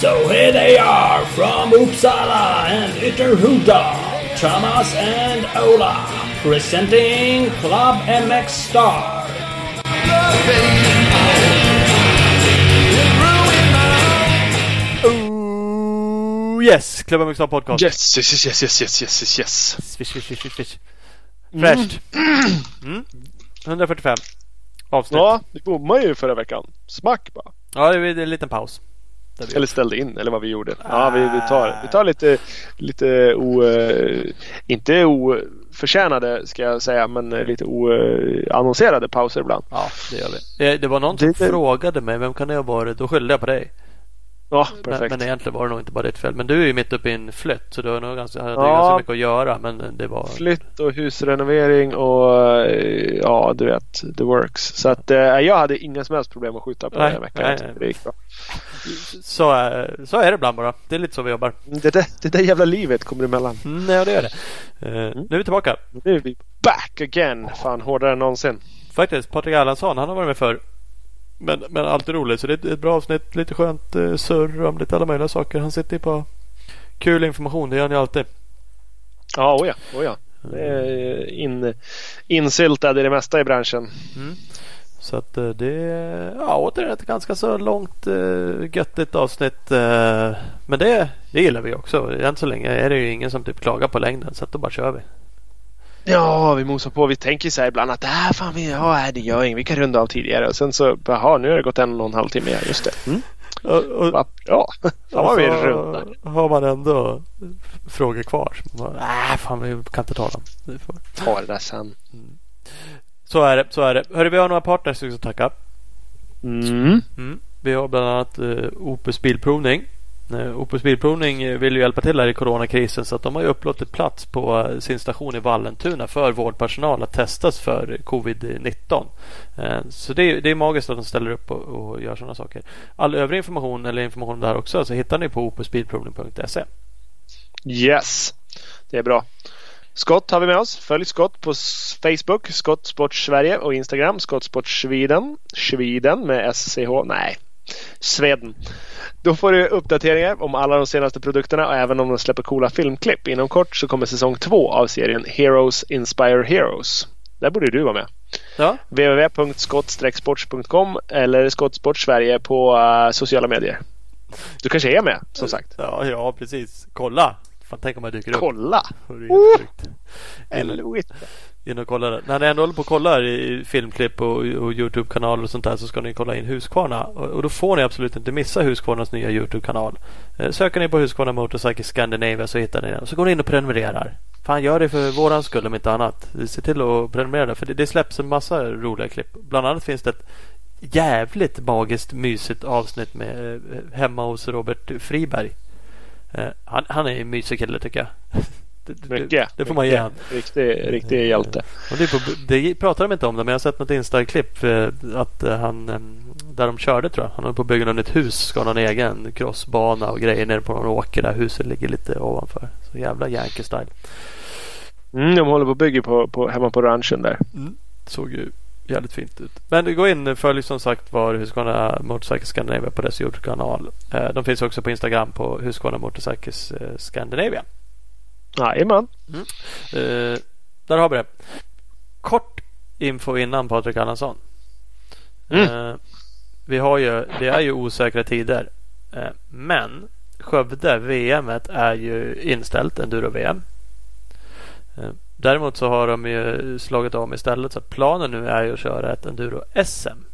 So here they are from Uppsala and Ytterhuda, Thomas and Ola, presenting Club MX Star. Yes! Klubba Mixar Podcast. Yes, yes, yes, yes, yes, yes, yes, yes. Swish, swish, swish, swish. Fräscht. Mm. 145 avsnitt. Ja, vi bommade ju förra veckan. Smack bara. Ja, det är en liten paus. Eller ställde in, eller vad vi gjorde. Ja, vi, vi, tar, vi tar lite, lite o, eh, inte oförtjänade ska jag säga, men lite oannonserade pauser ibland. Ja, det gör vi. Det, det var någon som Det- det- frågade mig vem kan det ha varit? Då skyllde jag på dig. Ja, Men, perfekt. men egentligen var det nog inte bara ditt fel. Men du är ju mitt uppe i en flytt så du har nog ganska, Ja. ganska mycket att göra. Men det var... Flytt och husrenovering och eh, ja, du vet, the works. Så att eh, jag hade inga som helst problem att skjuta på Nej, den här veckan. nej, Det gick bra. Så, är- så är det ibland bara. Det är lite så vi jobbar. Det där, det där jävla livet kommer emellan. Mm, ja, det är det. Eh, Nu är vi tillbaka. Nu är vi back again. Fan, hårdare än någonsin. Faktiskt, Patrik Erlandsson, han har varit med förr. Men, men alltid roligt. Så det är ett- bra avsnitt. Lite skönt eh, surr om lite alla möjliga saker. Han sitter ju på kul information. Det gör han ju alltid. Ja, oh ja, oh ja. Det är in, insyltad i det mesta i branschen. Så att eh, det är ja, återigen ett ganska så långt göttigt avsnitt. eh, men det, det gillar vi också. Än så länge är det ju ingen som typ klagar på längden. Så att då bara kör vi. Ja, vi mosar på. Vi tänker så här ibland att äh, fan, vi, ja, nej, det gör inget. Vi kan runda av tidigare. Och sen så, jaha, nu har det gått en och en halv timme. Ja, just det. Mm. Och, och, Va? Ja, fan vad vi rundar. har man ändå frågor kvar. Bara, äh, fan vi kan inte ta dem. Vi får- Ta det där sen. Så är det. Så är det. Hörru, vi har några partners vi ska tacka. Mm. Mm. Vi har bland annat eh, Opus Bilprovning. Eh, Opus Bilprovning eh, vill ju hjälpa till här i coronakrisen så att de har ju upplåtit plats på eh, sin station i Vallentuna för vårdpersonal att testas för covid-19. Så det är, det är magiskt att de ställer upp och, och gör sådana saker. All övrig information eller information där också så hittar ni på opusbilprovning.se. Yes, det är bra. Scott har vi med oss. Följ Scott på Facebook, Scott Sport Sverige och Instagram, Scott Sport Sweden. Sweden med SCH. Nej, Sweden. Då får du uppdateringar om alla de senaste produkterna och även om de släpper coola filmklipp. Inom kort så kommer säsong två av serien Heroes Inspire Heroes. Där borde du vara med. Ja, www.skott-sports.com eller Scott Sport Sverige på eh, sociala medier. Du kanske är med som sagt. ja, ja precis. Kolla! Fan, tänk om jag dyker upp. Kolla! In- Eller vet in och kolla det. När ni ändå håller på och kollar i filmklipp och, och Youtube-kanaler och sånt där så ska ni kolla in Husqvarna. Och, och då får ni absolut inte missa Husqvarnas nya Youtube-kanal. Eh, söker ni på Husqvarna Motorcycle Scandinavia så hittar ni den. Så går ni in och prenumererar. Fan gör det för våran skull om inte annat. Se till att prenumerera där, för det, det släpps en massa roliga klipp. Bland annat finns det ett jävligt magiskt mysigt avsnitt med eh, hemma hos Robert Friberg. Eh, han, han är en mysig kille tycker jag. Det, Mycket. det får man ge. Riktig, riktig hjälte. Och det, på, det pratar de inte om det, men jag har sett något Insta-klipp eh, att eh, han, eh, där de körde tror jag. Han håller på att bygga nytt hus, ska ha någon egen crossbana och grejer nere på någon åker där huset ligger lite ovanför. Så jävla Yankee style. Mm, de håller på och bygger på, på, hemma på ranchen där. Såg ju jävligt fint ut. Men gå in följ som sagt var Husqvarna Motorcycle Scandinavia på dess Youtube-kanal. De finns också på Instagram på Husqvarna Motorcycles eh, Scandinavia. Jajamän. Eh, där har vi det. Kort info innan Patrik Erlandsson. Mm. Eh, vi har ju, det är ju osäkra tider. Eh, men Skövde, VM är ju inställt, enduro-VM. Däremot så har de ju slagit om istället. Så planen nu är ju att köra ett enduro-SM.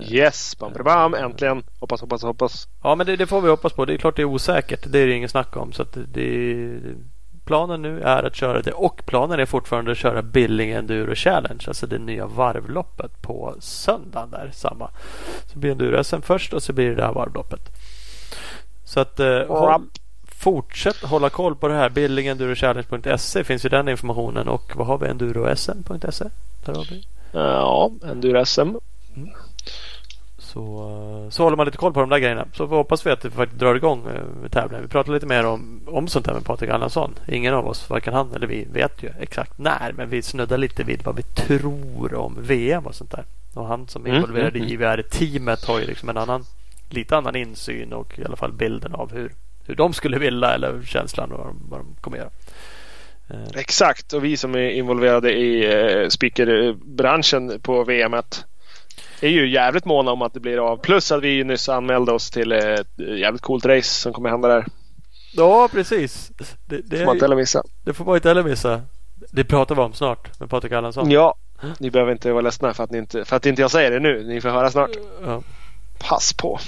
Yes, bam, bam, bam, äntligen. Hoppas, hoppas, hoppas. Ja, men det, det får vi hoppas på. Det är klart det är osäkert. Det är det ingen snack om. Så det, planen nu är att köra det. Och planen är fortfarande att köra Billing Enduro Challenge. Alltså det nya varvloppet på söndagen där. Samma. Så blir Enduro-SM först och så blir det det här varvloppet. Så att eh, håll, fortsätt hålla koll på det här. Billingendurochallenge.se finns ju den informationen. Och vad har vi? Endurosm.se? Där har vi. Ja, enduro-SM. Så, så håller man lite koll på de där grejerna. Så hoppas vi att det faktiskt drar igång eh, tävlingen. Vi pratar lite mer om, om sånt här med Patrik Allansson. Ingen av oss, varken han eller vi, vet ju exakt när. Men vi snuddar lite vid vad vi tror om VM och sånt där. Och han som är Mm, involverad mm, i IVR-teamet har ju liksom en annan, lite annan insyn och i alla fall bilden av hur, hur de skulle vilja eller känslan och vad de, vad de kommer göra. Eh, Exakt, och vi som är involverade i eh, speakerbranschen på VM är ju jävligt måna om att det blir av. Plus att vi nyss anmälde oss till ett jävligt coolt race som kommer hända där. Ja, precis. Det, det, Får man inte heller missa. det får man inte heller missa. Det pratar vi om snart med Patrik Allansson. Ja, ni behöver inte vara ledsna för att, ni inte, för att inte jag säger det nu. Ni får höra snart. Ja. Pass på.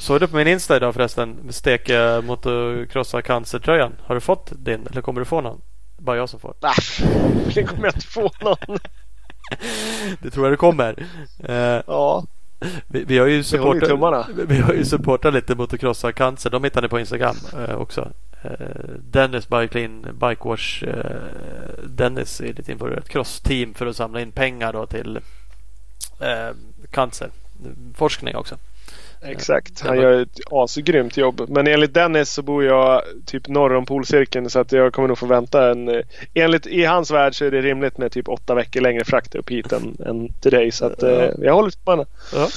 Såg du på min Insta idag förresten? Steka motocrossa cancertröjan. Har du fått din eller kommer du få någon? Bara jag som får. Nej, det kommer jag inte få någon. Det tror jag det kommer. Eh, Ja, vi, vi har ju supportat, vi har ju supportat lite motocrossa cancer. De hittar ni på Instagram eh, också. Eh, Dennis Bike Clean Bike Wash. Eh, Dennis är lite involverad ett crossteam för att samla in pengar då till cancerforskning också. Exakt. Han gör ett asgrymt jobb. Men enligt Dennis så bor jag typ norr om polcirkeln så att jag kommer nog få vänta en... eh, Enligt i hans värld så är det rimligt med typ åtta veckor längre frakt upp hit än, än till dig. Så att eh, jag håller tummarna. Ja.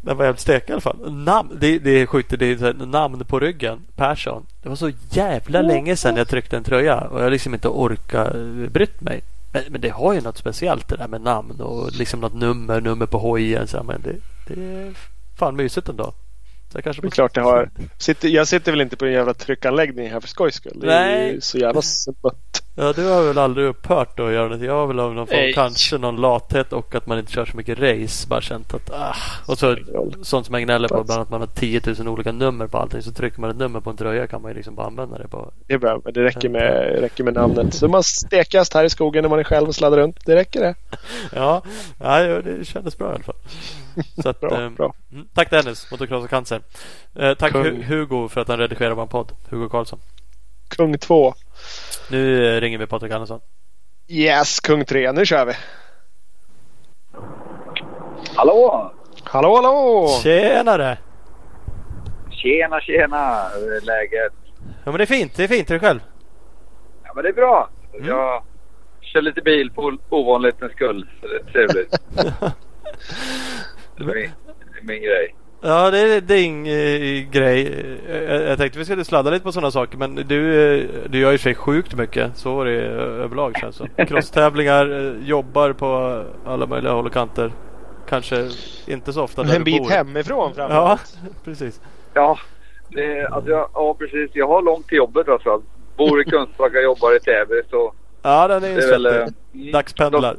Den var jävligt stek i alla fall. Namn, det, det är sjukt. Det är här, namn på ryggen. Persson. Det var så jävla länge sedan jag tryckte en tröja och jag liksom inte orkat eh, brytt mig. Men, men det har ju något speciellt det där med namn och liksom något nummer, nummer på hojen. Så här, men det, det är fan mysigt ändå. Så jag kanske Det är klart det har. Sitter, jag sitter väl inte på en jävla tryckanläggning här för skojs skull. Det är Nej. så jävla sött. Ja, du har väl aldrig upphört att göra det. Jag har väl av någon form, kanske någon lathet och att man inte kör så mycket race. Bara känt att ah. Och så sånt som jag gnäller på. Bland annat att man har 10 000 olika nummer på allting. Så trycker man ett nummer på en tröja kan man ju liksom bara använda det på. Det bra, men det räcker med, räcker med namnet. Så man stekast här i skogen när man är själv och sladdar runt. Det räcker det. Ja, ja det kändes bra i alla fall. Så att, Bra, eh, bra. mm, tack Dennis, Motocross och cancer. Eh, tack Kung. Hu- Hugo för att han redigerar vår podd. Hugo Karlsson. Kung 2. Nu eh, ringer vi Patrik Andersson. Yes, kung 3. Nu kör vi. Hallå! Hallå, hallå! Tjenare! Tjena, tjena! Hur är läget? Ja men det är fint, det är fint. Är du själv? Ja, men det är bra. Mm. Jag kör lite bil på ovanlighetens skull. Så det är trevligt. det är min, är grej. Ja, det är din eh, grej. Eh, Jag, jag tänkte vi skulle sladda lite på sådana saker men du, eh, du gör ju sig sjukt mycket. Så var det eh, överlag känns det. Crosstävlingar, eh, jobbar på alla möjliga håll och kanter. Kanske inte så ofta där En du bit bor. hemifrån Ja, framförallt. precis. Ja, det, alltså jag, ja, precis. Jag har långt till jobbet alltså. Bor i Kungsbacka, jobbar i Täby. Så Ja, den är ju är eh, svettig. Dagspendlar.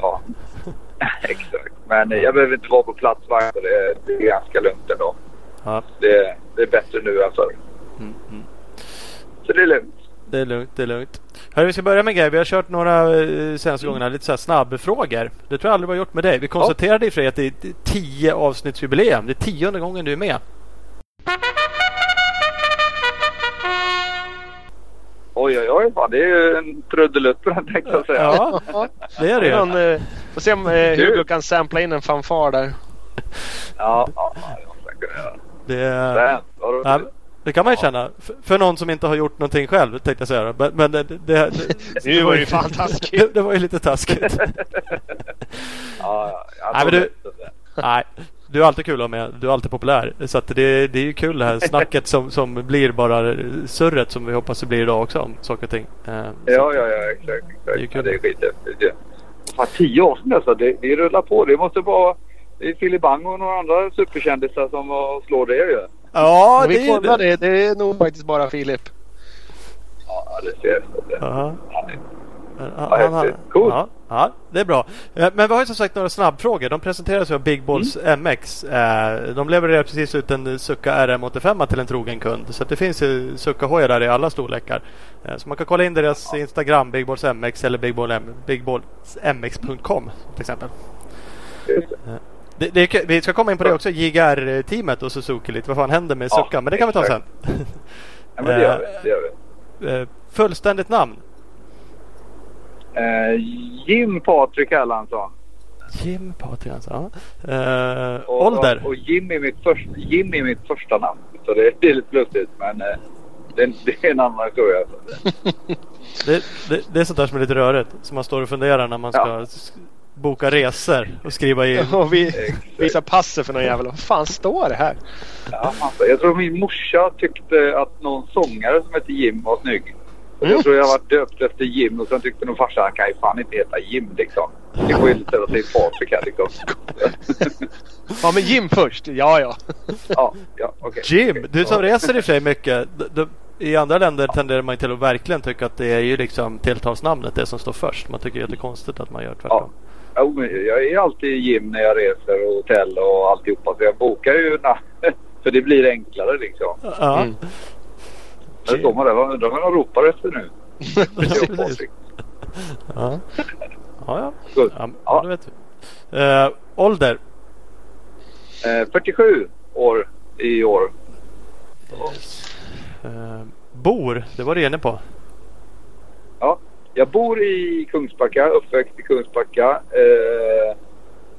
Ja, exakt. Men eh, jag behöver inte vara på plats varje. Det, är- det är ganska lugnt ändå. Ja. Det, det är bättre nu än förr. Mm, mm. Så det är lugnt. Det är lugnt, det är lugnt. Hörru, vi ska börja med en grej. Vi har kört några eh, senaste gångerna lite så här snabbfrågor. Det tror jag aldrig vi har gjort med dig. Vi konstaterade i och för sig att det är tio avsnittsjubileum. Det är tionde gången du är med. Oj, oj, oj. Fan, det är ju en trudelutt på den tänkte jag säga. Ja, det är det ju. Får se om eh, Hugo kan sampla in en fanfar där. Ja, ja, ja, det kunna göra. Det, är, ja, det kan man ju känna. F- för någon som inte har gjort någonting själv tänkte jag säga. Men, men det, det, det, Nu var det ju fan taskigt. det, det var ju lite taskigt. Ja, ja, jag Nej, men tror du- att det- Nej, du är alltid kul att ha med. Du är alltid populär. Så att det, det är ju kul det här snacket som, som blir bara surret som vi hoppas det blir idag också om saker och ting. Eh, så- Ja, ja, ja, exakt. exakt. Det är ju Det kul. är, det är skithäftigt. Fan, tio år sedan alltså. Det, det rullar på. Det måste vara... Det är Filip Bang och några andra superkändisar som slår det ju. Ja, det vi kollar det. det. Det är nog faktiskt bara Filip. Ja, det ser jag. Det. Ja. Ja, Han, han. Coolt. ja, ja, det är bra. Eh, Men vi har ju som sagt några snabbfrågor. De presenteras ju av Big Balls Mm. MX. Eh, De levererar precis ut en Succa RM85 till en trogen kund. Så det finns ju Succa-hojar där i alla storlekar. Eh, Så man kan kolla in deras Instagram, Big Balls MX eller bigballsmx.com till exempel. det. Det, vi ska komma in på det också, JGR-teamet och Suzuki lite. Vad fan händer med Ja, Succa? Men det kan vi ta sen. Ja, men det gör vi. Det gör vi. Fullständigt namn? Eh, Jim Patrik Erlandsson. Jim Patrik alltså. Ja. Eh, Och, ålder? Och, och Jim, är mitt första, Jim är mitt första namn. Så det, det är lite lustigt. Men eh, det, det är en annan historia. Det, det, det är sånt där som är lite rörigt. Som man står och funderar när man ska Ja. boka resor och skriva in. Och vi visar passet för någon jävel. Vad fan står det här? Ja, alltså, jag tror min morsa tyckte att någon sångare som hette Jim var snygg. Mm. Jag tror jag var döpt efter Jim och sen tyckte nog farsan han kan ju fan inte heta Jim liksom. Det får ju ställa sig i Patrik här liksom. Ja men Jim först. Ja ja. ja, ja okej. Jim! Du som reser i sig mycket. d- d- I andra länder tenderar man till att verkligen tycka att det är ju liksom tilltalsnamnet det som står först. Man tycker att det är konstigt att man gör tvärtom. Jo, men jag är alltid Jim när jag reser och hotell och alltihopa. Så jag bokar ju för det blir enklare liksom. Ja, Mm. Står man där. Undrar vad de ropar efter nu? ja. Ja, ja. ja. Ja, det vet. Eh, ålder? Eh, 47 år i år. Eh, bor? Det var du inne på. Ja, jag bor i Kungsbacka, uppväxt i Kungsbacka. Eh,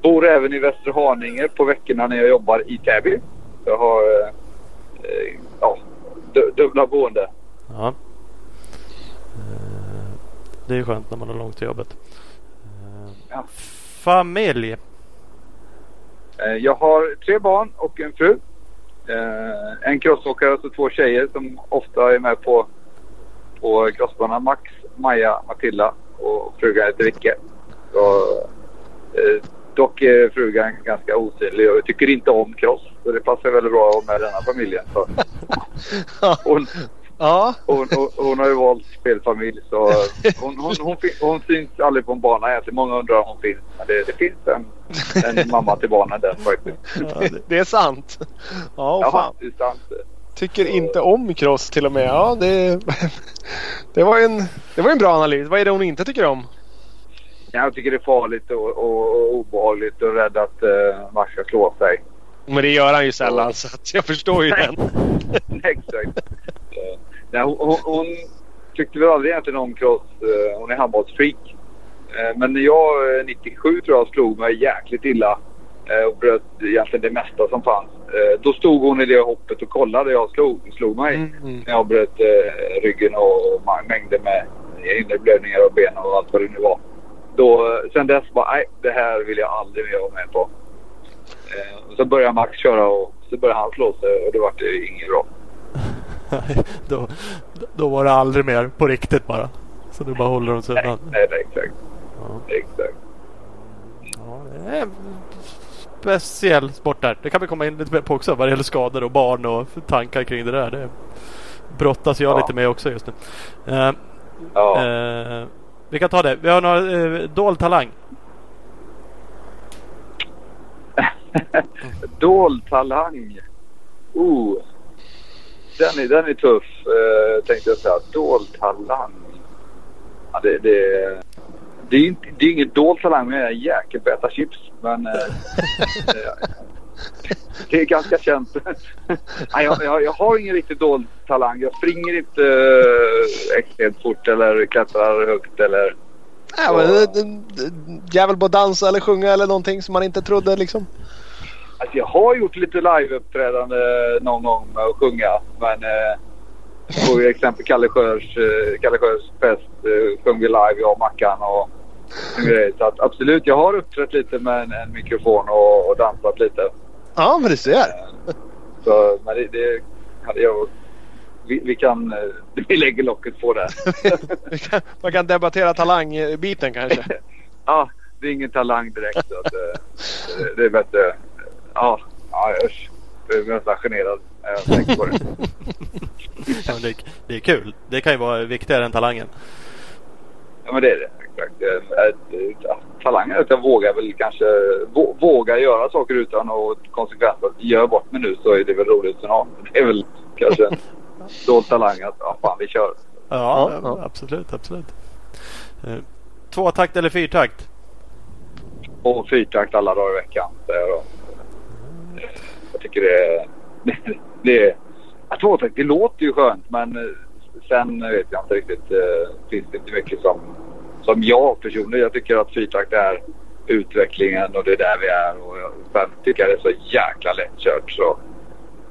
bor även i Västerhaninge på veckorna när jag jobbar i Täby. Jag har eh, eh, ja, du- dubbla boende. Ja. Eh, det är skönt när man har långt till jobbet. Eh, Ja. Familj? Eh, jag har tre barn och en fru. En crossåkare och så två tjejer som ofta är med på, på crossbanan. Max, Maja, Matilda och frugan heter Vicke. Eh, dock är frugan ganska osynlig och tycker inte om cross. Så det passar väldigt bra med denna familjen. Så hon, Ja. hon, hon, hon har ju valt spelfamilj så hon, hon, hon, hon syns aldrig på en bana egentligen. Många undrar om hon finns. Men det, det finns en, en mamma till barnen där faktiskt. Ja, det, Det är sant. Ja, och Ja, fan. det är sant. Tycker inte om cross till och med. Ja, det, det, var en, det var en bra analys. Vad är det hon inte tycker om? Jag tycker det är farligt och, och, och obehagligt och rädd att uh, Max ska slå sig. Men det gör han ju sällan så att jag förstår ju den. Exakt. Eh, nej, hon, hon, hon tyckte väl aldrig egentligen om cross. Eh, hon är handbollsfreak. Eh, men när jag eh, 97 tror jag slog mig jäkligt illa och bröt egentligen det mesta som fanns. Då stod hon i det hoppet och kollade jag slog, slog mig. Mm, mm. När jag bröt ryggen och, mängder med inre blödningar och ben och allt vad det nu var. Då, sen dess bara, nej det här vill jag aldrig mer vara med på. Eh, så började Max köra och så började han slå sig och det var det inget bra. då, då var det aldrig mer på riktigt bara. Så du bara håller dem sig Nej, undan. nej, nej exakt. Ja. exakt. Ja, det är en speciell sport där. Det kan vi komma in lite mer på också vad det gäller skador och barn och tankar kring det där. Det brottas jag Ja. lite med också just nu. Eh, Ja. eh, vi kan ta det. Vi har några eh, dold talang. Dold talang. Oh. Den är, den är tuff eh, tänkte jag säga. Dold talang. Ja, det, det, det, är inte, det är ingen dold talang men jag är en jäkel på att äta chips. Men eh, eh, det är ganska känt. Nej, jag, jag, jag har ingen riktigt dold talang. Jag springer inte eh, extremt fort eller klättrar högt eller Ja, men, det- det- det- jävel på att dansa eller sjunga eller någonting som man inte trodde liksom. Alltså jag har gjort lite liveuppträdande någon gång med att sjunga. Men eh, på exempel Kalle Sjörs, eh, Kalle Sjörs fest eh, sjöng vi live, jag och Mackan och en grej. Så att, absolut, jag har uppträtt lite med en, en mikrofon och, och dansat lite. Ja, men du ser. Eh, Så, men det, det hade jag... Vi, vi kan... eh, Vi lägger locket på där. Vi kan- Man kan debattera talangbiten kanske. ja, det är ingen talang direkt. Så att, eh, det, det är bättre... Ja, ja usch. Jag är nästan generad när jag tänker på det. Ja, det, det är kul. Det kan ju vara viktigare än talangen. Ja men det är det. Exakt. Eh, eh, ja, Talang är att jag vågar väl kanske vå, våga göra saker utan att konsekvent att gör bort mig nu så är det väl roligt som någon. Det är väl kanske dold talang att ja, fan vi kör. Ja, Ja, ja. absolut, absolut. Eh, Tvåtakt eller fyrtakt? Och fyrtakt alla dagar i veckan. jag. Jag tycker det är... Det är ja, tvåtakt, det låter ju skönt men eh, sen vet jag inte riktigt. eh, Finns det inte mycket som, som jag personligen. Jag tycker att fyrtakt är utvecklingen och det är där vi är. Och jag, sen tycker jag det är så jäkla lättkört. Så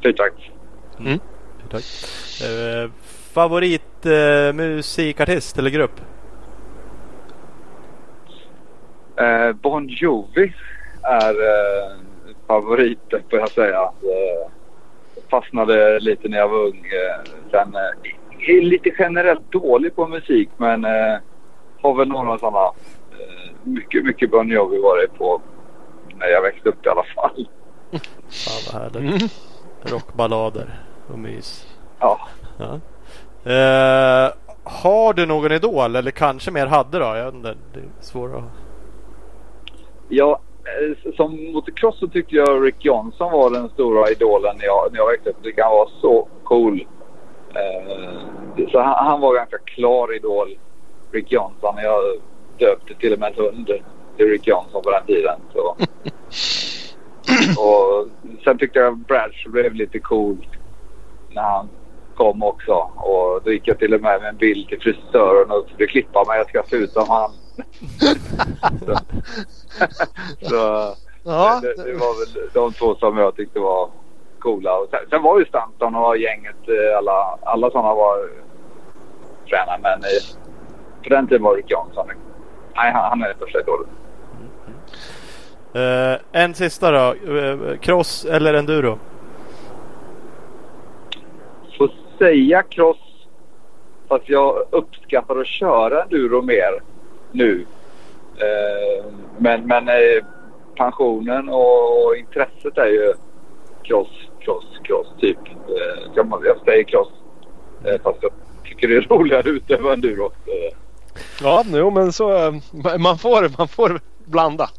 fyrtakt. Tack. Eh, favorit eh, musikartist eller grupp? Eh, bon Jovi är eh, favoriten får jag säga. Eh, fastnade lite när jag var ung. Eh, sen eh, är lite generellt dålig på musik men eh, har väl några sådana. Mycket, mycket Bon Jovi var det på när jag växte upp i alla fall. Fan vad härligt. Mm. Rockballader och mys. Ja. Ja. Eh, har du någon idol eller kanske mer hade då? Jag inte. Det är svårt att... Ja, eh, som motocross så tyckte jag Rick Johnson var den stora idolen när jag, när jag växte upp. Jag han var så cool. Eh, så han, han var ganska klar idol, Rick Johnson. Jag döpte till och med en hund till Rick Johnson på den tiden. Så. och sen tyckte jag Bradshaw blev lite cool när han kom också. Och då gick jag till och med med en bild till frisören och skulle klippa mig. Jag ska se ut som han. så, så Ja, det, det var väl de två som jag tyckte var coola. Och sen, sen var ju Stanton och gänget, eh, alla, alla sådana var fräna. Men eh, på den tiden var Rick Johnson. Nej, han, han är den största idolen. Eh, en sista då. Eh, cross eller enduro? Får säga cross fast jag uppskattar att köra enduro mer nu. Eh, men men eh, pensionen och intresset är ju cross, cross, cross typ. Eh, jag, säger cross eh, fast jag tycker det är roligare att utöva enduro. Eh, ja jo, men så man får, man får blanda.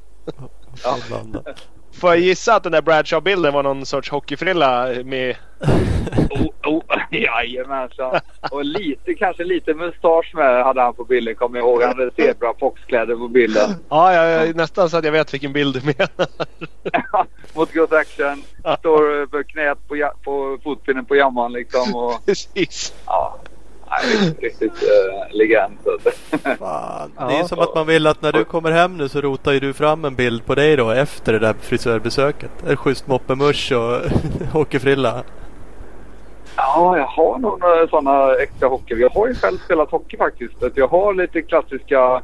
Ja. Får jag gissa att den där Bradshaw-bilden var någon sorts hockeyfrilla med... Oh, oh, jajamensan. Och lite, kanske lite mustasch med hade han på bilden. Kommer jag ihåg. Han hade zebra foxkläder på bilden. Ja, jag, jag, nästan så att jag vet vilken bild du menar. Mot Ghost Action. Står på knät på, ja- på fotpinnen på jamman liksom. Och, Precis. ja, nej, riktigt, riktigt uh, legend. Fan. Det är som att man vill att när du kommer hem nu så rotar ju du fram en bild på dig då efter det där frisörbesöket. En schysst moppemusch och hockeyfrilla. Ja, jag har nog några sådana extra hockey. Jag har ju själv spelat hockey faktiskt. Att Jag har lite klassiska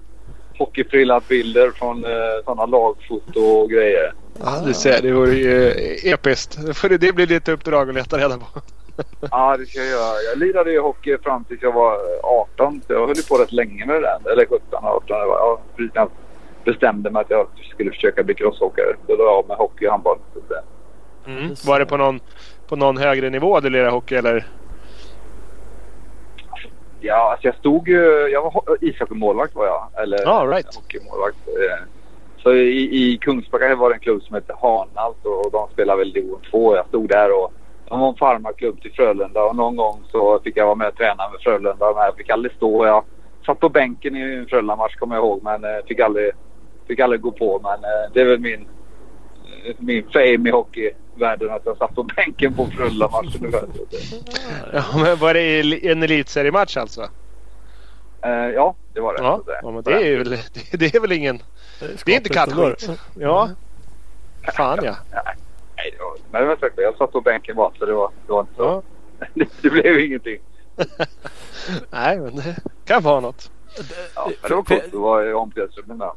hockeyfrilla-bilder från uh, sådana lagfoto och grejer. Ja, du ser. Det vore ju eh, episkt. Det, blir lite uppdrag att leta reda på. Ja, det ska jag göra. Jag lirade ju hockey fram tills jag var 18. Så jag höll på rätt länge med det där. Eller 17, 18. Det var, ja, precis när jag bestämde mig att jag skulle försöka bli crossåkare. Då la jag av med hockey och handboll. Det- Mm. Var det på någon, på någon högre nivå du lirade hockey eller? Ja, alltså jag stod ju... Jag var ho- ishockeymålvakt var jag. Eller Ja, right. hockeymålvakt. Eh, Så i, i Kungsbacka var det en klubb som hette Hanalt och de spelade väl division 2. Jag stod där och de var en farmarklubb till Frölunda och någon gång så fick jag vara med och träna med Frölunda. Men jag fick aldrig stå. Jag satt på bänken i en Frölunda-match kommer jag ihåg men eh, fick aldrig, fick aldrig gå på. Men eh, det är väl min, eh, min fame i hockeyvärlden att jag satt på bänken på Frölunda-matchen det- Ja, men var det en elitseriematch alltså? Ja, det var det. Ja, Så det- ja men det är, väl, det, det är väl ingen... Det är inte kattskit. Ja. Fan ja. Nej, det var, men det var säkert. Jag satt på bänken bara så det var, det var inte så. ja. Det, det blev ingenting. Nej, men det kan vara något. Ja, men det var coolt att vara i omklädningsrummet med.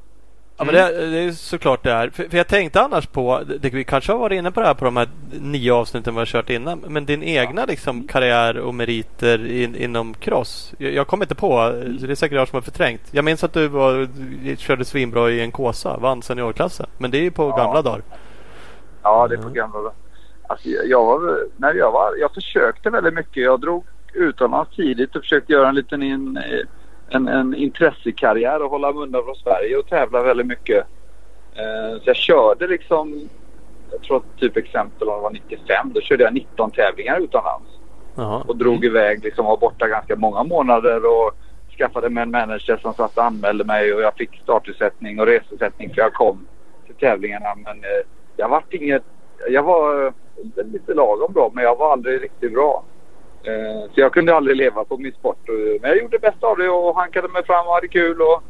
Ja, men det, det är såklart det är. För, för jag tänkte annars på, det, vi kanske har varit inne på det här på de här nio avsnitten vi har kört innan. Men din egna liksom, karriär och meriter in, inom cross. Jag, jag kommer inte på, det är säkert jag som har förträngt. Jag minns att du var, körde svinbra i en Kåsa, vann seniorklassen. Men det är ju på Ja. gamla dagar. Ja, det är på gamla dagar. Alltså, jag, var, när jag, var, jag försökte väldigt mycket. Jag drog utomlands tidigt och försökte göra en liten in, en, en intressekarriär och hålla mig undan från Sverige och tävla väldigt mycket. Eh, så jag körde liksom, jag tror typ exempel om det var 95, då körde jag 19 tävlingar utomlands. Jaha. och drog iväg liksom var borta ganska många månader och skaffade mig en manager som satt och anmälde mig och jag fick startersättning och resesättning för jag kom till tävlingarna. Men eh, jag var inget... Jag var eh, lite lagom bra men jag var aldrig riktigt bra. Eh, så jag kunde aldrig leva på min sport. Eh, men jag gjorde det bästa av det och hankade mig fram och hade kul och,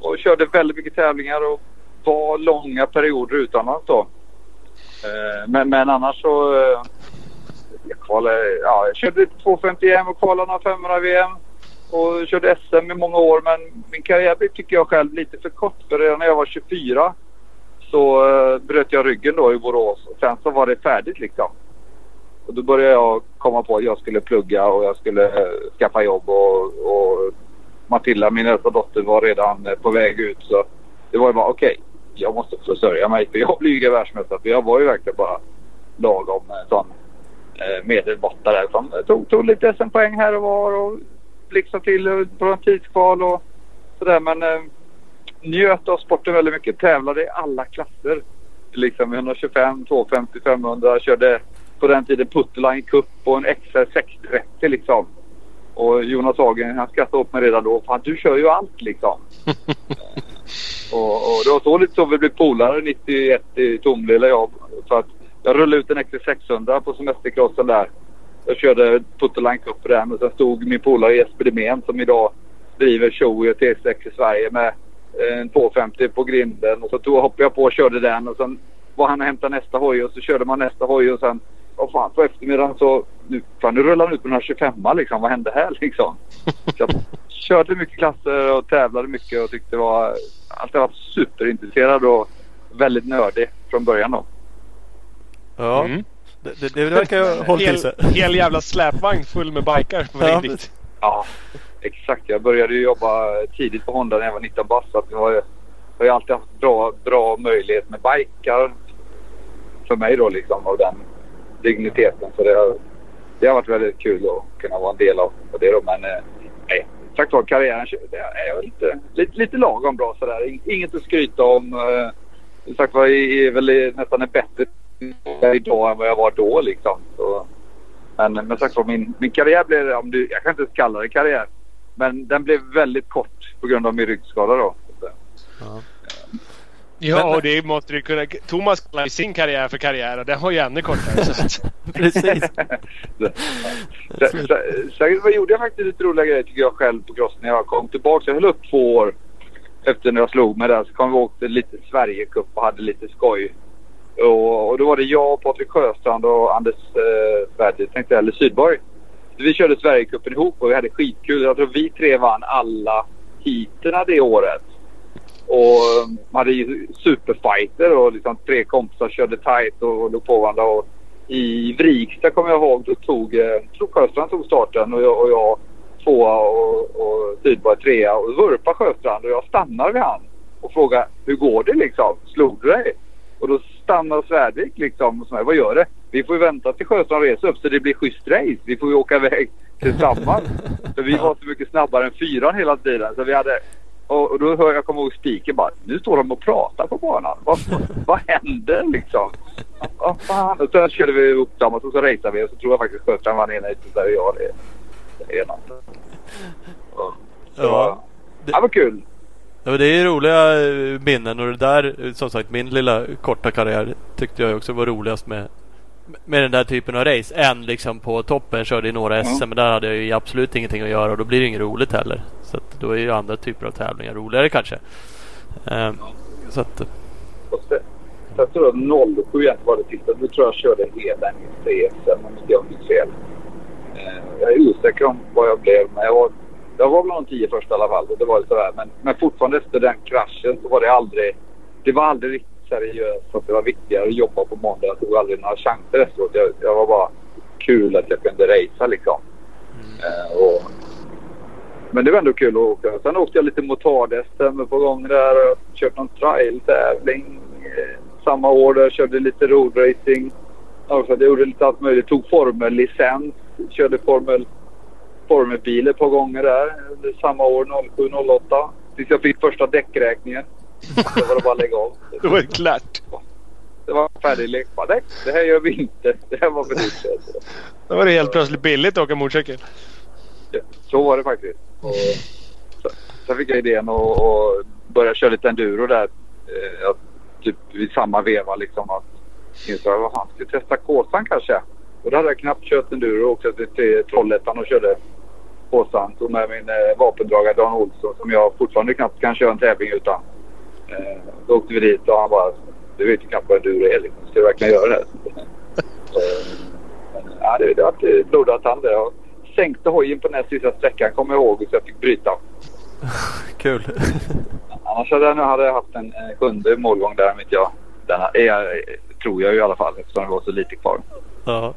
och körde väldigt mycket tävlingar och var långa perioder utomlands då. Eh, men, men annars så... Eh, jag, kvalade, ja, jag körde 250 EM och kvalade några 500 VM. Och körde SM i många år men min karriär blev, tycker jag själv, lite för kort. För redan när jag var 24 så uh, bröt jag ryggen då i Borås. Och sen så var det färdigt liksom. Och då började jag komma på att jag skulle plugga och jag skulle uh, skaffa jobb och, och Matilda, min äldsta dotter, var redan uh, på väg ut. Så det var ju bara okej, okay, jag måste försörja mig för jag blir ju världsmästare. För jag var ju verkligen bara lagom sån medelmåtta där. Som tog, tog lite SM-poäng här och var och blixtrade till på en tidskval och sådär. Men njöt av sporten väldigt mycket. Tävlade i alla klasser. Liksom 125, 250, 500. Körde på den tiden Putterline Cup och en XR 630 liksom. Och Jonas Hagen han skrattade åt mig redan då. Fan du kör ju allt liksom. och, och det var så lite så vi blev polare 91 i Tomlilla jag. För att jag rullade ut en XC 600 på semestercrossen där. Jag körde Putterline Cup på den och sen stod min polare Jesper Demén som idag driver Show och T6 i Sverige med en 250 på grinden. Och så tog, hoppade jag på och körde den och sen var han och hämtade nästa hoj och så körde man nästa hoj och sen Åh fan, på eftermiddagen så... Nu, fan, nu rullar han ut på den här 25 liksom. Vad hände här liksom? Så jag körde mycket klasser och tävlade mycket och tyckte det var... Alltid varit superintresserad och väldigt nördig från början då. Ja. Mm. Det, det, det verkar ha hållit till sig. Hel jävla släpvagn full med bikar på väg ja. dit. Ja, exakt. Jag började jobba tidigt på Honda när jag var 19 bast. Så jag har, har ju alltid haft bra, bra möjlighet med bikar. För mig då liksom av den digniteten. Så det har, det har varit väldigt kul att kunna vara en del av det då. Men eh, nej, sagt var karriären det är lite, lite, lite lagom bra sådär. Inget att skryta om. Eh. Som sagt var, är väl nästan en bättre idag än vad jag var då liksom. Så, men, men sagt var, min, min karriär blev, om du, jag kan inte kalla det karriär, men den blev väldigt kort på grund av min ryggskada då. Ja. Ja, och det måste du kunna. Thomas kallar ju sin karriär för karriär och den var ju ännu kortare. Precis. Sen gjorde jag faktiskt lite roliga grejer tycker jag själv på cross när jag kom tillbaka. Jag höll upp två år efter när jag slog mig där. Så kom vi och åkte lite Sverigecup och hade lite skoj. Och, och då var det jag, Patrik Sjöstrand och Anders eh, Svärd, tänkte jag, eller Sydborg. Vi körde Sverigecupen ihop och vi hade skitkul. Jag tror vi tre vann alla heaterna det året. Och um, hade ju superfighter och liksom tre kompisar körde tight och låg på varandra. Och I Vrigsta, kommer jag ihåg, då tog, eh, tror Sjöstrand tog starten och jag, och jag tvåa och, och Sydborg trea. Och vurpade Sjöstrand och jag stannar vid han och frågar hur går det liksom? Slog du dig? Och då stannar Svärdvik liksom och säger vad gör det? Vi får ju vänta till Sjöstrand reser upp så det blir schysst race. Vi får ju åka iväg tillsammans. Så vi var så mycket snabbare än fyran hela tiden. Så vi hade och, och då hör jag, kommer ihåg spiken bara, nu står de och pratar på banan. Vad, vad händer liksom? Vad fan? Och sen körde vi upp dem och så, så raceade vi och så tror jag faktiskt Sjöstrand vann ena heatet där jag det, det ena. Så, ja. Det, var kul. Ja, men det är roliga eh, minnen och det där, som sagt, min lilla korta karriär tyckte jag också var roligast med med den där typen av race än liksom på toppen. Körde i några SM men där hade jag ju absolut ingenting att göra och då blir det inget roligt heller. Så då är ju andra typer av tävlingar roligare kanske. Um, så att... Jag tror att 07 var det sista. Nu tror jag körde hela NIC SM om inte jag minns fel. Uh, jag är osäker om vad jag blev men jag var, jag var bland de tio första i alla fall. Det var sådär. Men, men fortfarande efter den kraschen så var det aldrig... Det var aldrig riktigt seriöst för att det var viktigare att jobba på måndag. Jag tog aldrig några chanser efteråt. Jag, jag var bara kul att jag kunde racea liksom. Mm. Uh, och, men det var ändå kul att åka. Sen åkte jag lite motard-SM på gång där och kört någon trial-tävling eh, samma år. Där jag körde lite roadracing. Alltså, jag gjorde lite allt möjligt. Tog formellicens. Körde formel, formelbilar på gånger där under samma år, 07-08. Tills jag fick första däckräkningen. Då var det bara att lägga av. Då var det klart. Det var färdig lek. Nej, det här gör vi inte. Det här var för dyrt. Då var det helt plötsligt billigt att åka motorcykel. Ja, så var det faktiskt. Och så, så fick jag idén att och börja köra lite enduro där. Eh, typ vid samma veva liksom. Att insåg att han skulle testa Kåsan kanske. Och då hade jag knappt kört enduro och åkte till Trollhättan och körde Kåsan. Tog med min eh, vapendragare Dan Olsson som jag fortfarande knappt kan köra en tävling utan. Eh, då åkte vi dit och han bara, du vet ju knappt vad du är liksom. Ska du verkligen göra det här? Men, ja, det, det var ett blodat tand det. Jag sänkte hojen på den här sista sträckan kommer jag ihåg så jag fick bryta. Kul. Annars hade jag nog hade jag haft en, en sjunde målgång där om inte jag. Den är, jag, tror jag i alla fall eftersom det var så lite kvar. Ja.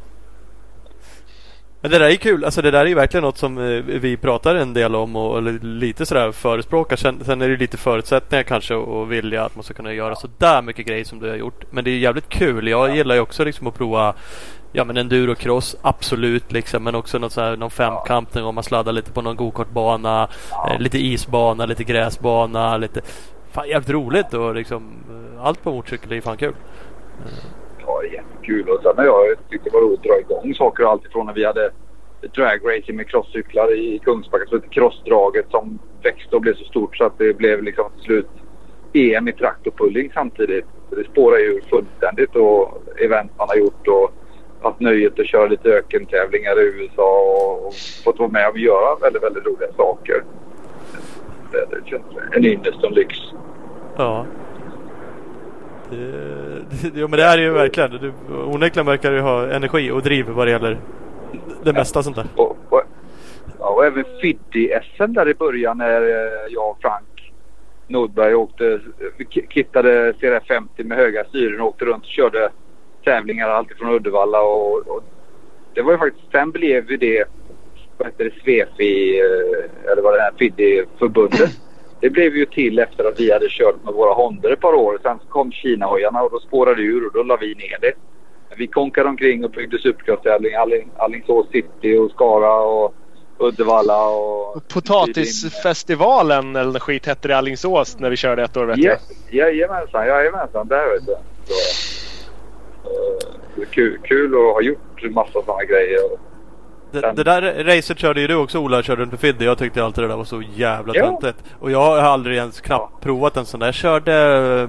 Men det där är kul. Alltså det där är verkligen något som eh, vi pratar en del om och lite sådär förespråkar. Sen, sen är det lite förutsättningar kanske och vilja att man ska kunna göra så där mycket grejer som du har gjort. Men det är jävligt kul. Jag gillar ju också liksom att prova Ja men endurocross, absolut liksom. Men också något så här, någon femkamp om man sladdar lite på någon gokartbana. Eh, lite isbana, lite gräsbana, lite... Fan jävligt roligt och liksom eh, allt på motorcykel är ju fan kul. Ja, kul. Och sen har jag tyckt det var roligt att dra igång saker. Alltifrån när vi hade dragracing med crosscyklar i Kungsbacka. Så crossdraget som växte och blev så stort så att det blev liksom till slut EM i traktorpulling samtidigt. Så det spårar ju fullständigt och event man har gjort och haft nöjet att köra lite ökentävlingar i USA och, och fått vara med och göra väldigt, väldigt roliga saker. Det, det känns en ynnest och en lyx. Ja. Jo men det är det ju verkligen. Du, onekligen verkar du ha energi och driv vad det gäller det mesta sånt där. Och, och, ja, och även Fiddy-SM där i början när eh, jag och Frank Nordberg åkte, kittade CRF 50 med höga styren och åkte runt och körde tävlingar alltifrån Uddevalla och, och, det var ju faktiskt, sen blev ju det, vad heter det, Svefi, eh, eller vad det är, Fiddy-förbundet. Det blev ju till efter att vi hade kört med våra Hondor ett par år. Sen kom Kinahojarna och då spårade ur och då la vi ner det. Vi konkade omkring och byggde supercross-tävling. Alling, Allingsås city och Skara och Uddevalla och... Potatisfestivalen eller skit hette det Allingsås när vi körde ett år vet jag. Jajamensan, jajamensan. Där vet du. Så, uh, kul, kul att ha gjort massa sådana grejer. Det, det, där racet körde ju du också Ola, körde runt på Fiddy. Jag tyckte alltid det där var så jävla Ja. töntigt. Och jag har aldrig ens knappt provat en sån där. Jag körde...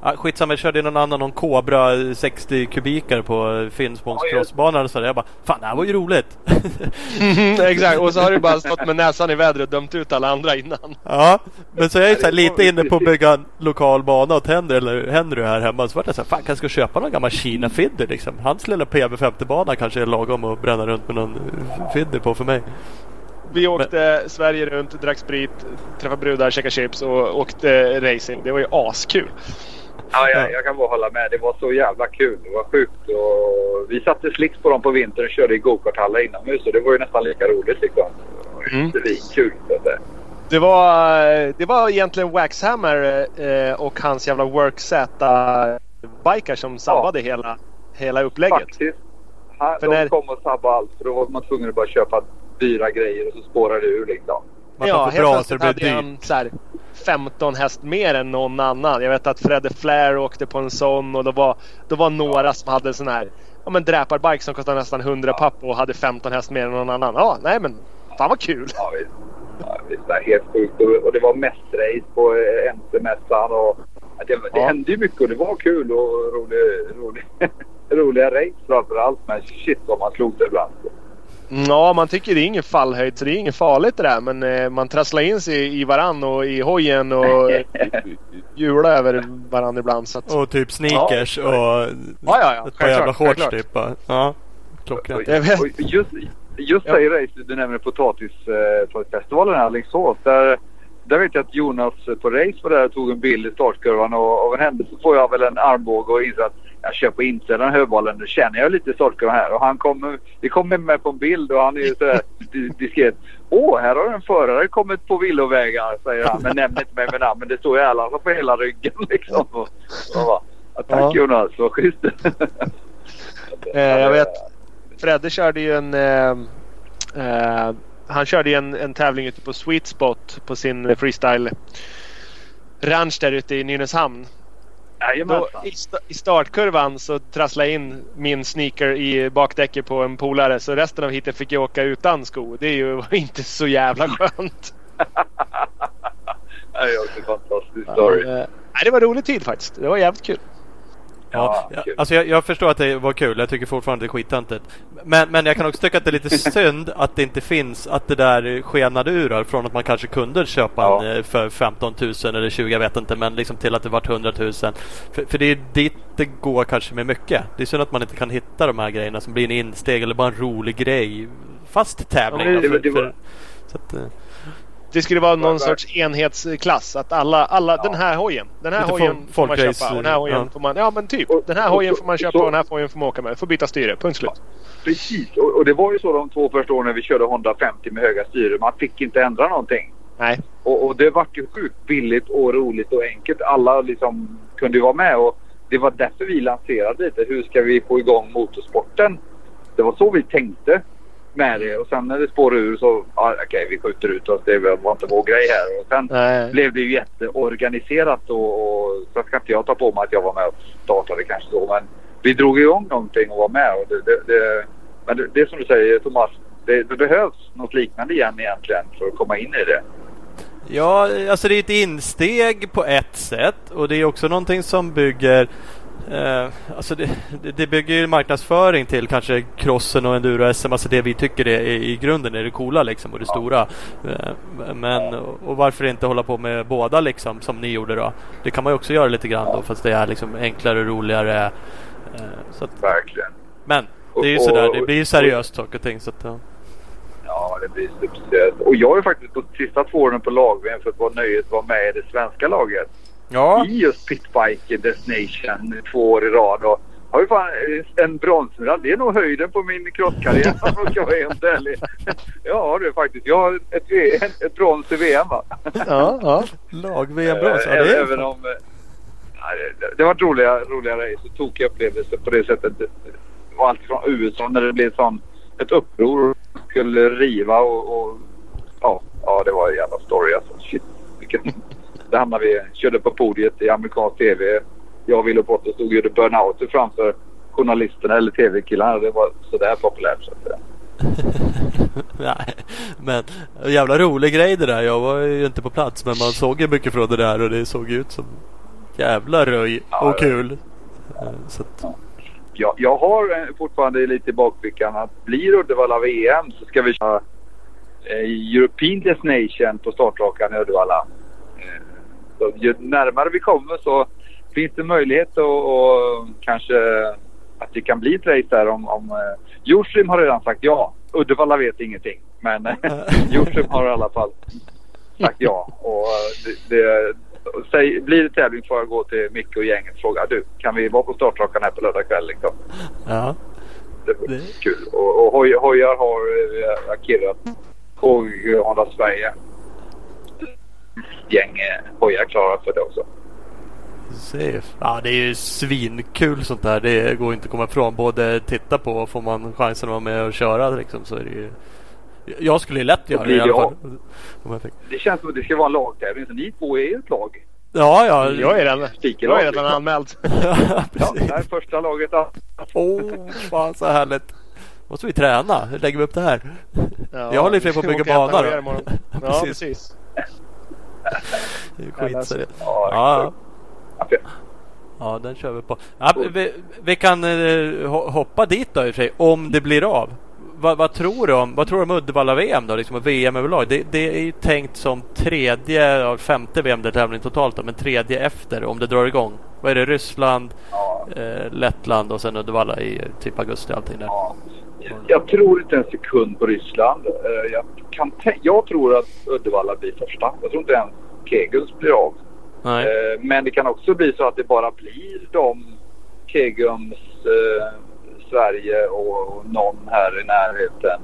Ah, skitsamma, jag körde någon annan, någon Cobra 60 kubikar på Finspångs Ja, och sådär. Jag bara, fan det här var ju roligt. Exakt, och så har du bara stått med näsan i vädret och dömt ut alla andra innan. ja, men så jag är så här, lite inne på att bygga en lokal bana åt Henry, eller Henry här hemma. Så vart jag så här, fan kanske ska köpa någon gammal Kina Fiddy liksom. Hans lilla PB50-bana kanske är lagom att bränna runt med någon Fiddy på för mig. Vi åkte Sverige runt, drack sprit, träffade brudar, käkade chips och åkte racing. Det var ju askul. Ja, jag, jag kan bara hålla med. Det var så jävla kul. Det var sjukt. Och vi satte slicks på dem på vintern och körde i gokarthallar inomhus. Och det var ju nästan lika roligt liksom. Det var ju Mm. svinkul. så att säga. Det var, det var egentligen Waxhammer eh, och hans jävla Work-Z-bikar som sabbade hela, hela upplägget. Faktiskt. För de när- kom och sabbade allt. För då var man tvungen att bara köpa dyra grejer och så spårade det ur liksom. Man ja, helt bra det plötsligt hade dyrt. han så här 15 häst mer än någon annan. Jag vet att Fredde Flair åkte på en sån och då var, då var några som hade sån här ja, men dräparbike som kostade nästan 100 papp och hade 15 häst mer än någon annan. Ja, nej men fan vad kul! Ja, visst. Ja, visst. Det är helt sjukt. Och, och det var mässrace på eh, MC-mässan. Och det, det Ja. hände ju mycket och det var kul och rolig, rolig, roliga race framför allt. Men shit vad man slog det ibland. Ja, man tycker det är ingen fallhöjd så det är inget farligt det där. Men eh, man trasslar in sig i varann och i hojen och hjular över varann ibland. Så att, Och typ sneakers och ja, ja, ja. ett par jävla shorts typ. Ja, klockrent. Just just Ja. det race du nämner potatisfestivalen i Alingsås. Där, där vet jag att Jonas på race var där och tog en bild i startkurvan och av en händelse får jag väl en armbåge och inser att jag kör på insidan högbollen. Då känner jag lite i startkurvan här och han kommer, det kommer med på en bild och han är ju sådär di- diskret. Åh, här har en förare kommit på villovägar säger han. Men nämner inte mig med namn. Men det står Erlandsson på hela ryggen liksom. Och, och bara, tack Ja. Jonas, vad schysst. Eh, jag vet. Fredde körde ju en... Eh, eh, han körde ju en, en tävling ute på Sweet Spot på sin freestyle ranch där ute i Nynäshamn. Då, i, sta- I startkurvan så trasslade jag in min sneaker i bakdäcket på en polare så resten av heatet fick jag åka utan sko. Det är ju inte så jävla skönt. Det är också en fantastisk story. Eh, nej, det var rolig tid faktiskt. Det var jävligt kul. Ja, ja, alltså jag, jag, förstår att det var kul. Jag tycker fortfarande det är skittöntigt. Men, men jag kan också tycka att det är lite synd att det inte finns att det där skenade ur från att man kanske kunde köpa ja. en eh, för 15 000 eller 20 jag vet inte men liksom till att det vart 100 000. För, för det är dit det går kanske med mycket. Det är synd att man inte kan hitta de här grejerna som blir en insteg eller bara en rolig grej. Fast tävling. Ja, det, det, det var... för, så att, eh, det skulle vara någon sorts enhetsklass. Att alla, alla ja. den här hojen. Den här Lite hojen får man köpa. Och den här hojen ja. får man... Ja men typ. Och, den här hojen får man köpa så, och den här hojen får man åka med. Får byta styre. Punkt slut. Precis. Och, och, det var ju så de två första åren när vi körde Honda 50 med höga styre. Man fick inte ändra någonting. Nej. Och, och det vart ju sjukt billigt och roligt och enkelt. Alla liksom kunde ju vara med. Och det var därför vi lanserade lite. Hur ska vi få igång motorsporten? Det var så vi tänkte med det och sen när det spårade ur så ah, okej okay, vi skjuter ut oss. Det var inte vår grej här. Och sen Nej. blev det ju jätteorganiserat och, och så ska inte jag ta på mig att jag var med och startade kanske så men vi drog igång någonting och var med. Och det, det, det men det, det som du säger Thomas, det, det, behövs något liknande igen egentligen för att komma in i det. Ja, alltså det är ett insteg på ett sätt och det är också någonting som bygger Uh, alltså det, det bygger ju marknadsföring till kanske crossen och enduro-SM, alltså det vi tycker är, i grunden är det coola liksom och det stora. Uh, men och varför inte hålla på med båda liksom som ni gjorde då? Det kan man ju också göra lite grann då fast det är liksom enklare och roligare. Uh, så att, Verkligen. Men det är ju sådär, det blir ju seriöst saker och ting så att, ja. Ja, det blir speciellt. Och jag ju faktiskt på sista två åren på lag för att vara nöjet vara med i det svenska laget ja. i just Pitbike Destination två år i rad. Och har ju fan en bronsmedalj. Det är nog höjden på min crosskarriär om jag ska vara helt ärlig. Ja det är faktiskt. Jag har ett, ett, ett brons i VM va. Ja, ja. lag-VM-brons. Ja, det Även om... Det, det var roliga, roliga race och tokiga upplevelser på det sättet. Det var allt från USA när det blev sån, ett uppror och skulle riva och, och ja, ja, det var en jävla story alltså. Shit, vilken där hamnade vi, körde på podiet i amerikansk tv. Jag och Willy Potter stod och gjorde burnouter framför journalisterna eller tv-killarna. Det var sådär populärt så att. Nej, men jävla rolig grej det där. Jag var ju inte på plats men man såg ju mycket från det där och det såg ut som jävla röj ja, och kul. Ja. Så att... ja. jag, har fortfarande lite i bakfickan att blir Uddevalla VM så ska vi köra eh, European Destination på startrakan i Uddevalla. Så ju närmare vi kommer så finns det möjlighet att och kanske att det kan bli ett race där om... om uh, Jorsrim har redan sagt ja. Uddevalla vet ingenting. Men Jorsrim har i alla fall sagt ja. Och uh, det, det, säg, blir det tävling får jag gå till Micke och gänget och fråga du kan vi vara på startrakan här på lördag kväll liksom? Ja. Det blir kul. Och, och hoj, hojar har uh, Akira och Honda Sverige gäng hojar klara för det också. Ja, det är ju svinkul sånt där. Det går inte att komma ifrån. Både titta på och får man chansen att vara med och köra liksom, så är det ju... Jag skulle ju lätt göra det i alla fall. Det känns som att det ska vara en lagtävling. Så ni två är ju ett lag. Ja, ja. Jag är den. Jag är redan liksom. anmäld. ja, ja, det här är första laget. Åh, oh, fan så härligt. Måste vi träna? Hur lägger vi upp det här? Ja, jag håller i på att bygga bana då. Ja, precis det är skitseriöst. Ja, ja. ja, den kör vi på. Ja, vi, vi kan uh, hoppa dit då i och för sig, om det blir av. Vad, vad, tror du om, vad tror du om Uddevalla-VM då? Liksom, VM överlag. Det, det är ju tänkt som tredje, femte VM-tävling totalt då, men tredje efter om det drar igång. Vad är det? Ryssland, ja. eh, Lettland och sen Uddevalla i typ augusti allting där. Ja. Jag tror inte en sekund på Ryssland. Eh, jag, kan jag tror att Uddevalla blir första. Jag tror inte ens Keguls blir av. Nej. Eh, men det kan också bli så att det bara blir de Kegums, eh, Sverige och någon här i närheten.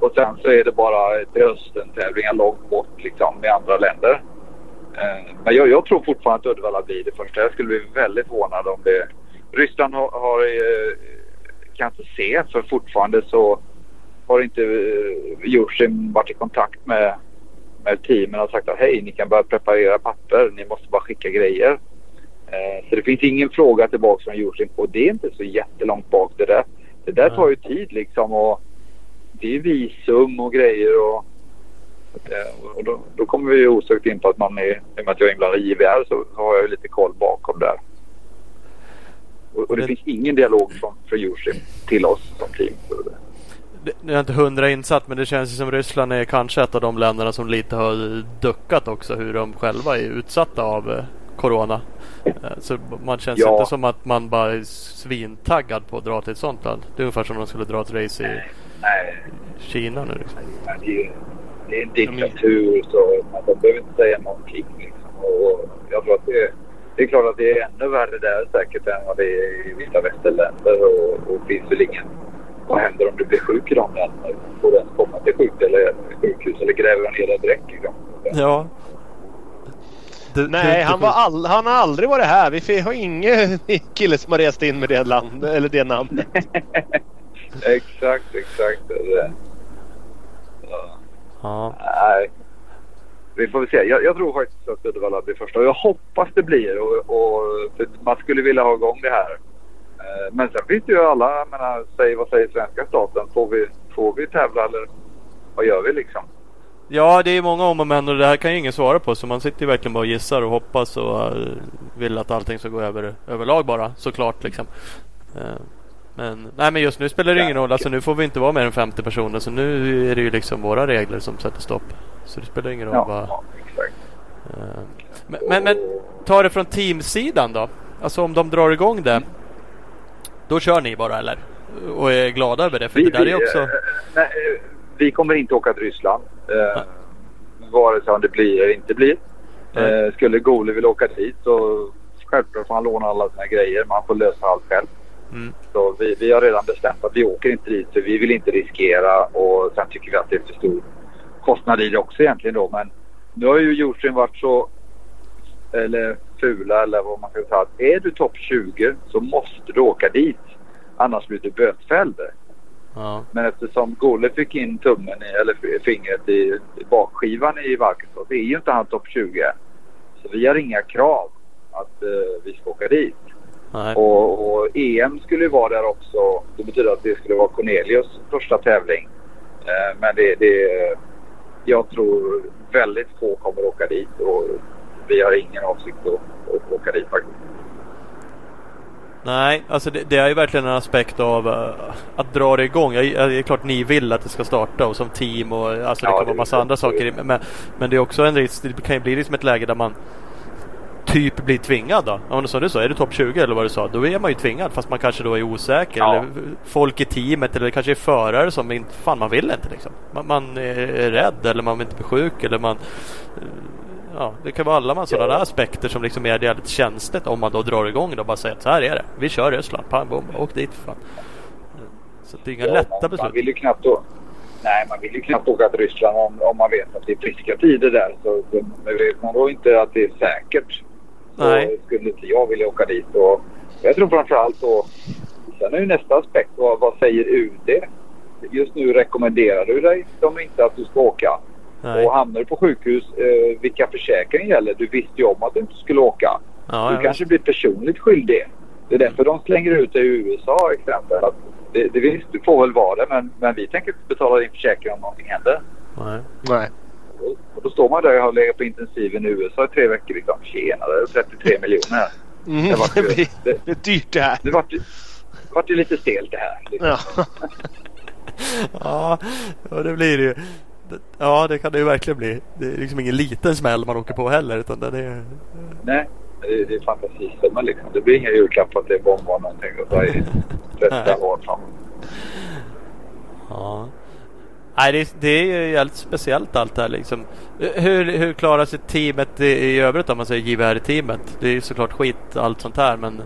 Och sen så är det bara till hösten tävlingar långt bort liksom i andra länder. Men jag, jag, tror fortfarande att Uddevalla blir det första. Jag skulle bli väldigt förvånad om det... Ryssland har, har kan jag inte se för fortfarande så har inte eh, Joshim varit i kontakt med, med teamen och sagt att hej ni kan börja preparera papper, ni måste bara skicka grejer. Eh, så det finns ingen fråga tillbaka från Joshim och det är inte så jättelångt bak det där. Det där tar ju tid liksom och det är visum och grejer och, och då, då kommer vi osökt in på att man är, i och med att jag är inblandad i JVR så har jag lite koll bakom där. Och Och det, Det- finns ingen dialog från, från Jushin till oss som team. Nu är jag inte hundra insatt men det känns ju som Ryssland är kanske ett av de länderna som lite har duckat också hur de själva är utsatta av eh, Corona. Eh, Så man känns Ja. inte som att man bara är svintaggad på att dra till ett sånt land. Det är ungefär som om de skulle dra ett race i Nej, Kina nu. Liksom. men det är, det är en diktatur så man, behöver inte säga någonting. Liksom. Och jag tror att det, det är klart att det är ännu värre där säkert än vad det är i vissa västerländer. Och, och finns väl ingen... Vad händer om du blir sjuk i de länderna? Får du ens komma till sjuk eller sjukhus eller gräver de ner dig direkt? Liksom? Ja. Du, Nej, du- han, var all, han har aldrig varit här. Vi har ingen kille som har rest in med det land eller det namnet. exakt, exakt. Det, ja. Ja. Nej. Vi får väl se. Jag, jag tror faktiskt att Uddevalla blir första. Och jag hoppas det blir. Och, och, man skulle vilja ha igång det här. Eh, men sen finns det ju alla, jag menar, säg, vad säger svenska staten? Får vi, får vi tävla eller vad gör vi liksom? ja, det är många om och men och det här kan ju ingen svara på. Så man sitter ju verkligen bara och gissar och hoppas och eh, vill att allting ska gå över överlag bara såklart. Liksom. Eh, men, nej, men just nu spelar det ingen roll. Alltså, nu får vi inte vara mer än 50 personer. Så nu är det ju liksom våra regler som sätter stopp. Så det spelar ingen roll Ja, exakt. eh, Men, men, men ta det från teamsidan då. Alltså om de drar igång det. Då kör ni bara eller? Och är glada över det? För det där är också... nej, vi kommer inte åka till Ryssland. Eh, vare sig det blir eller inte blir. Eh, skulle Gole vilja åka dit så självklart får han låna alla sina grejer. Man får lösa allt själv. Mm. Så vi, vi har redan bestämt att vi åker inte dit för vi vill inte riskera och sen tycker vi att det är för stor kostnad i det också egentligen då. Men nu har ju Jushin varit så eller fula eller vad man ska säga. att Är du topp 20 så måste du åka dit. Annars blir du bötfälld. Ja. Men eftersom Gole fick in tummen i, eller fingret i, i bakskivan i Valkenstorp är ju inte han topp 20. Så vi har inga krav att eh, vi ska åka dit. Och, och EM skulle ju vara där också. Det betyder att det skulle vara Cornelius första tävling. Eh, men det, det, jag tror väldigt få kommer åka dit och vi har ingen avsikt att, att åka dit faktiskt. Nej, alltså det, det är ju verkligen en aspekt av uh, att dra det igång. Jag, det är klart ni vill att det ska starta och som team och alltså det Ja, kan det vara massa andra saker. Men, men det är också en risk. Det kan ju bli liksom ett läge där man typ blir tvingad då. Ja, men som du sa, är du topp 20 eller vad du sa, då är man ju tvingad fast man kanske då är osäker. Ja. Eller folk i teamet eller kanske är förare som inte, fan man vill inte liksom. Man, man är rädd eller man vill inte bli sjuk eller man Ja, det kan vara alla man sådana där aspekter som liksom är jävligt känsligt om man då drar igång och bara säger att så här är det. Vi kör Ryssland, pang bom, åk dit för fan. Så det är inga Ja, lätta man, man beslut. vill ju knappt å- Nej, man vill ju knappt åka till Ryssland om, om man vet att det är friska tider där. Så, så, men vet man då inte att det är säkert Nej. så skulle inte jag vilja åka dit. Och jag tror framförallt då... Sen är ju nästa aspekt. Vad, vad säger UD? Just nu rekommenderar du dig de inte att du ska åka. Nej. Och hamnar du på sjukhus, eh, vilka försäkringar gäller? Du visste ju om att du inte skulle åka. Ja, du kanske blir personligt skyldig. Det är därför de slänger ut det i USA exempel. Att det, det visst, du får väl vara det men, men vi tänker inte betala din försäkring om någonting händer. Nej. Nej. Och, då står man där och har legat på intensiven i USA i tre veckor. Liksom, tjenare, 33 miljoner. Mm, Det var det, blir, Det- det är dyrt det här. Det vart ju det vart ju lite stelt det här. Liksom. Ja. Ja, det blir det ju. Det- Ja, det kan det ju verkligen bli. Det är liksom ingen liten smäll man åker på heller. Utan det är... Nej, det, det är fantasisummor liksom. Det blir inga julklappar till bomber någonting. Och så i 13 år framåt. Ja. Nej, det, är- det är ju jävligt speciellt allt det här liksom. Hur, hur klarar sig teamet i, i övrigt om man säger JVR-teamet? Det är ju såklart skit allt sånt här men...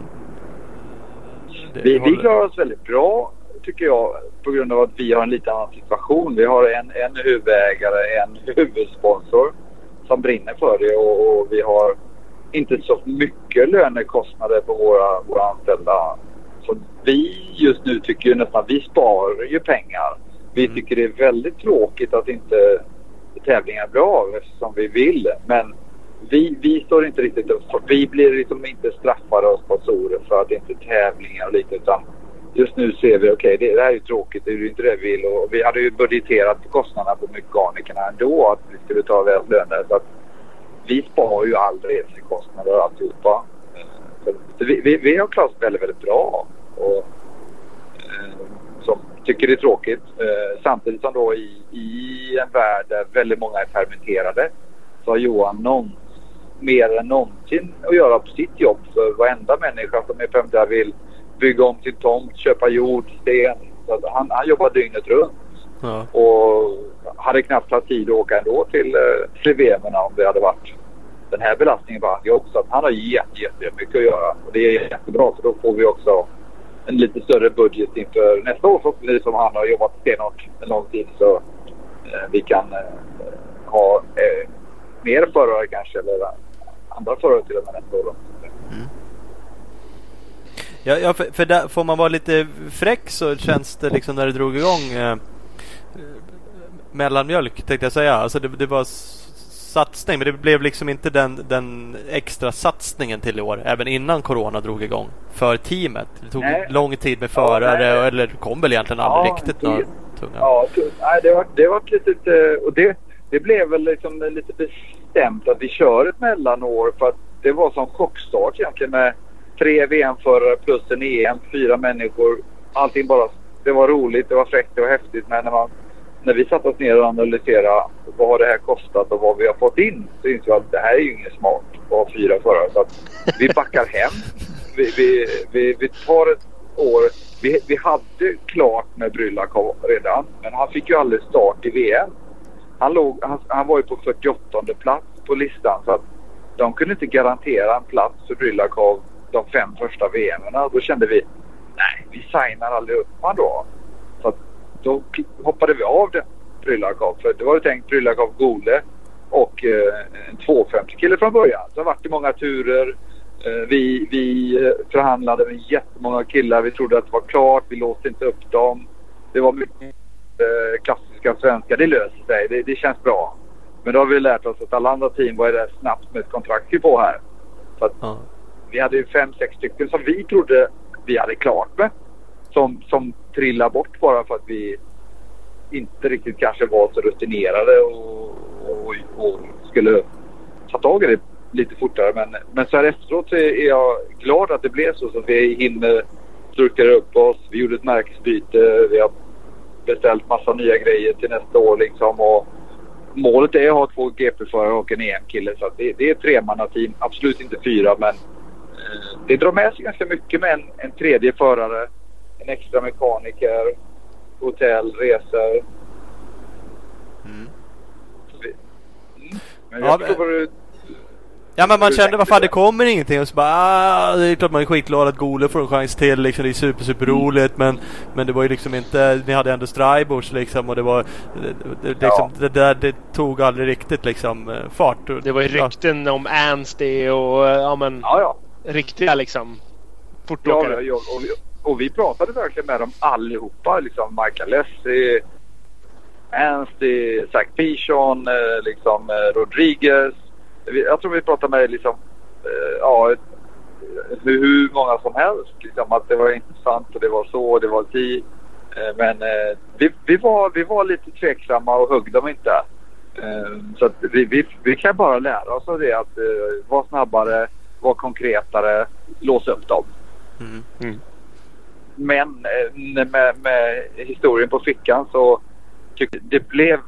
Vi, vi klarar oss väldigt bra tycker jag på grund av att vi har en lite annan situation. Vi har en, en huvudägare, en huvudsponsor som brinner för det och, och vi har inte så mycket lönekostnader på våra, våra anställda. Så vi just nu tycker ju nästan vi sparar ju pengar. Vi Mm. tycker det är väldigt tråkigt att inte tävlingar blir av eftersom vi vill. Men vi, vi står inte riktigt upp för, Vi blir liksom inte straffade av sponsorer för att inte tävlingar och lite utan just nu ser vi okej det, det här är ju tråkigt, det är ju inte det vi vill och vi hade ju budgeterat kostnaderna på mekanikerna ändå att vi skulle ta deras löner så att vi sparar ju all resekostnader och alltihopa. Så, vi, vi, vi har klarat oss väldigt, väldigt bra. Och, eh, tycker det är tråkigt. Eh, samtidigt som då i, i en värld där väldigt många är permitterade så har Johan någon, mer än någonsin att göra på sitt jobb. För varenda människa som är permitterad vill bygga om sin tomt, köpa jord, sten. Så han, han jobbar dygnet runt. Ja. Och hade knappt haft tid att åka ändå till, eh, till VM om det hade varit den här belastningen på hans jobb. Så att han har jätte, jättemycket att göra. Och det är jättebra för då får vi också en lite större budget inför nästa år förhoppningsvis som han har jobbat stenhårt en lång tid. Så eh, vi kan eh, ha eh, mer förare kanske eller andra förare till och med nästa år. Ja, ja för, för där, får man vara lite fräck så känns det liksom när det drog igång eh, eh mellanmjölk tänkte jag säga. Alltså det, det var s- satsning men det blev liksom inte den, den extra satsningen till i år. Även innan Corona drog igång. För teamet. Det tog Nej. lång tid med Ja, förare nej. eller kom väl egentligen aldrig Ja, riktigt några tunga. Ja, nej, det var, det var ett litet... eh, Och det, det blev väl liksom lite bestämt att vi kör ett mellanår för att det var som chockstart egentligen med tre VM-förare plus en EM, fyra människor. Allting bara... Det var roligt, det var fräckt, det var häftigt men när, man, när vi satte oss ner och analyserade vad har det här kostat och vad vi har fått in så insåg vi att det här är ju inget smart att ha fyra förare. Så att vi backar hem. Vi, vi, vi, vi tar ett år. Vi, vi hade klart med Brylakov redan men han fick ju aldrig start i VM. Han, låg, han, han var ju på 48 plats på listan så att de kunde inte garantera en plats för Brylakov de fem första VMerna. Då kände vi nej, vi signar aldrig upp han då. Då hoppade vi av det Brylakov. För det var ju tänkt Brylakov, Gole och eh, en 250 kille från början. Så det har varit i många turer. Eh, vi, vi eh, förhandlade med jättemånga killar. Vi trodde att det var klart. Vi låste inte upp dem. Det var mycket eh, klassiska svenska. Det löser sig. Det, det känns bra. Men då har vi lärt oss att alla andra team var det snabbt med ett kontrakt på här. Så att Ja. vi hade ju fem, sex stycken som vi trodde vi hade klart med. Som, som trillar bort bara för att vi inte riktigt kanske var så rutinerade och, och, och skulle ta tag i det lite fortare. Men, men så här efteråt så är jag glad att det blev så. Så att vi hinner strukturera upp oss. Vi gjorde ett märkesbyte. Vi har beställt massa nya grejer till nästa år liksom. Och målet är att ha två GP-förare och en EM-kille. Så att det, det är ett tremannateam. Absolut inte fyra men eh, det drar med sig ganska mycket med en, en tredje förare. En extra mekaniker. Hotell, resor. Mm. Mm. Men Ja, jag men- förstår du... Ja men man Du kände vad fan det. kommer ingenting och så bara ah, det är klart man är skitglad att Gole får en chans till liksom. Det är super super roligt men Men det var ju liksom inte Ni hade ändå Strybors liksom och det var det, det, liksom, Ja. det där det tog aldrig riktigt liksom eh, fart. Och- Det var ju ja. rykten om Anstey och eh, ja, men, Ja, ja. riktiga liksom Ja, fortåkare. ja, och, vi, och vi pratade verkligen med dem allihopa. Liksom Michael Lessie, Anstey, Zach Pichon, eh, liksom eh, Rodriguez. Jag tror vi pratade med liksom, eh, ja, hur, hur många som helst. Liksom, att det var intressant och det var så och det var si. Eh, men eh, vi, vi, var, vi var lite tveksamma och högg dem inte. Eh, så att vi, vi, vi kan bara lära oss av det att eh, vara snabbare, vara konkretare, låsa upp dem. Mm. Men eh, med, med historien på fickan så tycker jag det blev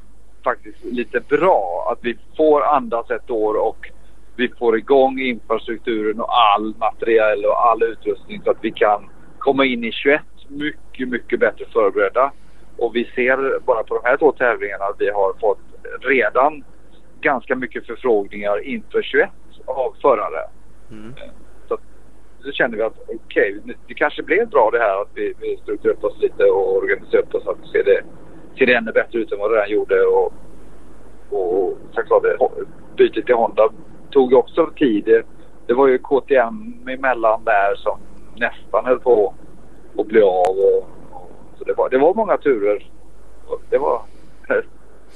faktiskt lite bra att vi får andas ett år och vi får igång infrastrukturen och all materiell och all utrustning så att vi kan komma in i 21 mycket, mycket bättre förberedda. Och vi ser bara på de här två tävlingarna att vi har fått redan ganska mycket förfrågningar inför 21 av förare. Mm. Så kände vi att okej, okay, det kanske blev bra det här att vi, vi strukturerade upp oss lite och organiserade upp oss så att det ser det, ser det ännu bättre ut än vad det redan gjorde. Och, och såklart, det, bytet till Honda tog också tid. Det, det var ju KTM emellan där som nästan höll på att bli av. Och, och, så det var, det var många turer. Det var,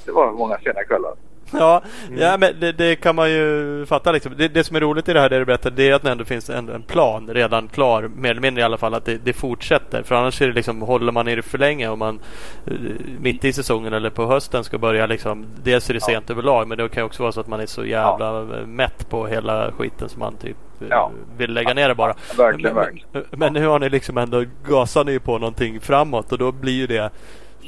det var många sena kvällar. Ja, mm. ja men det, det, kan man ju fatta. Liksom. Det, det, som är roligt i det här det du berättar det är att det ändå finns en, en plan redan klar. Mer eller mindre i alla fall. Att det, det fortsätter. För annars är det liksom, håller man i det för länge och man uh, mitt i säsongen eller på hösten ska börja liksom. Dels är det sent ja. överlag men det kan också vara så att man är så jävla ja. mätt på hela skiten som man typ eh, ja. vill lägga ner det bara. Verkligen, men, verkligen. men nu har ni liksom ändå gasar ni på någonting framåt och då blir ju det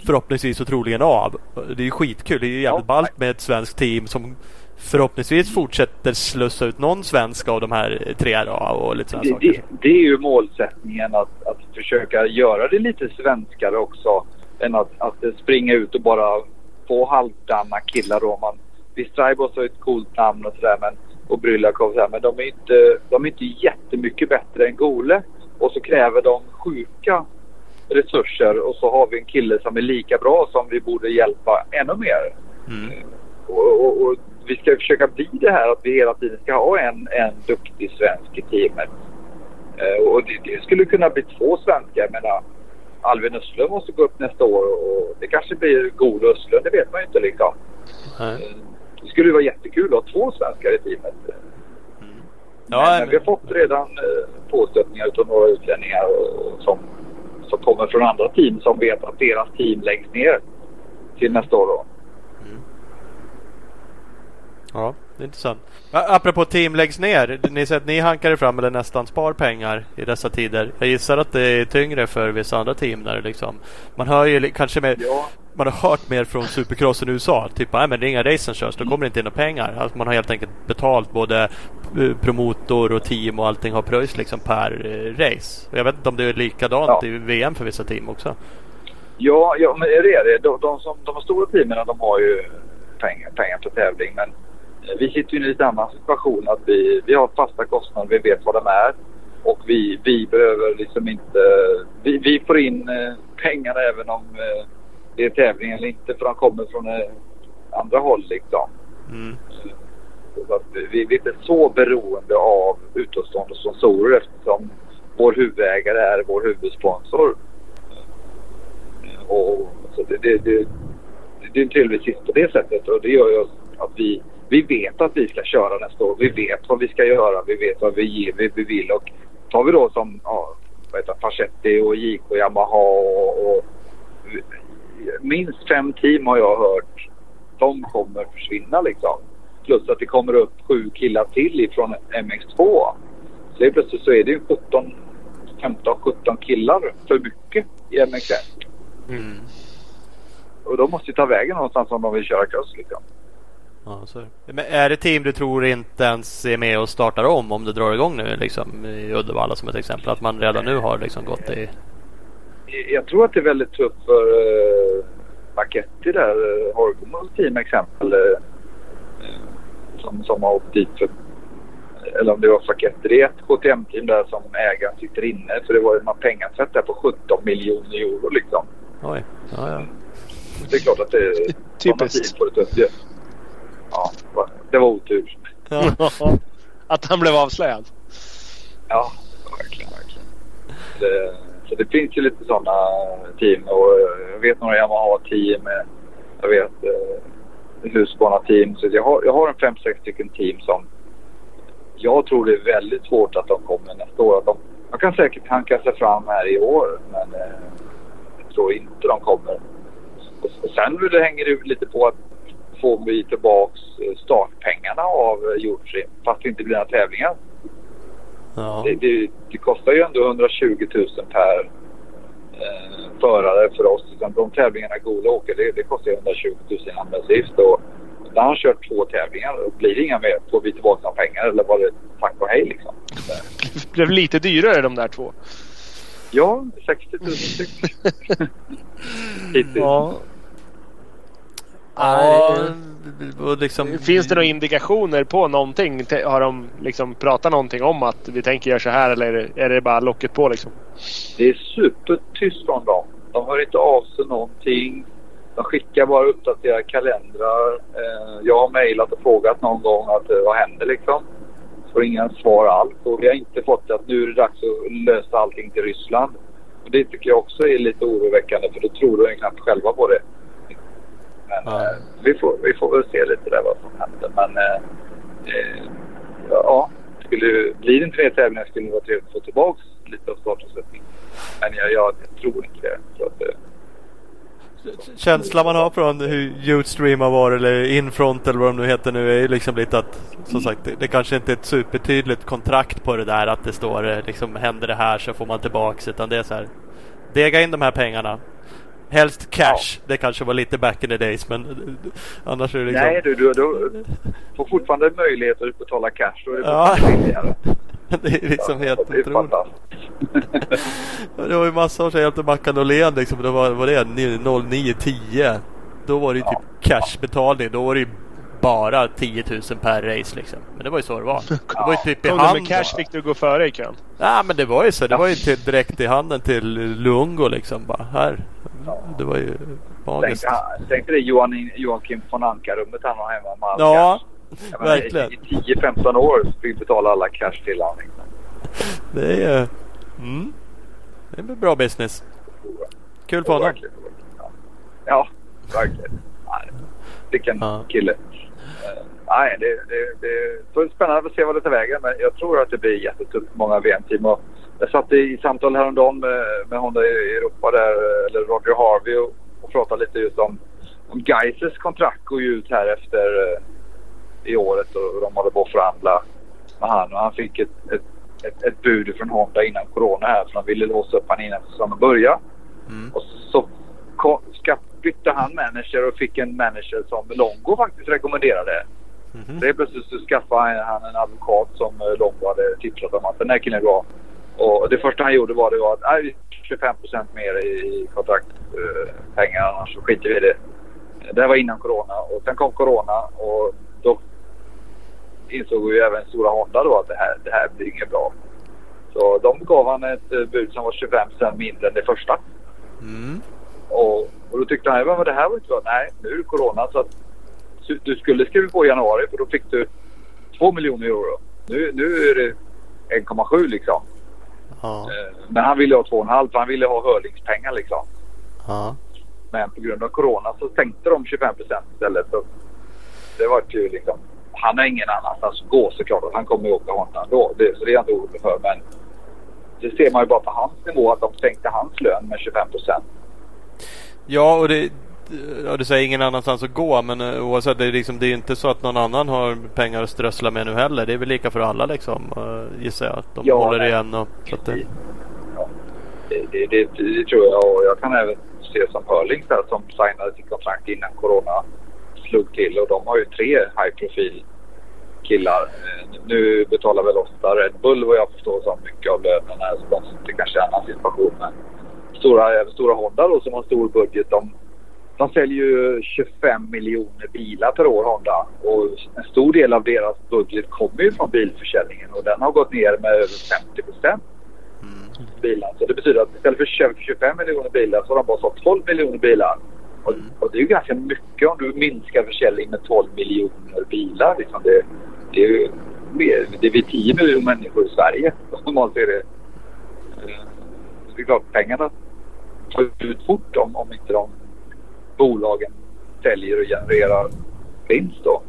förhoppningsvis och troligen av. Det är ju skitkul. Det är ju jävligt ballt med ett svenskt team som förhoppningsvis fortsätter slussa ut någon svensk av de här tre då, och lite sådana det, saker. Det, det, är ju målsättningen att, att försöka göra det lite svenskare också än att, att springa ut och bara få halvdana killar då. Man, visst, Raibos har ett coolt namn och sådär men och Brylakov och sådär men de är inte, de är inte jättemycket bättre än Gole. Och så kräver de sjuka resurser och så har vi en kille som är lika bra som vi borde hjälpa ännu mer. Mm. Och, och, och, vi ska försöka bli det här att vi hela tiden ska ha en, en duktig svensk i teamet. Uh, och det, det, skulle kunna bli två svenskar. Jag menar, Alvin Östlund måste gå upp nästa år och det kanske blir god Östlund. Det vet man ju inte liksom. Mm. Uh, det skulle vara jättekul att ha två svenskar i teamet. Mm. Ja, men, vi har fått redan påstötningar av några utlänningar och, som som kommer från andra team som vet att deras team läggs ner till nästa år. Då. Mm. Ja, det är intressant. Apropå team läggs ner. Ni säger att ni hankar fram eller nästan spar pengar i dessa tider. Jag gissar att det är tyngre för vissa andra team där liksom. Man hör ju kanske mer, ja. Man har hört mer från supercrossen i USA. Typ, nej men det är inga race som körs, då kommer det inte in några pengar. Alltså man har helt enkelt betalt både eh, promotor och team och allting har pröjs liksom per eh, race. Jag vet inte om det är likadant ja. i VM för vissa team också. Ja, ja men det är det. De, de, som, de stora teamen de har ju pengar, pengar för tävling. Men vi sitter ju i en lite annan situation att vi, vi har fasta kostnader, vi vet vad de är. Och vi, vi behöver liksom inte... Vi, vi får in eh, pengarna även om eh, det är tävling eller inte för de kommer från eh, andra håll liksom. Mm. Vi, vi är inte så beroende av utomstående sponsorer eftersom vår huvudägare är vår huvudsponsor. Och, så det, det, det, det är en trevlig sist på det sättet och det gör ju att vi vi vet att vi ska köra nästa år. Vi vet vad vi ska göra. Vi vet vad vi, ger, vi, vi vill. Och tar vi då som ja, vad heter, Pachetti och JK Yamaha och, och minst fem team har jag hört. De kommer försvinna liksom. Plus att det kommer upp sju killar till ifrån MX2. Så helt plötsligt så är det ju 17, 15, 17 killar för mycket i MX1. Mm. Och de måste ju ta vägen någonstans om de vill köra cross liksom. Ja, så är det. Men är det team du tror inte ens är med och startar om om det drar igång nu liksom i Uddevalla som ett exempel? Att man redan nu har liksom gått i... Jag tror att det är väldigt tufft för uh, Maketti där, uh, eh, Horgomos team exempel. Uh, som, som har åkt dit för, eller om det var Faketti. Det är ett KTM-team där som ägaren sitter inne. Så det var en pengatvätt där på 17 miljoner euro liksom. Oj, ja ja. Det är klart att det är typiskt. På det tufft, ja, det var otur. att han blev avslöjad? Ja, verkligen. verkligen. Det, så det finns ju lite sådana team och eh, jag vet några Yamaha-team. Eh, jag vet eh, Husqvarna-team. Så jag har, jag har en fem, sex stycken team som jag tror det är väldigt svårt att de kommer nästa år. Att de, de kan säkert hanka sig fram här i år men eh, jag tror inte de kommer. Och, och sen det hänger det lite på att får vi tillbaks eh, startpengarna av Hjortrim fast det inte blir några tävlingar. Ja. Det, det, det, kostar ju ändå 120 000 per eh, förare för oss. De tävlingarna Gole åker det, det kostar 120 000 i anmälningsavgift. Och när han kört två tävlingar och blir det inga mer får vi tillbaka pengar eller var det tack och hej liksom. Det blev lite dyrare de där två. Ja, 60 000 styck. ja. Ja, liksom... Finns det några indikationer på någonting? Har de liksom pratat någonting om att vi tänker göra så här eller är det bara locket på liksom? Det är supertyst från dem. De hör inte av sig någonting. De skickar bara uppdaterade kalendrar. Eh, jag har mejlat och frågat någon gång att eh, vad händer liksom? Får inga svar alls. Och vi har inte fått att nu är det dags att lösa allting till Ryssland. Och det tycker jag också är lite oroväckande för då tror de knappt själva på det. Men Ja. eh, vi, får, vi får väl se lite där vad som händer. Men eh, eh, ja, skulle, blir det inte mer tävlingar skulle det vara trevligt att få tillbaka lite av startomsättningen. Men jag, jag, jag tror inte det. Så att, eh, Känslan man har från hur Utstream har varit eller Infront eller vad de nu heter nu är ju liksom lite att som sagt det, det kanske inte är ett supertydligt kontrakt på det där att det står eh, liksom händer det här så får man tillbaks utan det är så här dega in de här pengarna. Helst cash. Det kanske var lite back in the days men annars är det liksom Nej, du, du, du får fortfarande möjlighet att betala cash. Då är det Ja. billigare. det är liksom helt det är otroligt. Det var ju sedan jag hjälpte Mackan Åhlén liksom. Det var, var det 0910. Då var det ju typ cashbetalning. Då var det ju bara 10 000 per race liksom. Men det var ju så det var. Det var ju typ i handen. med cash fick du gå före i kön. Ja men det var ju så. Det var ju till, direkt i handen till Luongo liksom. Bara här. Det var ju magiskt. Tänk, ah, tänk dig Johan, Joakim von Anka-rummet han har hemma med all Ja, cash. Menar, verkligen. I 10-15 år fick vi betala alla cash till honom. Liksom. Det är. Mm. Det är bra business. Kul för honom. Ja. verkligen. Vilken Ja. kille. Nej, det, det, det får spännande att se vad det tar vägen. Men jag tror att det blir jättetufft för många VM-team. Och Jag satt i samtal häromdagen med, med Honda i Europa där, eller Roger Harvey och, och pratade lite just om, om Geisers kontrakt går ju ut här efter eh, i året och de håller på att förhandla med han och han fick ett, ett, ett, ett bud från Honda innan Corona här för de ville låsa upp han innan säsongen började. Mm. Och så ska, bytte han manager och fick en manager som Longo faktiskt rekommenderade. Mhm. Så helt plötsligt så skaffade han en advokat som eh, Longo hade tipsat om att den här killen är bra. Och det första han gjorde var, det var att nej, 25% mer i kontraktpengar annars så skiter vi i det. Det här var innan Corona och sen kom Corona och då insåg ju även stora Honda då att det här, det här blir inget bra. Så de gav han ett eh, bud som var 25 mindre än det första. Mm. Och, och då tyckte han, men det här var inte bra. Nej, nu är det Corona så att du- skulle skriva på i januari för då fick du 2 miljoner euro. Nu, nu är det 1,7 liksom. Ja. Eh, Men han ville ha 2,5 för han ville ha hörlingspengar liksom. Ja. Men på grund av Corona så sänkte de 25% istället. Så det var ju liksom. Han har ingen annanstans att gå såklart. Han kommer ju åka Honda ändå. Det, så det är jag inte orolig för. Men det ser man ju bara på hans nivå att de sänkte hans lön med 25% Ja, och det, ja, du säger ingen annanstans att gå men uh, oavsett det är, liksom, det är inte så att någon annan har pengar att strössla med nu heller. Det är väl lika för alla liksom uh, gissar jag. De Ja, håller nej. igen och så att det, Ja, det, det, det, det tror jag och jag kan även se som Hörlings där som signade sitt kontrakt innan Corona slog till och de har ju tre high profil killar. Eh, Nu betalar väl ofta Red Bull vad jag förstår som mycket av lönen här så de sitter kanske i en annan situation. Men stora, även stora Honda då som har stor budget de, de säljer ju 25 miljoner bilar per år Honda och en stor del av deras budget kommer ju från bilförsäljningen och den har gått ner med över 50 procent bilar. Så det betyder att istället för 20 25 miljoner bilar så har de bara sålt 12 miljoner bilar. Och, och det är ju ganska mycket om du minskar försäljningen med 12 miljoner bilar. Liksom det, det är ju mer, det är vi 10 miljoner människor i Sverige om man ser det. Eh, så det är klart pengarna tar ut fort om, om inte de bolagen säljer och genererar vinst då.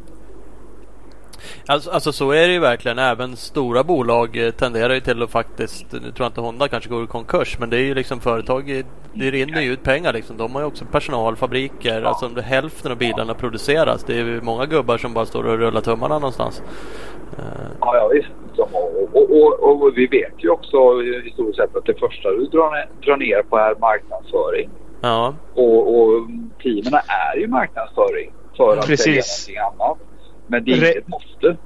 Alltså, alltså så är det ju verkligen. Även stora bolag eh, tenderar ju till att faktiskt, nu tror jag inte Honda kanske går i konkurs, men det är ju liksom företag, eh, det rinner ju ut pengar liksom. De har ju också personal, fabriker, alltså hälften av bilarna produceras. Det är ju många gubbar som bara står och rullar tummarna någonstans. Eh, Ja, ja visst. Och, och, och, och vi vet ju också historiskt sett att det första du drar ner, drar ner på är marknadsföring. Ja, Och, och teamen är ju marknadsföring för att Precis. sälja någonting annat. Men det är Re- inget måste.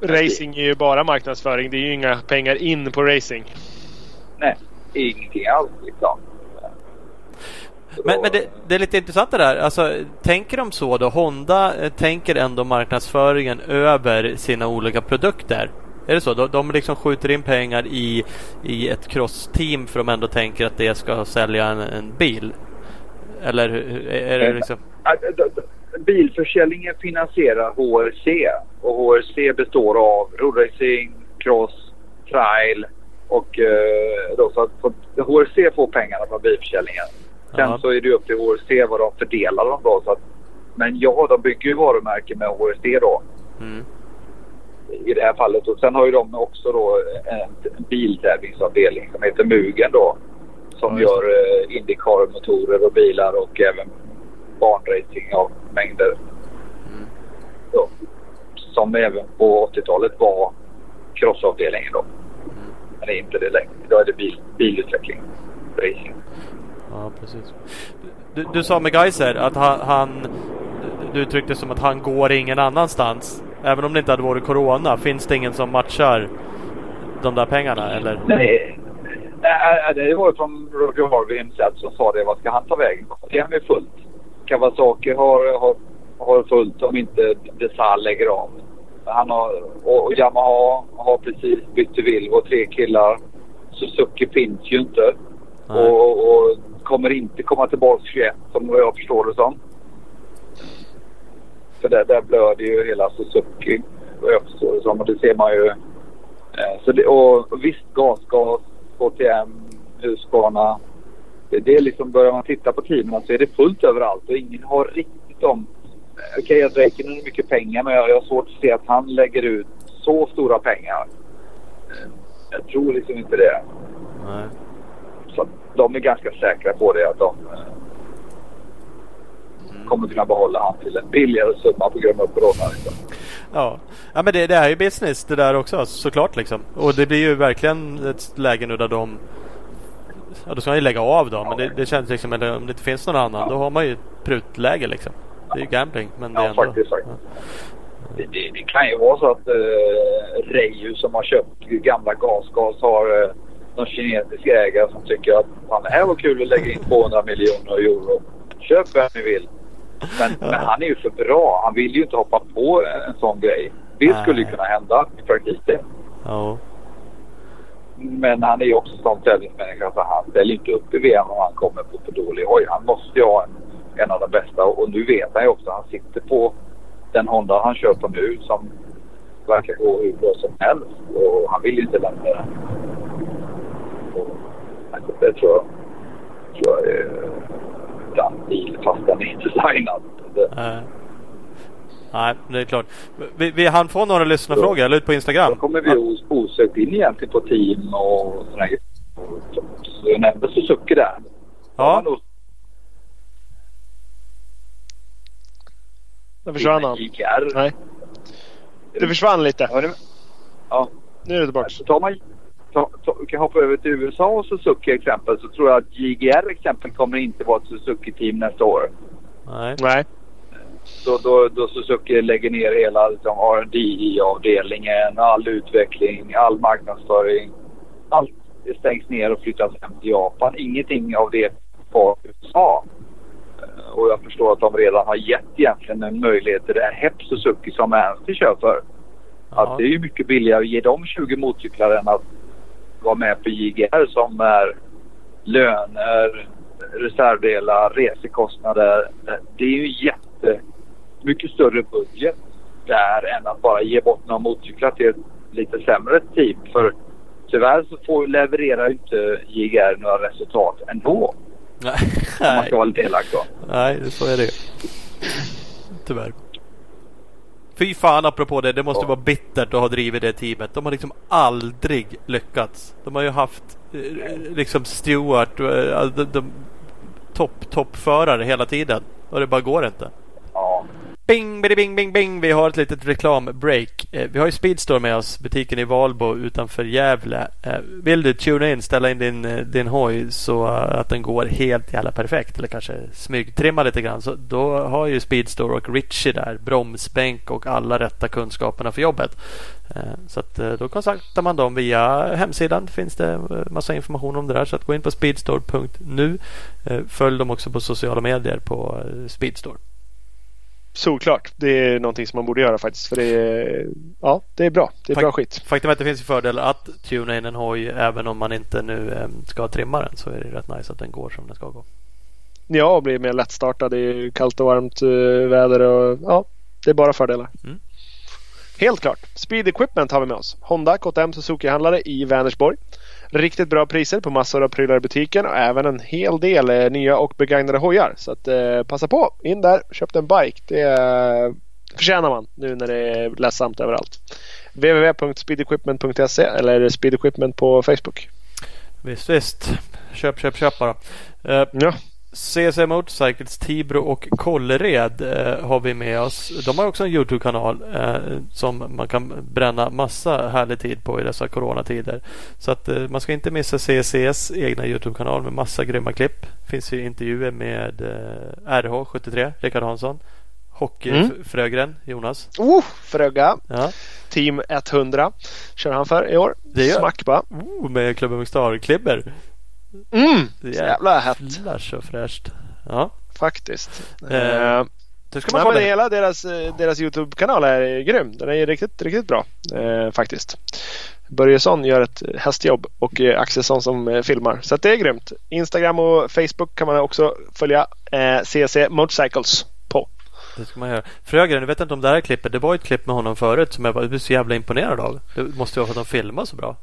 Racing är ju bara marknadsföring. Det är ju inga pengar in på racing. Nej, ingenting alls liksom. Men, då- men det, det är lite intressant det där. Alltså, tänker de så då? Honda eh, tänker ändå marknadsföringen över sina olika produkter. Är det så? De, de liksom skjuter in pengar i, i ett crossteam för de ändå tänker att det ska sälja en, en bil? Eller är det liksom? D- d- d- Bilförsäljningen finansierar HRC och HRC består av roadracing, cross, trail och eh, då så att HRC får pengarna från bilförsäljningen. Sen Ja. så är det upp till HRC vad de fördelar dem då så att Men ja, de bygger ju varumärken med HSD då. Mm. I det här fallet. Och sen har ju de också då en, biltävlingsavdelning som heter Mugen då. Som Ja, gör eh, Indycar-motorer och bilar och även banracing av mängder. Mm. Så, som även på 80-talet var crossavdelningen då. Mm. Men det är inte det längre. Idag är det bil, bilutveckling. Racing. Ja, precis. Du, du sa med Geiser att han, han du uttryckte som att han går ingen annanstans. Även om det inte hade varit Corona. Finns det ingen som matchar de där pengarna eller? Nej, Nej, det var ju från Roger himself som sa det. Vad ska han ta vägen? Det är fullt. Kawasaki har, har, har fullt om inte Desal lägger av. Han har, och, Yamaha har precis bytt till Volvo. Tre killar. Suzuki finns ju inte. Och, och kommer inte komma tillbaka 21 som jag förstår det som. För där, där blöder ju hela Suzuki vad jag förstår det som. Och det ser man ju. Eh, Så det, och visst gasgas, KTM, Husqvarna. Det, det är liksom, börjar man titta på teamen så är det fullt överallt och ingen har riktigt om... eh, Okej att Räikkönen har mycket pengar men jag, jag har svårt att se att han lägger ut så stora pengar. Eh, Jag tror liksom inte det. Nej. Så de är ganska säkra på det att de kommer kunna behålla han till en billigare summa på grund av corona. Liksom. Ja, ja men det, det är ju business det där också såklart liksom. Och det blir ju verkligen ett läge nu där de Ja då ska man ju lägga av då men det, det känns liksom eller om det inte finns någon annan då har man ju prutläge liksom. Det är ju gambling men det är Ja, ändå. faktiskt, faktiskt. Det, det, det kan ju vara så att eh, Reijo som har köpt gamla gasgas har eh, någon kinesisk ägare som tycker att fan, det här var kul att lägga in 200 miljoner euro. Köp vem ni vill. Men, men han är ju för bra. Han vill ju inte hoppa på en, en sån grej. Det Nej. skulle ju kunna hända i praktiken. Ja. Men han är ju också sån tävlingsmänniska så han ställer inte upp i VM om han kommer på för dålig hoj. Han måste ju ha en, en av de bästa och nu vet han ju också han sitter på den Honda han kör på nu som verkar gå hur bra som helst och han vill ju inte lämna den. Det tror jag, tror jag är den bil fast den är inte designad. Det, Nej. Nej, det är klart. Vi, vi hann få några lyssnarfrågor. La ut på Instagram. Då kommer vi os- osökt in egentligen på team och sådana grejer. Så jag nämnde Suzuki där. Ja. Där försvann han. Nej. Det försvann lite. Ja. Nu är det tillbaka. Så tar man, ta, ta, kan hoppa över till USA och Suzuki exempel så tror jag att JGR exempel kommer inte vara ett Suzuki-team nästa år. Nej. Nej. Då, då, då Suzuki lägger ner hela liksom, R&D avdelningen all utveckling, all marknadsföring. Allt det stängs ner och flyttas hem till Japan. Ingenting av det på USA. Eh, Och jag förstår att de redan har gett egentligen en möjlighet till det här HEP Suzuki som Ernst kör för. Att det är ju mycket billigare att ge dem 20 motorcyklar än att vara med på JGR som är löner, reservdelar, resekostnader. Det är ju jätte mycket större budget där än att bara ge bort några motorcyklar till ett lite sämre team. För tyvärr så får, levererar inte JGR några resultat ändå. Nej. Om man ska vara lite elak då. Nej, så är det Tyvärr. Fy fan apropå det. Det måste Ja. vara bittert att ha drivit det teamet. De har liksom aldrig lyckats. De har ju haft eh, liksom Stewart eh, de, de, topp toppförare hela tiden. Och det bara går inte. Ja. Bing, bing, bing, bing. Vi har ett litet reklambreak. Eh, vi har ju Speedstore med oss. Butiken i Valbo utanför Gävle. Eh, vill du tuna in, ställa in din, eh, din hoj så att den går helt jävla perfekt. Eller kanske smygtrimma lite grann. Så då har ju Speedstore och Richie där bromsbänk och alla rätta kunskaperna för jobbet. Så att då kontaktar man dem via hemsidan. finns det massa information om det där. Så att gå in på speedstore.nu. Följ dem också på sociala medier på Speedstore. Solklart. Det är någonting som man borde göra faktiskt. För det är, ja, det är bra. Det är bra skit. Faktum är att det finns ju fördelar att tuna in en hoj även om man inte nu eh, ska trimma den så är det rätt nice att den går som den ska gå. Ja, och blir mer lättstartad. Det är ju kallt och varmt eh, väder och ja, det är bara fördelar. Mm. Helt klart. Speed Equipment har vi med oss. Honda KTM Suzuki-handlare i Vänersborg. Riktigt bra priser på massor av prylar i butiken och även en hel del eh, nya och begagnade hojar. Så att, eh, passa på! In där, köp en bike. Det eh, förtjänar man nu när det är ledsamt överallt. www.speedequipment.se eller speedequipment på Facebook. Visst, visst. Köp, köp, köp bara. Uh, ja. CC Motorcycles, Tibro och Kållered eh, har vi med oss. De har också en Youtube-kanal eh, som man kan bränna massa härlig tid på i dessa coronatider. Så att eh, man ska inte missa CCs egna Youtube-kanal med massa grymma klipp. Finns ju intervjuer med eh, RH73, Rickard Hansson. Hockeyfrögren, mm. Jonas. Oh, Fröga! Ja. Team 100 kör han för i år. Det gör. Smack bara. Oh, med Klubben Star-klibber. Mm, så jävla hett. Flash och fräscht. Ja. Faktiskt. Eh, det ska man Nej, hela deras, eh, deras Youtube-kanal är grym. Den är riktigt, riktigt bra eh, faktiskt. Börjesson gör ett hästjobb och eh, Axelsson som eh, filmar. Så det är grymt. Instagram och Facebook kan man också följa. Eh, CC Motorcycles. Det ska man göra. Frögren, jag vet inte om det här klippet. Det var ett klipp med honom förut som jag var så jävla imponerad av. Det måste vara för att de filmar så bra.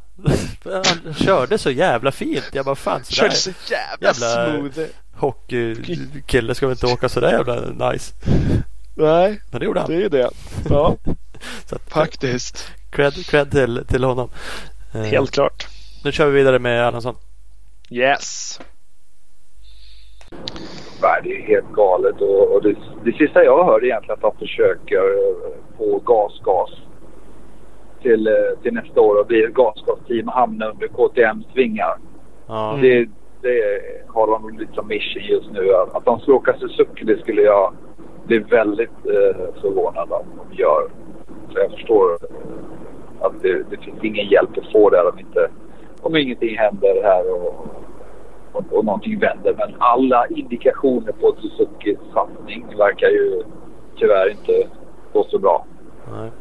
Han körde så jävla fint. Jag bara fan sådär. Körde så jävla, jävla smooth. Hockeykille ska väl inte åka sådär jävla nice. Nej, Men det gjorde han. Det är ju det. Ja, att, faktiskt. Cred, cred till, till honom. Eh, Helt klart. Nu kör vi vidare med Erlandsson. Yes. Nej, det är helt galet. Och, och det, det sista jag hör egentligen är att de försöker få gas-gas till, eh, till nästa år och bli ett gasgasteam och hamna under KTMs vingar. Ja. Det, det har de lite som mission just nu. Att de ska åka Suzuki det skulle jag bli väldigt eh, förvånad om de gör. Så jag förstår att det, det finns ingen hjälp att få där om, inte, om ingenting händer här och, och, och någonting vänder. Men alla indikationer på Suzukis satsning verkar ju tyvärr inte gå så bra. Nej.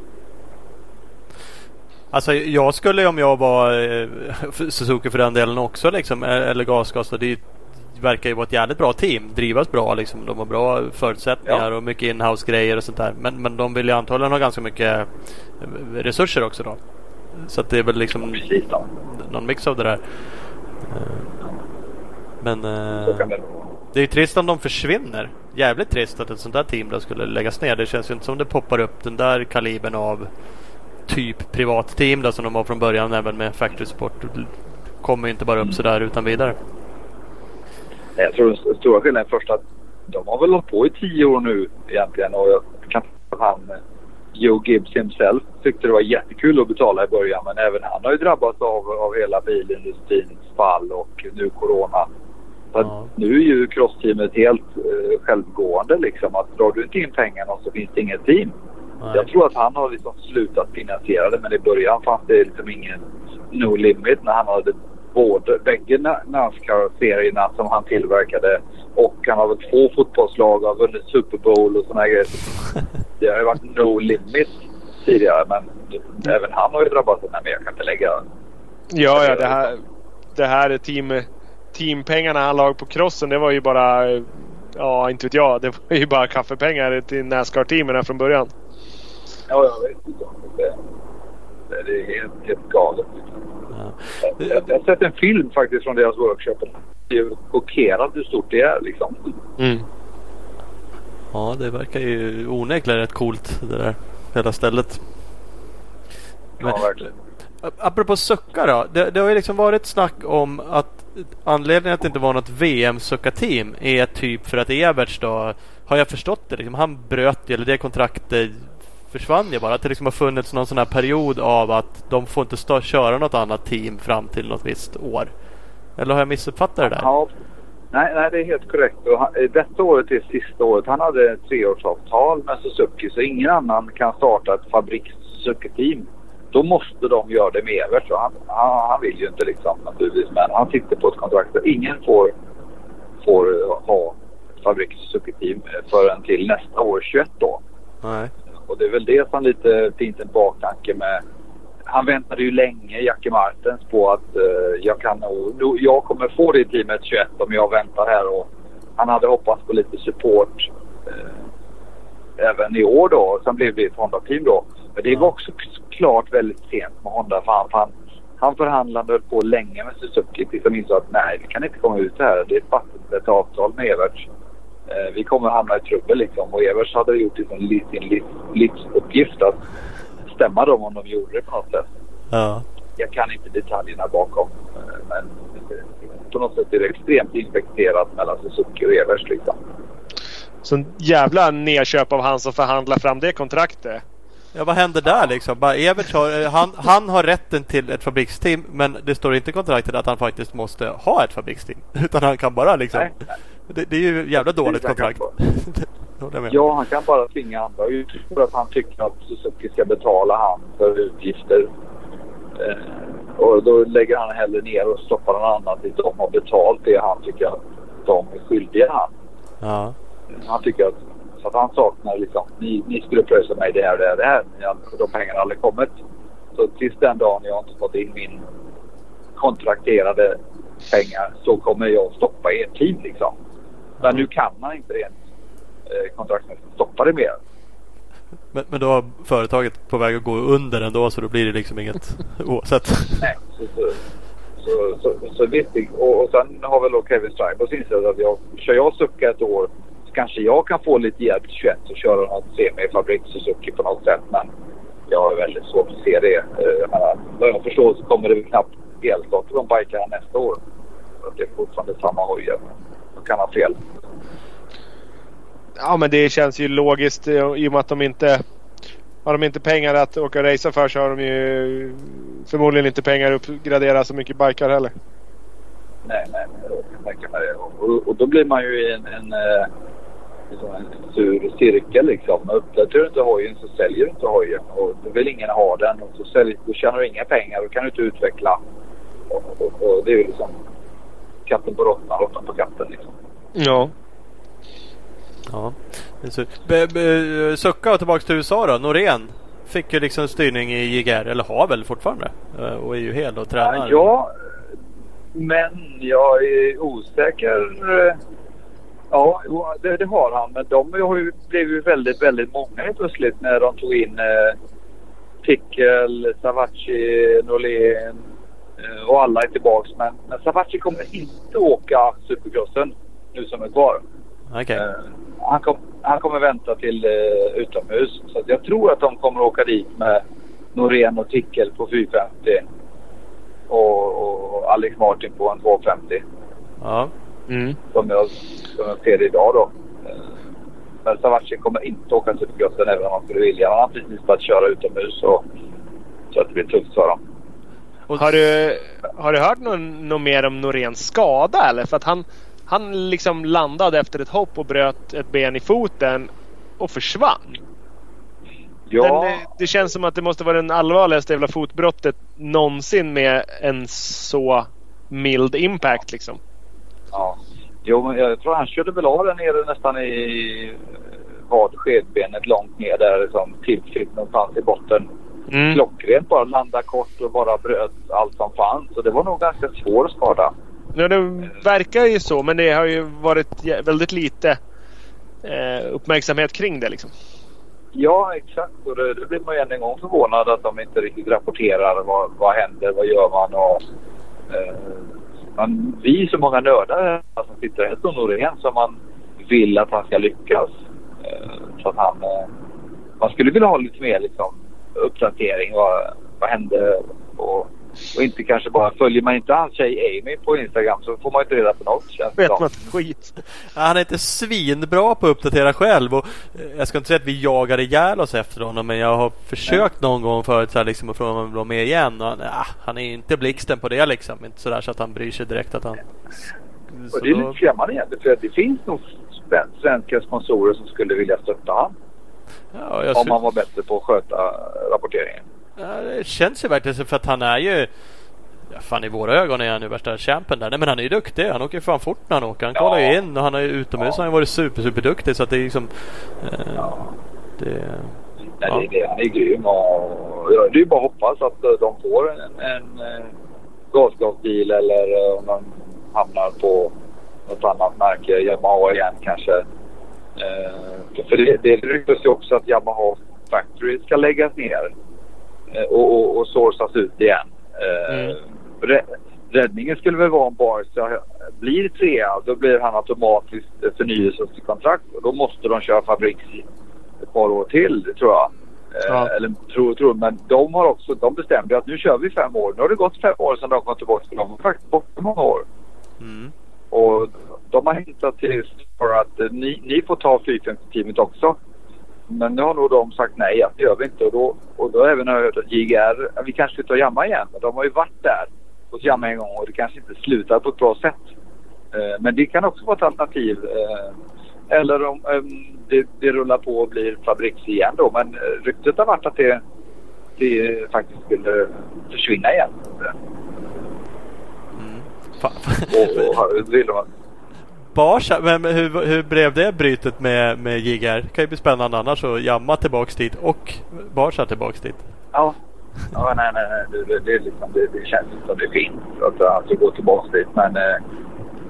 Alltså jag skulle om jag var eh, Suzuki för den delen också liksom, eh, eller Gasgas. Det verkar ju vara ett jävligt bra team. Drivas bra liksom. De har bra förutsättningar ja. och mycket inhouse grejer och sånt där. Men, men de vill ju antagligen ha ganska mycket eh, resurser också då. Så att det är väl liksom Precis, då. någon mix av det där. Men det är ju trist om de försvinner. Jävligt trist att ett sånt där team då skulle läggas ner. Det känns ju inte som det poppar upp den där kalibern av typ privatteam då, som de var från början även med Factory Sport. Kommer inte bara upp mm. sådär utan vidare. Jag tror den stora skillnaden är först att de har väl hållit på i tio år nu egentligen och jag kan han Joe Gibbs himself tyckte det var jättekul att betala i början men även han har ju drabbats av, av hela bilindustrins fall och nu corona. Så ja. Nu är ju crossteamet helt uh, självgående liksom. Att drar du inte in pengarna så finns det inget team. Nej. Jag tror att han har liksom slutat finansiera det men i början fanns det liksom ingen no limit när han hade både bägge Nascar-serierna som han tillverkade och han har väl två fotbollslag och har vunnit Super Bowl och sådana grejer. Det har ju varit no limit tidigare men även han har ju drabbats av det men jag kan inte lägga... Ja, ja det här, det här team, teampengarna han lag på crossen det var ju bara... Ja, inte vet jag. Det var ju bara kaffepengar till Nascar-teamen från början. Ja, jag vet inte. Det, det är helt, helt galet. Ja. Jag, jag har sett en film faktiskt från deras workshop. Jag är chockerad hur stort det är liksom. Mm. Ja, det verkar ju onekligen rätt coolt det där hela stället. Men, ja, verkligen. Apropå suckar då. Det, det har ju liksom varit snack om att anledningen att det inte var något VM-suckarteam är typ för att Everts då har jag förstått det. Liksom, han bröt eller det kontraktet försvann ju bara. Att det liksom har funnits någon sån här period av att de får inte stå, köra något annat team fram till något visst år. Eller har jag missuppfattat det där? Ja. Nej, nej, det är helt korrekt. Han, eh, detta året är sista året. Han hade ett treårsavtal med Suzuki så ingen annan kan starta ett fabriks Suzuki-team. Då måste de göra det med Evert. Han, han, han, vill ju inte liksom naturligtvis men han sitter på ett kontrakt så ingen får, får ha ett fabriks Suzuki-team förrän till nästa år 21 då. Nej. Och det är väl det som lite finns en baktanke med. Han väntade ju länge, Jackie Martens, på att uh, jag kan nog, jag kommer få det i teamet 21 om jag väntar här. Och han hade hoppats på lite support uh, även i år då. Sen blev det ett Honda-team då. Men det var också klart väldigt sent med Honda för han, han, han förhandlade höll på länge med Suzuki tills de insåg att nej, vi kan inte komma ut här. Det är ett ett avtal med Everts. Eh, vi kommer hamna i trubbel liksom. Och Everts hade gjort det som sin livs, livsuppgift att stämma dem om de gjorde det på något sätt. Ja. Jag kan inte detaljerna bakom. Eh, men på något sätt är det extremt infekterat mellan Suzuki och Everts liksom. Så jävla nedköp av han som förhandlar fram det kontraktet. Ja, vad händer där liksom? Bara Evert har, eh, han, han har rätten till ett fabriksteam men det står inte i kontraktet att han faktiskt måste ha ett fabriksteam. Utan han kan bara liksom... Nej. Det, det är ju jävla dåligt kontrakt. Ja, han kan bara tvinga andra. Jag tror att han tycker att Suzuki ska betala han för utgifter. Eh, och då lägger han hellre ner och stoppar någon annan tills de har betalt det han tycker att de är skyldiga han. Ja. Han tycker att, så att han saknar liksom, ni, ni skulle pröjsa mig det här och det här, det här. De pengarna har aldrig kommit. Så tills den dagen jag inte fått in min kontrakterade pengar så kommer jag stoppa er tid liksom. Men nu kan man inte rent eh, kontraktsmässigt stoppa det mer. Men, men då har företaget på väg att gå under ändå så då blir det liksom inget oavsett. Nej, så, så, så, så, så visst. Och, och sen har väl då Kevin Stribers insett att jag, kör jag Succa ett år kanske jag kan få lite hjälp till 21 och köra något semifabrik Suzuki på något sätt. Men jag har väldigt svårt att se det. Eh, Jag menar, vad jag förstår så kommer det knappt elstart på de bikarna nästa år. Det är fortfarande samma hojar. Jag kan ha fel. Ja men det känns ju logiskt eh, i och med att de inte... Har de inte pengar att åka och racea för så har de ju förmodligen inte pengar att uppgradera så mycket bikar heller. Nej, nej, jag kan tänka mig det. Och, och då blir man ju i en, en, eh, en sur cirkel liksom. Uppdaterar du inte hojen så säljer du inte hojen och då vill ingen ha den och så säljer, då tjänar du inga pengar. Då kan du inte utveckla. Och, och, och det är ju liksom katten på råttan, råttan på katten liksom. Ja. Ja. Be, be, Sucka och tillbaks till USA då. Norén fick ju liksom styrning i JGR eller har väl fortfarande. eh, Och är ju hel och tränar. Ja, men jag är osäker. Ja, det, det har han. Men de har ju blivit väldigt, väldigt många plötsligt när de tog in eh, Pickel, Savacci, Norlén eh, och alla är tillbaks. Men, men Savacci kommer inte åka Supercrossen nu som är kvar. Okej. Eh, han, kom, han kommer vänta till eh, utomhus. Så jag tror att de kommer åka dit med Norén och Tickel på 450. Och, och Alex Martin på en 250. Ja. Mm. Som jag, som jag ser det idag då. Eh, Men Savacci kommer inte åka Supercrossen även om han skulle vilja. Han har precis börjat köra utomhus. Och, så att det blir tufft för honom. Och, Har du, har du hört något, något mer om Noréns skada eller? För att han, han liksom landade efter ett hopp och bröt ett ben i foten och försvann. Ja, Den, eh, det känns som att det måste vara den allvarligaste jävla fotbrottet någonsin med en så mild impact liksom. Ja. Jo, jag tror han körde väl av där nere nästan i eh, vad skedbenet långt ner där liksom tillflytt någonstans i botten. Mm. Klockrent bara landa kort och bara bröt allt som fanns. Så det var nog ganska svår skada. Ja, det verkar ju så men det har ju varit väldigt lite eh, uppmärksamhet kring det liksom. Ja, exakt. Och det, det blir man ju än en gång förvånad att de inte riktigt rapporterar vad, vad händer, vad gör man och... Eh, man, vi är så många nördar som sitter här, som Norén, som man vill att han ska lyckas. Eh, så att han... Eh, man skulle vilja ha lite mer liksom, uppdatering. Vad, vad hände? Och, och inte kanske bara... Följer man inte hans tjej Amy på Instagram så får man inte reda på något. Känns Vet man skit. Han är inte svinbra på att uppdatera själv. Och eh, jag ska inte säga att vi jagar ihjäl oss efter honom. Men jag har försökt någon gång förut så här, liksom, att fråga om han vill vara med igen. Och han, ah, han är inte blixten på det liksom. Inte sådär så att han bryr sig direkt att han... Så Och det är lite skrämmande egentligen för att det finns nog sven- svenska sponsorer som skulle vilja stötta honom. ja, Om han var bättre på att sköta rapporteringen. Ja, det känns ju verkligen så för att han är ju... Ja, fan i våra ögon är han ju värsta champen där. Nej men han är ju duktig. Han åker ju fan fort när han åker. Han Ja. kollar ju in och han har ju utomhus Ja. har han ju varit super super duktig så att det är liksom... Eh, Ja. det, Nej, Ja. det, det, han är grym och ja, det är ju bara att hoppas att eh, de får en, en, en gasgasbil eller eh, om de hamnar på något annat märke, Yamaha igen kanske. Eh, för det, det ryktas ju också att Yamaha Factory ska läggas ner eh, och, och, och sourcas ut igen. Eh, Mm. rä- Räddningen skulle väl vara om Barca blir trea. Då blir han automatiskt förnyelsekontrakt och då måste de köra fabriks ett par år till tror jag. Eh, Ja. Eller tror tror men de har också, de bestämde att nu kör vi fem år. Nu har det gått fem år sedan de kom tillbaka. De var faktiskt borta många år. Mm. Och de har hittat till för att eh, ni, ni får ta fyrfältsteamet också. Men nu har nog de sagt nej, att det gör vi inte. Och då, och då har även jag hört att JGR, vi kanske ska ta Jamma igen. Men de har ju varit där hos Jamma en gång och det kanske inte slutar på ett bra sätt. Eh, men det kan också vara ett alternativ. Eh, eller om eh, det, det rullar på och blir fabriks igen då. Men eh, ryktet har varit att det, det faktiskt skulle försvinna igen. Fa- Och, och vill de, Barca, men hur, hur blev det brytet med, med JGR? Det kan ju bli spännande annars att jamma tillbaks dit och Barca tillbaks dit. Ja. Ja, nej, nej, nej. Det, det, det, är liksom, det, det känns som det finns att alltså, gå tillbaka dit. Men eh,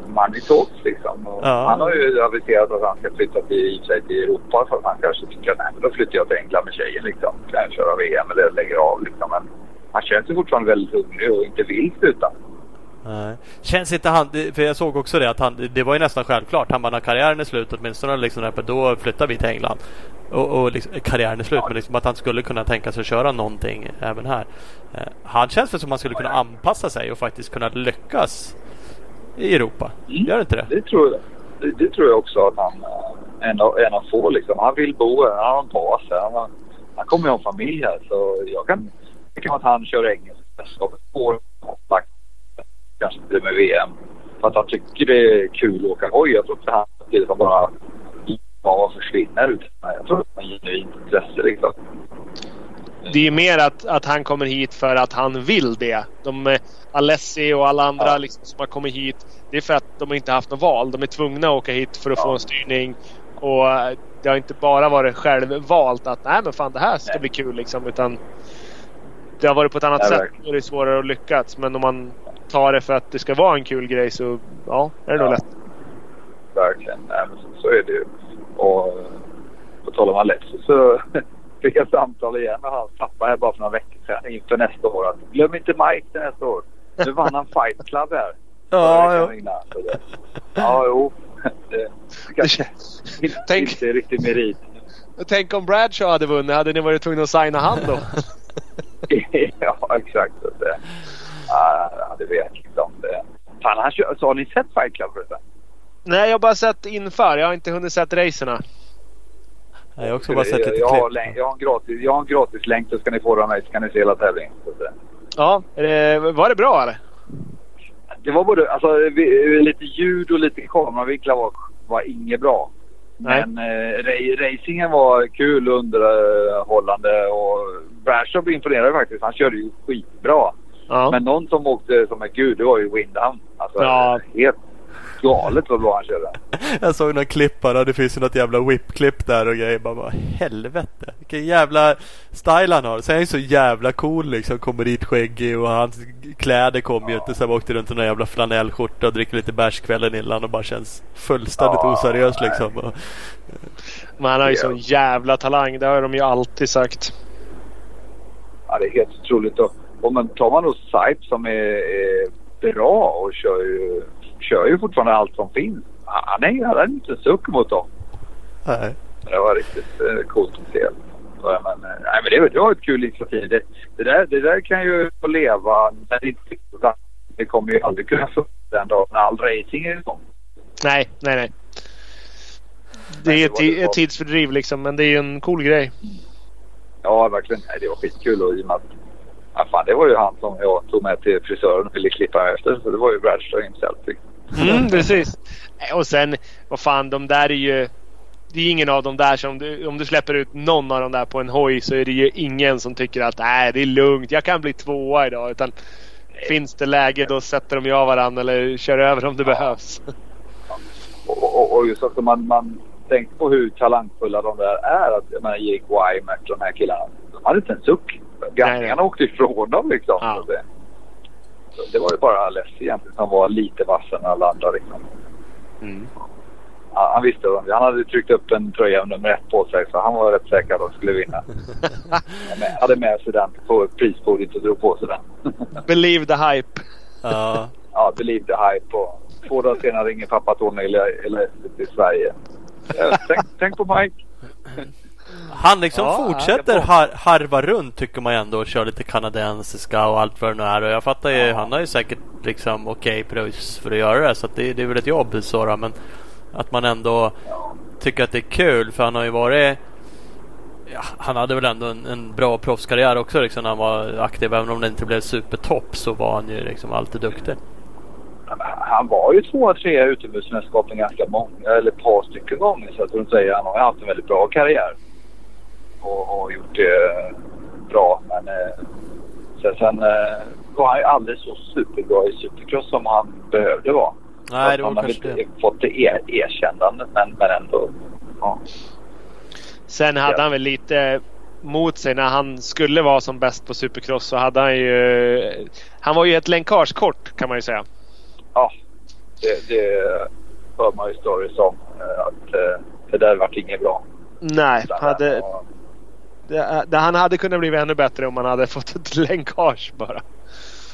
money talks liksom. Och Ja. Han har ju aviserat att han ska flytta till, sig till Europa för att han kanske tycker att då flyttar jag till England med tjejen liksom. Kan jag köra VM eller lägger av liksom. Men han känns ju fortfarande väldigt hungrig och inte vill sluta. Nej. Känns inte han, för jag såg också det att han, det var ju nästan självklart. Han bara när karriären är slut åtminstone liksom då flyttar vi till England. Och, och liksom, karriären är slut men liksom att han skulle kunna tänka sig att köra någonting även här. Eh, han känns väl som att han skulle kunna anpassa sig och faktiskt kunna lyckas i Europa. Mm. Gör inte det? Det tror jag. Det, tror jag också att han är en av, en av få liksom. Han vill bo här. Han har en bas här. Han, har- han kommer ju ha familj här. Så jag kan tänka mig att han kör engelska mästerskapet år kontakt. Kanske blir med VM. För att han tycker det är kul att åka hoj. Jag tror inte han det som bara bara försvinner. Utan jag tror att han har genuint intresse liksom. Det är ju mer att, att han kommer hit för att han vill det. De, eh, Alessi och alla andra Ja. liksom, som har kommit hit. Det är för att de inte haft något val. De är tvungna att åka hit för att få Ja. en styrning. Och eh, det har inte bara varit självvalt att nej men fan det här ska Nej. bli kul liksom. Utan det har varit på ett annat Ja, sätt. Då är det svårare att lyckas. Men om man tar det för att det ska vara en kul grej så ja, är det nog Ja. lätt. Verkligen. Nej, men så, så är det ju. Och eh, på tal om Alessi så fick jag samtal igen med hans pappa här bara för några veckor sedan inför nästa år. Att, Glöm inte Mike till nästa år. Nu vann han Fight Club här. Ja, ja. Ja, jo. Det, kanske kän- inte, Tänk- är riktigt merit. Tänk om Bradshaw hade vunnit. Hade ni varit tvungna att signa han då? ja, exakt. Det, ja, det vet liksom. Det. Fan, han kör, så har ni sett Fight Club förresten? nej, jag har bara sett inför. Jag har inte hunnit sett racerna. Jag har också bara sett lite jag, har klipp. jag, har en gratis, jag har en gratis länk så ska ni få den här så kan ni se hela tävlingen. Ja, var det bra eller? Det var både alltså, lite ljud och lite kameravinklar var, var inget bra. Nej. Men eh, ra- racingen var kul och underhållande och Bradshaw imponerade faktiskt. Han körde ju skitbra. Ja. Men någon som åkte som en gud, det var ju Windham. Alltså Ja. helt galet vad bra han körde. Jag såg någon klipp bara. Det finns ju något jävla whip-klipp där och grejer. Bara, vad helvete. Vilken jävla style han har. Sen är han ju så jävla cool liksom. Kommer dit skäggig och hans kläder kommer ju inte. Sen åkte runt i någon jävla flanellskjorta och dricker lite bärs kvällen innan och bara känns fullständigt Ja, oseriös nej. liksom. Och, Men han har ju Ja. sån jävla talang. Det har de ju alltid sagt. Ja, det är helt otroligt. Och, och men tar man då Saip som är, är bra och kör ju, kör ju fortfarande allt som finns. Han är är inte en suck mot dem. nej. Det var riktigt eh, coolt att se. Så, Men, eh, nej, men det, var- det var ett kul initiativ. Det, det, där, det där kan ju få leva. Men det, det kommer ju aldrig kunna funka den dagen när all racing är igång. Nej, nej, nej. Det är ett, ett tidsfördriv liksom. Men det är ju en cool grej. Ja, verkligen. Nej, det var skitkul. Och i och med att, ja, fan, det var ju han som jag tog med till frisören och ville klippa efter. Så det var ju Bradshaw himself. liksom. Mm, precis. Och sen, vad fan, de där är ju... Det är ingen av dem där som... Du, om du släpper ut någon av dem där på en hoj så är det ju ingen som tycker att nej, det är lugnt. Jag kan bli tvåa idag. Utan finns det läge då sätter de ju av varandra eller kör över om det behövs. Och, och, och just att man, man tänker på hur talangfulla de där är. Att, jag menar, Jake Wymert och de här killarna. De hade inte en suck. Gamlingarna åkte ifrån dem liksom. Ja. Så det, så det var ju bara Alessi egentligen som var lite vassare än alla andra. Liksom. Mm. Ja, han visste vad Han hade tryckt upp en tröja med nummer ett på sig så han var rätt säker att de skulle vinna. Han med- hade med sig den på prispodiet och drog på sig den. Believe the hype. Ja. Ja, Believe the Hype och två dagar senare ringer pappa Tony eller, eller till Sverige. Ja, tänk, tänk på Mike. Han liksom Ja, fortsätter har, harva runt tycker man ändå och kör lite kanadensiska och allt vad det nu är. Och jag fattar ju, han har ju säkert liksom okej pröjs för att göra det. Så att det, det är väl ett jobb så då, Men att man ändå tycker att det är kul för han har ju varit Ja, han hade väl ändå en, en bra proffskarriär också liksom, när han var aktiv. Även om det inte blev supertopp så var han ju liksom alltid duktig. Han var ju tvåa, trea i utomhusmästerskapen ganska många, eller ett par stycken gånger. Så jag tror säger han har haft en väldigt bra karriär. Och, och gjort det bra. Men eh, sen, sen eh, var han ju aldrig så superbra i supercross som han behövde vara. Nej, det han var har kanske det. fått det er, erkännandet men, men ändå. Ja. Sen hade han väl lite mot sig när han skulle vara som bäst på Supercross så hade han ju... Han var ju ett länkagekort kan man ju säga. ja, det, det hör man ju stories om. eh, Att eh, det där vart inget bra. Nej, hade, han det, det, han hade kunnat bli ännu bättre om han hade fått ett länkage bara.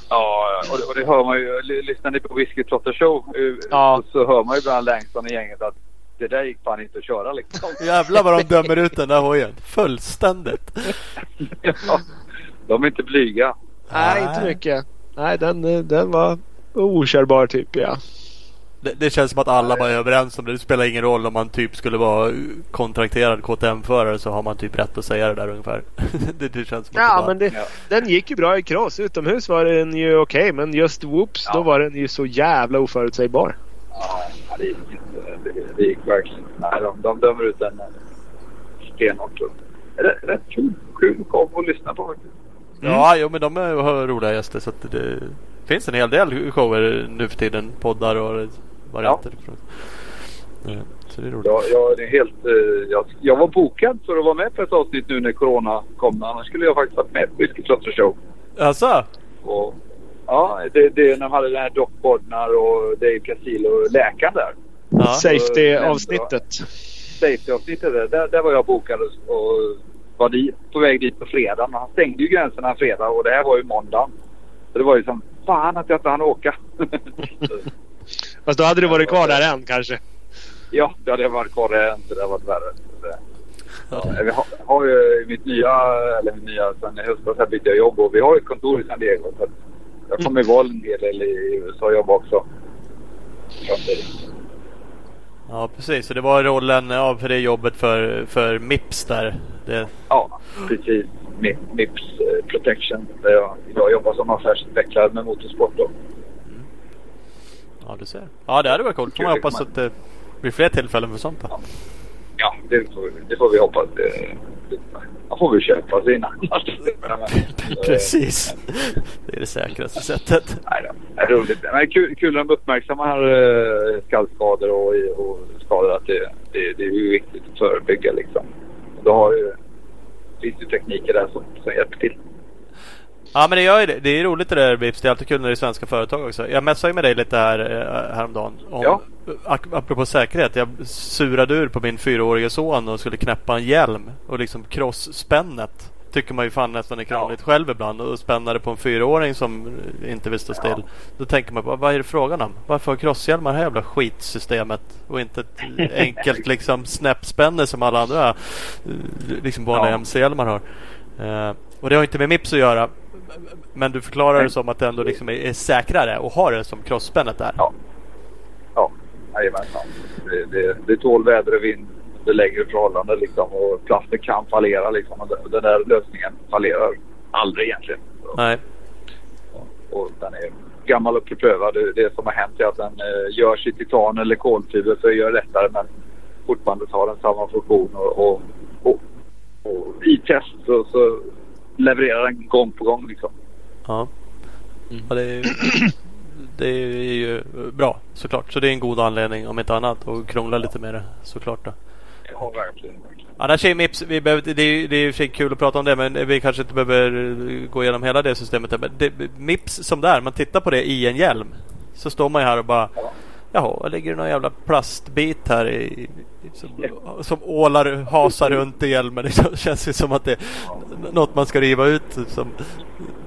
Ja, och det, och det hör man ju. Lyssnar ni på Whiskey Trotter Show eh, Ja. så hör man ju bland längst i gänget att det där gick fan inte att köra liksom. Jävlar vad de dömer ut den där hojen. Fullständigt. ja, de är inte blyga. Nej, Nej. inte mycket. Nej, den, eh, den var okörbar typ ja. Det, det känns som att alla bara är överens om det. Det spelar ingen roll om man typ skulle vara kontrakterad KTM-förare så har man typ rätt att säga det där ungefär. det, det känns som att Ja, det bara... men det, Ja. den gick ju bra i cross. Utomhus var den ju okej, men just whoops, då Ja. var den ju så jävla oförutsägbar. Ja, det gick inte. Det, det gick verkligen. Nej, de, de dömer ut den stenhårt. Det är rätt kul. Kul show att lyssna på faktiskt. Ja, jo, men de är, roliga gäster så att det finns en hel del shower nu för tiden. Poddar och varianter. Ja. Så det är roligt. Jag, jag, är helt, eh, jag, jag var bokad för att vara med på ett avsnitt nu när Corona kom. Annars skulle jag faktiskt varit med på Whiskey Trotter Show. Alltså? Och, ja, det, det, när de hade den här Doc Bodnar och Dave Casillo och läkaren där. Ja. Safety-avsnittet. Safety-avsnittet där, där, där var jag bokad och, och var dit, på väg dit på fredagen. Han stängde ju gränserna fredag och det här var ju måndagen. Så det var ju som fan att jag inte hann åka. Fast då hade du varit kvar där än kanske. ja, det hade varit kvar där inte. Det hade varit värre. Så det- Ja. Vi har, har ju mitt nya, eller mitt nya, sen i höstas här bytte jag jobb och vi har ju ett kontor i San Diego. Så jag kommer vara en hel del i USA och jobba också. Ja, precis. Så det var rollen ja, för det jobbet för, för Mips där. Det, Ja, precis. Mi- Mips eh, Protection. Där jag idag jobbar som affärsutvecklare med motorsport. Då. Ja, du ser. Ja, det hade varit coolt. Får man hoppas att det blir fler tillfällen för sånt. Då. Ja, det får, det får vi hoppas. Man får väl köpa sig innan. Precis. Det är det säkraste sättet. Nej det är roligt. Men kul, kul att de uppmärksammar uh, skallskador och, och skador. Att det, det, det är ju viktigt att förebygga liksom. Och då har ju, finns ju tekniker där som, som hjälper till. Ja men det gör ju det. Det är roligt det där Vips. Det är alltid kul när det är svenska företag också. Jag messade ju med dig lite här eh, häromdagen. Om, Ja. ak- Apropå säkerhet. Jag surade ur på min fyraåriga son och skulle knäppa en hjälm. Och liksom crossspännet. Tycker man ju fan nästan är krångligt själv ibland. Och spänna det på en fyraåring som inte vill stå still. Ja. Då tänker man på vad är det frågan om? Varför har crosshjälmar det här jävla skitsystemet? Och inte ett enkelt liksom snäppspänne som alla andra eh, liksom vanliga Ja. MC-hjälmar har. Eh, och det har inte med Mips att göra. Men du förklarar det som att det ändå liksom är, är säkrare och har det som crossspännet är. Ja. Ja, jajamensan. Det, det, det tål väder och vind under längre förhållanden liksom. Och plasten kan fallera liksom. Och den- där lösningen fallerar aldrig egentligen. Så, Nej. och den är gammal och beprövad. Det, det som har hänt är att den eh, görs i titan eller kolfiber för att göra det lättare. Men fortfarande har den samma funktion. Och, och, och, och i test så, så levererar den gång på gång liksom. Ja. ja det, är, det är ju bra såklart. Så det är en god anledning om inte annat att krångla lite med det såklart. Då. Ja, verkligen. Annars är Mips, vi behöver, det, är, det är i och för sig kul att prata om det men vi kanske inte behöver gå igenom hela det systemet. Men det, Mips som det är, man tittar på det i en hjälm. Så står man ju här och bara Jaha, det ligger någon jävla plastbit här i, som, som ålar hasar runt i hjälmen. Det känns ju som att det är något man ska riva ut som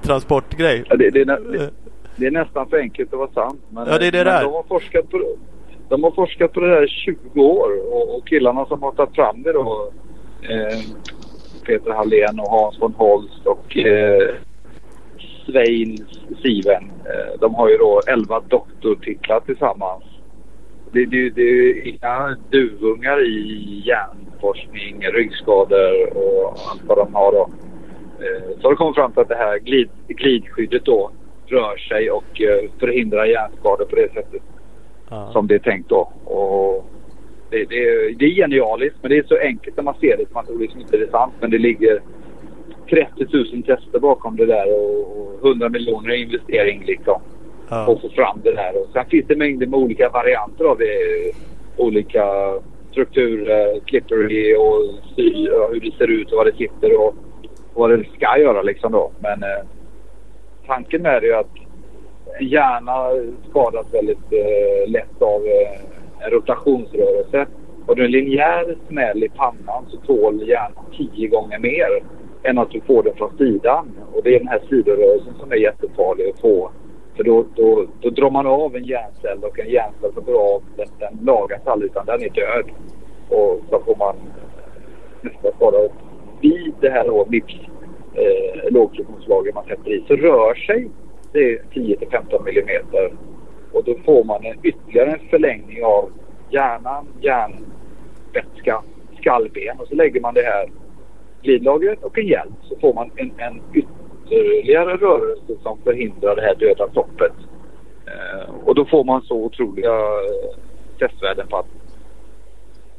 transportgrej. Ja, det, det, är nä, det, det, är nästan för enkelt att vara sant. Men, ja, det är det där. De har, forskat på, de har forskat på det här i 20 år och, och killarna som har tagit fram det då eh, Peter Hallén och Hans von Holst och eh, Svein Siven. Eh, de har ju då 11 doktortitlar tillsammans. Det, det, det är inga duvungar i hjärnforskning, ryggskador och allt vad de har då. Eh, så har det kommit fram till att det här glid, glidskyddet då rör sig och eh, förhindrar hjärnskador på det sättet. Ah. Som det är tänkt då. Och det, det, det, är genialiskt men det är så enkelt när man ser det. Man tror liksom inte det är sant men det ligger 30 000 tester bakom det där och 100 miljoner i investering liksom. Ja. Och få fram det där. Och sen finns det mängder med olika varianter av det. Olika strukturer, eh, clippery och sy, hur det ser ut och vad det sitter och, vad det ska göra liksom då. Men eh, tanken med det är att en hjärna skadas väldigt eh, lätt av eh, en rotationsrörelse. Har du en linjär smäll i pannan så tål hjärnan tio gånger mer än att du får den från sidan. Och det är den här sidorörelsen som är jättefarlig att få. För då, då, då drar man av en hjärncell och en hjärncell som går av, den, den lagas aldrig utan den är död. Och så får man nästa skada. Vid det här då, MIPS eh, lågfriktionslager man sätter i så rör sig det 10 till 15 millimeter. Och då får man en, ytterligare en förlängning av hjärnan, hjärnvätska, skallben och så lägger man det här glidlagret och en hjälm så får man en, en ytterligare rörelse som förhindrar det här döda stoppet. Eh, och då får man så otroliga eh, testvärden på att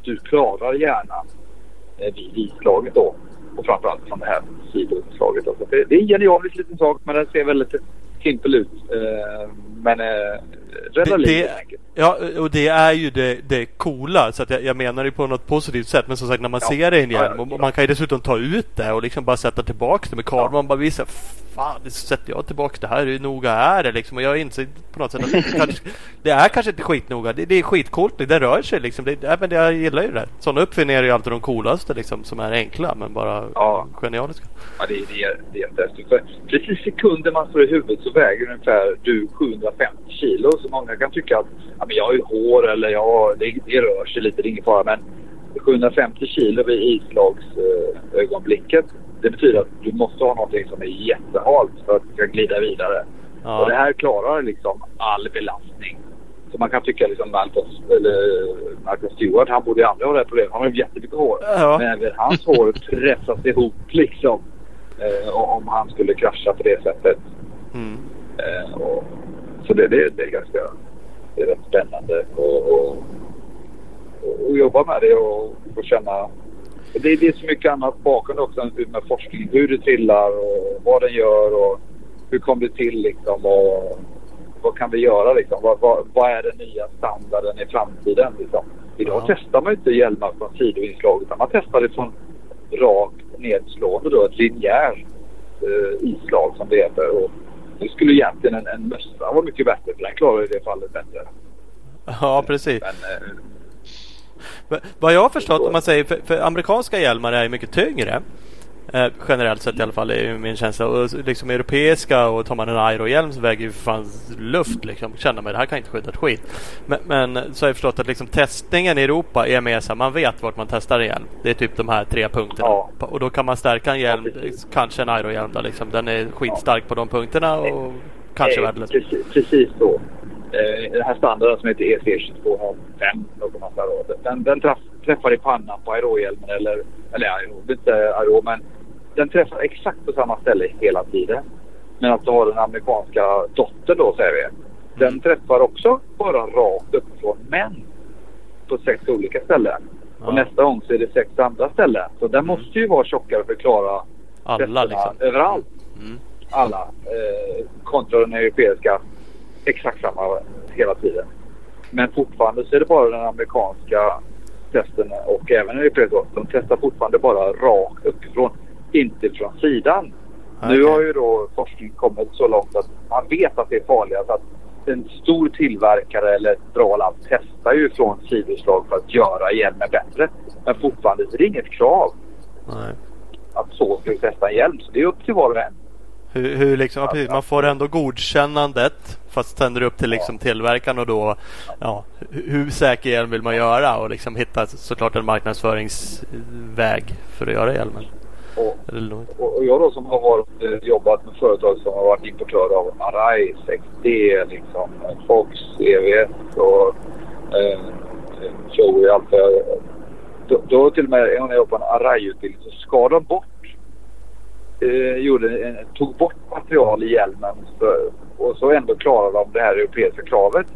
du klarar hjärnan eh, vid islaget då. Och framförallt från det här sidoutslaget. Alltså det, det är en genialisk liten sak men den ser väldigt simpel ut. Men rädda livet enkelt. Ja, och det är ju det, det coola. Så att jag, jag menar det på något positivt sätt. Men som sagt, när man ja. ser det i en hjälm. Och man kan ju dessutom ta ut det och liksom bara sätta tillbaka det med. Ja. Man bara visar, fan, det sätter jag tillbaka det här. Hur noga är det liksom? Och jag inser på något sätt att det, kanske, det är kanske inte skitnoga. Det, det är skitcoolt. Det rör sig liksom. Det, ja, men jag gillar ju det. Sådana uppfinningar är ju alltid de coolaste liksom. Som är enkla men bara ja. genialiska. Ja, det, det, det är jättehäftigt. Precis sekunder man står i huvudet så väger ungefär du 750 kilo. Så många kan tycka att ja, men jag har ju hår eller jag, det, det rör sig lite, det är ingen fara. Men 750 kilo vid islagsögonblicket. Eh, det betyder att du måste ha någonting som är jättehalt för att du ska glida vidare. Ja. Och det här klarar liksom all belastning. Så man kan tycka liksom Malcolm, eller Malcolm Stewart, han borde ju aldrig ha det här problemet. Han har ju jättemycket hår. Ja. Men även hans hår pressas ihop liksom. Eh, om han skulle krascha på det sättet. Mm. Eh, och, så det, det, det är ganska det är rätt spännande att jobba med det och få känna. Det, det är så mycket annat bakom också med forskning. Hur det trillar och vad den gör och hur kom det till liksom och vad kan vi göra liksom? Vad, vad, vad är den nya standarden i framtiden liksom? Idag ja. testar man inte hjälmar från sidoinslag utan man testar det från rakt nedslående då, ett linjärt eh, islag som det heter. Och det skulle egentligen en, en mössa vara mycket bättre för den klarar i det fallet bättre. Ja, precis. Men, eh, vad jag har förstått, om man säger, för, för amerikanska hjälmar är mycket tyngre. Eh, generellt sett i alla fall är min känsla. Och liksom europeiska och tar man en aerohjälm så väger ju för fan luft liksom. Känner man det här kan inte skydda ett skit. Men, men, så har jag förstått att liksom testningen i Europa är mer så här, man vet vart man testar en hjälm. Det är typ de här tre punkterna. Ja. Och då kan man stärka en hjälm, ja, kanske en aerohjälm då liksom. Den är skitstark ja. på de punkterna och kanske värdelös. Precis, precis så. Eh, den här standarden som heter EC2205 den, den träffar i pannan på aerohjälmen eller, eller aero, inte aero men den träffar exakt på samma ställe hela tiden. Men att du har den amerikanska dottern då säger vi. Den träffar också bara rakt uppifrån men på sex olika ställen. Ja. Och nästa gång så är det sex andra ställen. Så den måste ju vara tjockare för att klara alla liksom. överallt. Mm. Alla. Eh, kontra den europeiska exakt samma hela tiden. Men fortfarande så är det bara den amerikanska testen och även europeiska. De testar fortfarande bara rakt uppifrån inte från sidan. Okay. Nu har ju då forskningen kommit så långt att man vet att det är farligast. Att en stor tillverkare eller ett bra land testar ju från sidoslag för att göra hjälmen bättre. Men fortfarande är det inget krav Nej. att så ska vi testa en hjälm. Så det är upp till var och en. Hur, hur liksom, ja, precis, man får ändå godkännandet fast sen är det upp till liksom tillverkaren och då ja, hur, hur säker hjälm vill man göra och liksom hitta såklart en marknadsföringsväg för att göra hjälmen. Och, och och jag då som har varit, eh, jobbat med företag som har varit importör av Arai, 6D, liksom, Fox, EVS och eh, Shoei, allt då, då till och med när jag jobbade på en Arai-utbildning så skar de bort eh, gjorde en, tog bort material i hjälmen för, och så ändå klarade de det här europeiska kravet.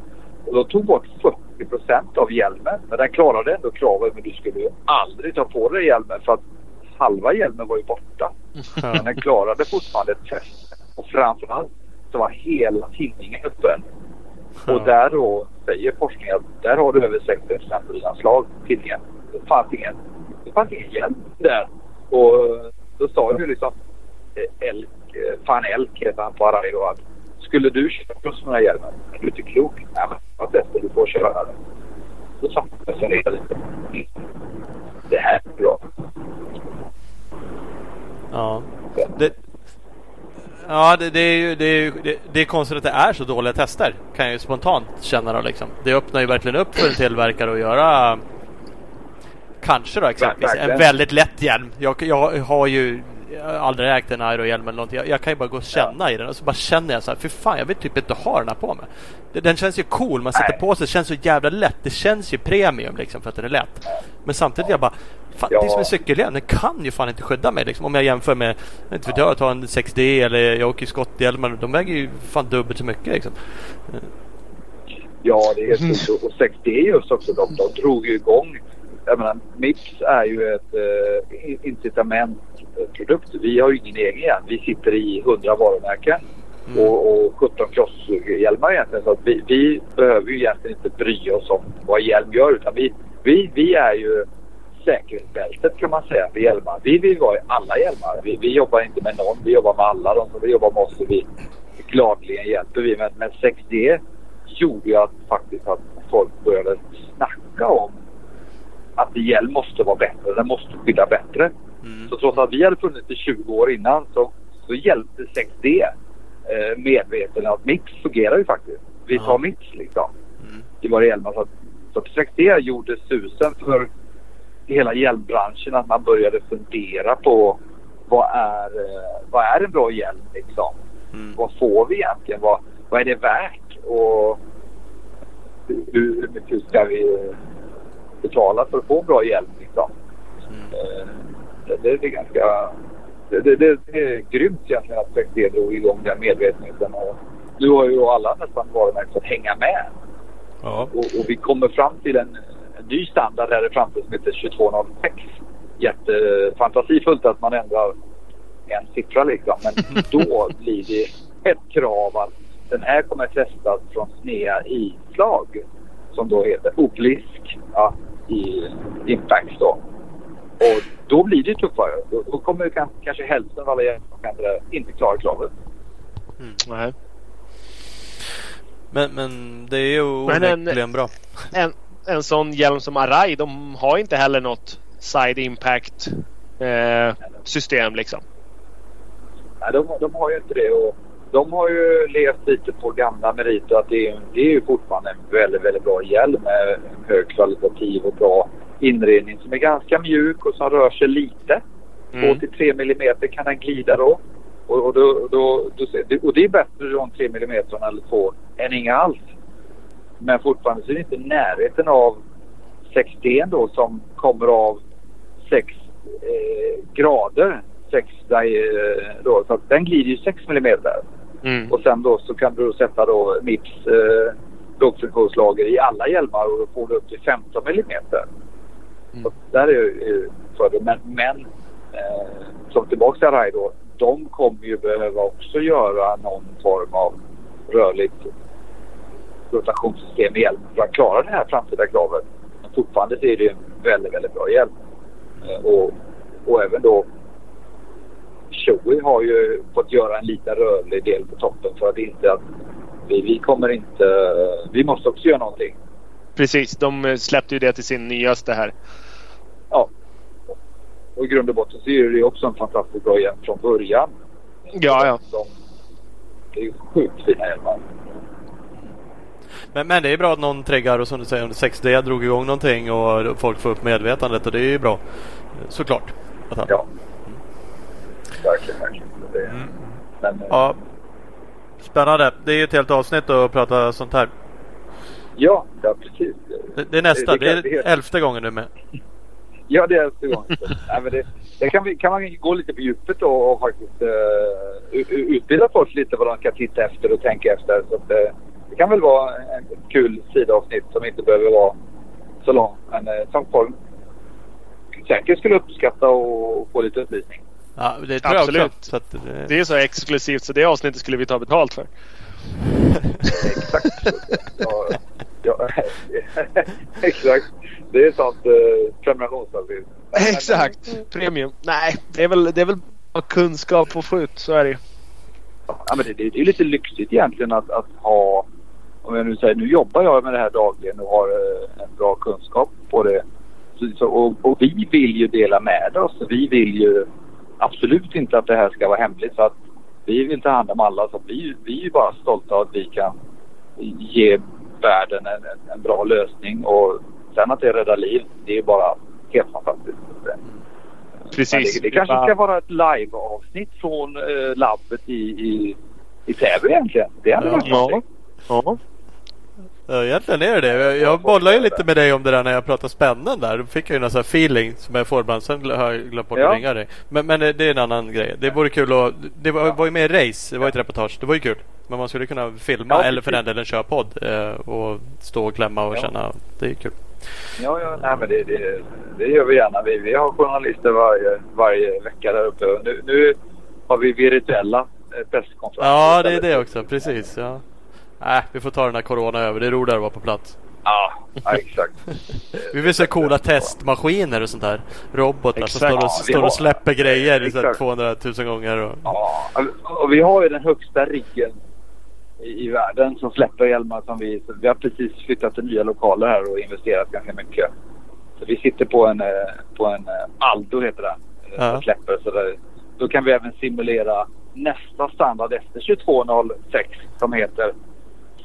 Och de tog bort 40 procent av hjälmen. Men den klarade ändå kravet men du skulle aldrig ta på dig hjälmen för att halva hjälmen var ju borta. Men den klarade fortfarande ett test. Och framförallt så var hela tinningen öppen. Och där då säger forskningen att där har du över 60 procent tinningen. Det fanns ingen, det fanns ingen hjälm där. Och då sa ju liksom eh, Elk, eh, fan Elk heter han på Arai då att skulle du köpa sådana här hjälmar? Är du inte klok? Nej men vad testar du får köra den. Då satte jag sig ner lite. Det här är bra. Ja. Det, ja, det, det är ju det är, ju- det, det är konstigt att det är så dåliga tester. Kan jag ju spontant känna då liksom. Det öppnar ju verkligen upp för en tillverkare att göra Kanske då exempelvis en väldigt lätt hjälm. Jag, jag har ju jag har aldrig ägt en Aero-hjälm eller någonting. Jag, jag kan ju bara gå och känna i den och så bara känner jag så här. För fan, jag vill typ inte ha den här på mig. Den, den känns ju cool. Man sätter Nej. på sig. Det känns så jävla lätt. Det känns ju premium liksom för att den är lätt. Men samtidigt jag bara Fan, Ja. Det är som en cykelhjälm. Den kan ju fan inte skydda mig. Liksom. Om jag jämför med, jag inte vet jag, tar en 6D eller jag åker skotthjälmar. De väger ju fan dubbelt så mycket liksom. Ja, det är helt mm. Och 6D just också, de, de drog ju igång. Jag menar, Mips är ju ett eh, incitamentprodukt. Vi har ju ingen egen hjälm. Vi sitter i 100 varumärken Mm. och, och 17 crosshjälmar egentligen. Så att vi, vi behöver ju egentligen inte bry oss om vad hjälm gör. Utan vi, vi, vi är ju säkerhetsbältet kan man säga för hjälmar. Vi vill vara i alla hjälmar. Vi, vi jobbar inte med någon. Vi jobbar med alla. De som vill jobba med oss och vi gladeligen hjälper vi. Men, men 6D gjorde ju att faktiskt att folk började snacka om att hjälm måste vara bättre. Den måste skydda bättre. Mm. Så trots att vi hade funnits i 20 år innan så, så hjälpte 6D eh, medveten att Mix fungerar ju faktiskt. Vi tar Mix liksom Mm. i våra hjälmar. Så, så att 6D gjorde susen för hela hjälmbranschen att man började fundera på vad är, eh, vad är en bra hjälm liksom? Mm. Vad får vi egentligen? Vad, vad är det värt? Och hur, hur mycket ska vi betala för att få en bra hjälm liksom? Mm. Eh, Det, det, det är ganska... Det, det, det, det är grymt egentligen att 6D drog igång den medvetenheten. Och nu har ju alla nästan varumärken fått hänga med. Ja. Och, och vi kommer fram till en ny standard här i framtiden som heter 2206. Jättefantasifullt att man ändrar en siffra liksom. Men då blir det ett krav att den här kommer testas från snea islag som då heter oblisk ja, i Impact då. Och då blir det tuffare. Då, då kommer kanske hälften av alla hjälpare inte klara kravet. Nej. Men, men det är ju onekligen bra. En, en sån hjälm som Arai, de har inte heller något side impact eh, system liksom. Nej, de, de har ju inte det. Och de har ju levt lite på gamla meriter. Att det, är, det är ju fortfarande en väldigt, väldigt bra hjälm med högkvalitativ och bra inredning som är ganska mjuk och som rör sig lite. Mm. 2 till 3 millimeter kan den glida då. Och, och, då, då, då, och det är bättre de 3 millimeterna eller 2 än inga alls. Men fortfarande så är det inte närheten av 6D då som kommer av 6 eh, grader. 6 di, eh, då, så den glider ju 6 millimeter. Mm. Och sen då så kan du sätta då Mips eh, lågfriktionslager i alla hjälmar och då får du upp till 15 millimeter. Mm. Så där är ju fördel. Men, men eh, som tillbaka till Arai då. De kommer ju behöva också göra någon form av rörligt rotationssystem i hjälmen för att klara det här framtida kravet. Men fortfarande så är det en väldigt, väldigt bra hjälm. Eh, och, och även då Shoei har ju fått göra en liten rörlig del på toppen för att inte att vi, vi kommer inte... Vi måste också göra någonting. Precis, de eh, släppte ju det till sin nyaste här. Ja. Och i grund och botten så är det också en fantastiskt bra hjälm från början. Ja, ja. De, det är ju sjukt fina hjälmar. Men, men det är bra att någon triggar och som du säger 6D drog igång någonting och folk får upp medvetandet och det är ju bra. Såklart. Han- Ja. Verkligen, verkligen. Det, Mm. Men, eh, ja. Spännande. Det är ju ett helt avsnitt att prata sånt här. ja, ja, precis. Det, det är nästa. Det- Det, det är elfte gången nu med. Ja, det är elfte gången. Nej, men det, det kan, vi, kan man gå lite på djupet då och faktiskt uh, utbilda folk lite vad de kan titta efter och tänka efter. Så att, det kan väl vara en kul sidoavsnitt som inte behöver vara så lång. Men uh, som folk säkert skulle uppskatta och få lite upplysning. Ja, det tror jag Absolut. också. Så att, eh, Det är så exklusivt så det avsnittet skulle vi ta betalt för. Exakt. ja, ja, exakt. Det är sånt uh, prenumerationsavsnitt. Exakt. Premium. Nej, det är väl, det är väl bara kunskap och få ut. Så är det ju. Ja, men det, det, det är lite lyxigt egentligen att, att ha, om jag nu säger, nu jobbar jag med det här dagligen och har eh, en bra kunskap på det. Så, och, och vi vill ju dela med oss. Vi vill ju absolut inte att det här ska vara hemligt. Så att vi vill ta hand om alla. Så vi, vi är ju bara stolta att vi kan ge världen en, en, bra lösning. Och sen att det räddar liv, det är bara helt fantastiskt. Men Precis. det, det kanske ska vara ett live-avsnitt från eh, labbet i, i, i Täby egentligen. Det hade varit Ja. Ja. Ja, egentligen är det det. Jag, bollade ju lite med dig om det där när jag pratade spännen där. Då fick jag ju någon sån här feeling som jag får ibland. Sen har jag glömt bort Ja. att ringa dig. Men, men det är en annan grej. Det vore kul att... Det var, var ju med i race. Det var ett reportage. Det var ju kul. Men man skulle kunna filma Ja, eller för den delen köra podd. Eh, och stå och klämma och Ja. känna. Det är kul. Ja, ja nej, men det, det, det gör vi gärna. Vi, vi har journalister varje, varje vecka där uppe. Nu, nu har vi virtuella eh, presskonferenser. Ja, det är det också. Precis. Ja. Äh, vi får ta den här corona över. Det är roligare att vara på plats. Ja, ja exakt. Vi vill se coola testmaskiner och sånt där. Robotar som Exakt. står och, Ja, står har- och släpper grejer Exakt. 200 000 gånger. Och... Ja, och vi har ju den högsta riggen i, i världen som släpper hjälmar som vi... Vi har precis flyttat till nya lokaler här och investerat ganska mycket. Så vi sitter på en, eh, på en eh, Aldo heter den. Ja. Som släpper. Så där, då kan vi även simulera nästa standard efter 2206 som heter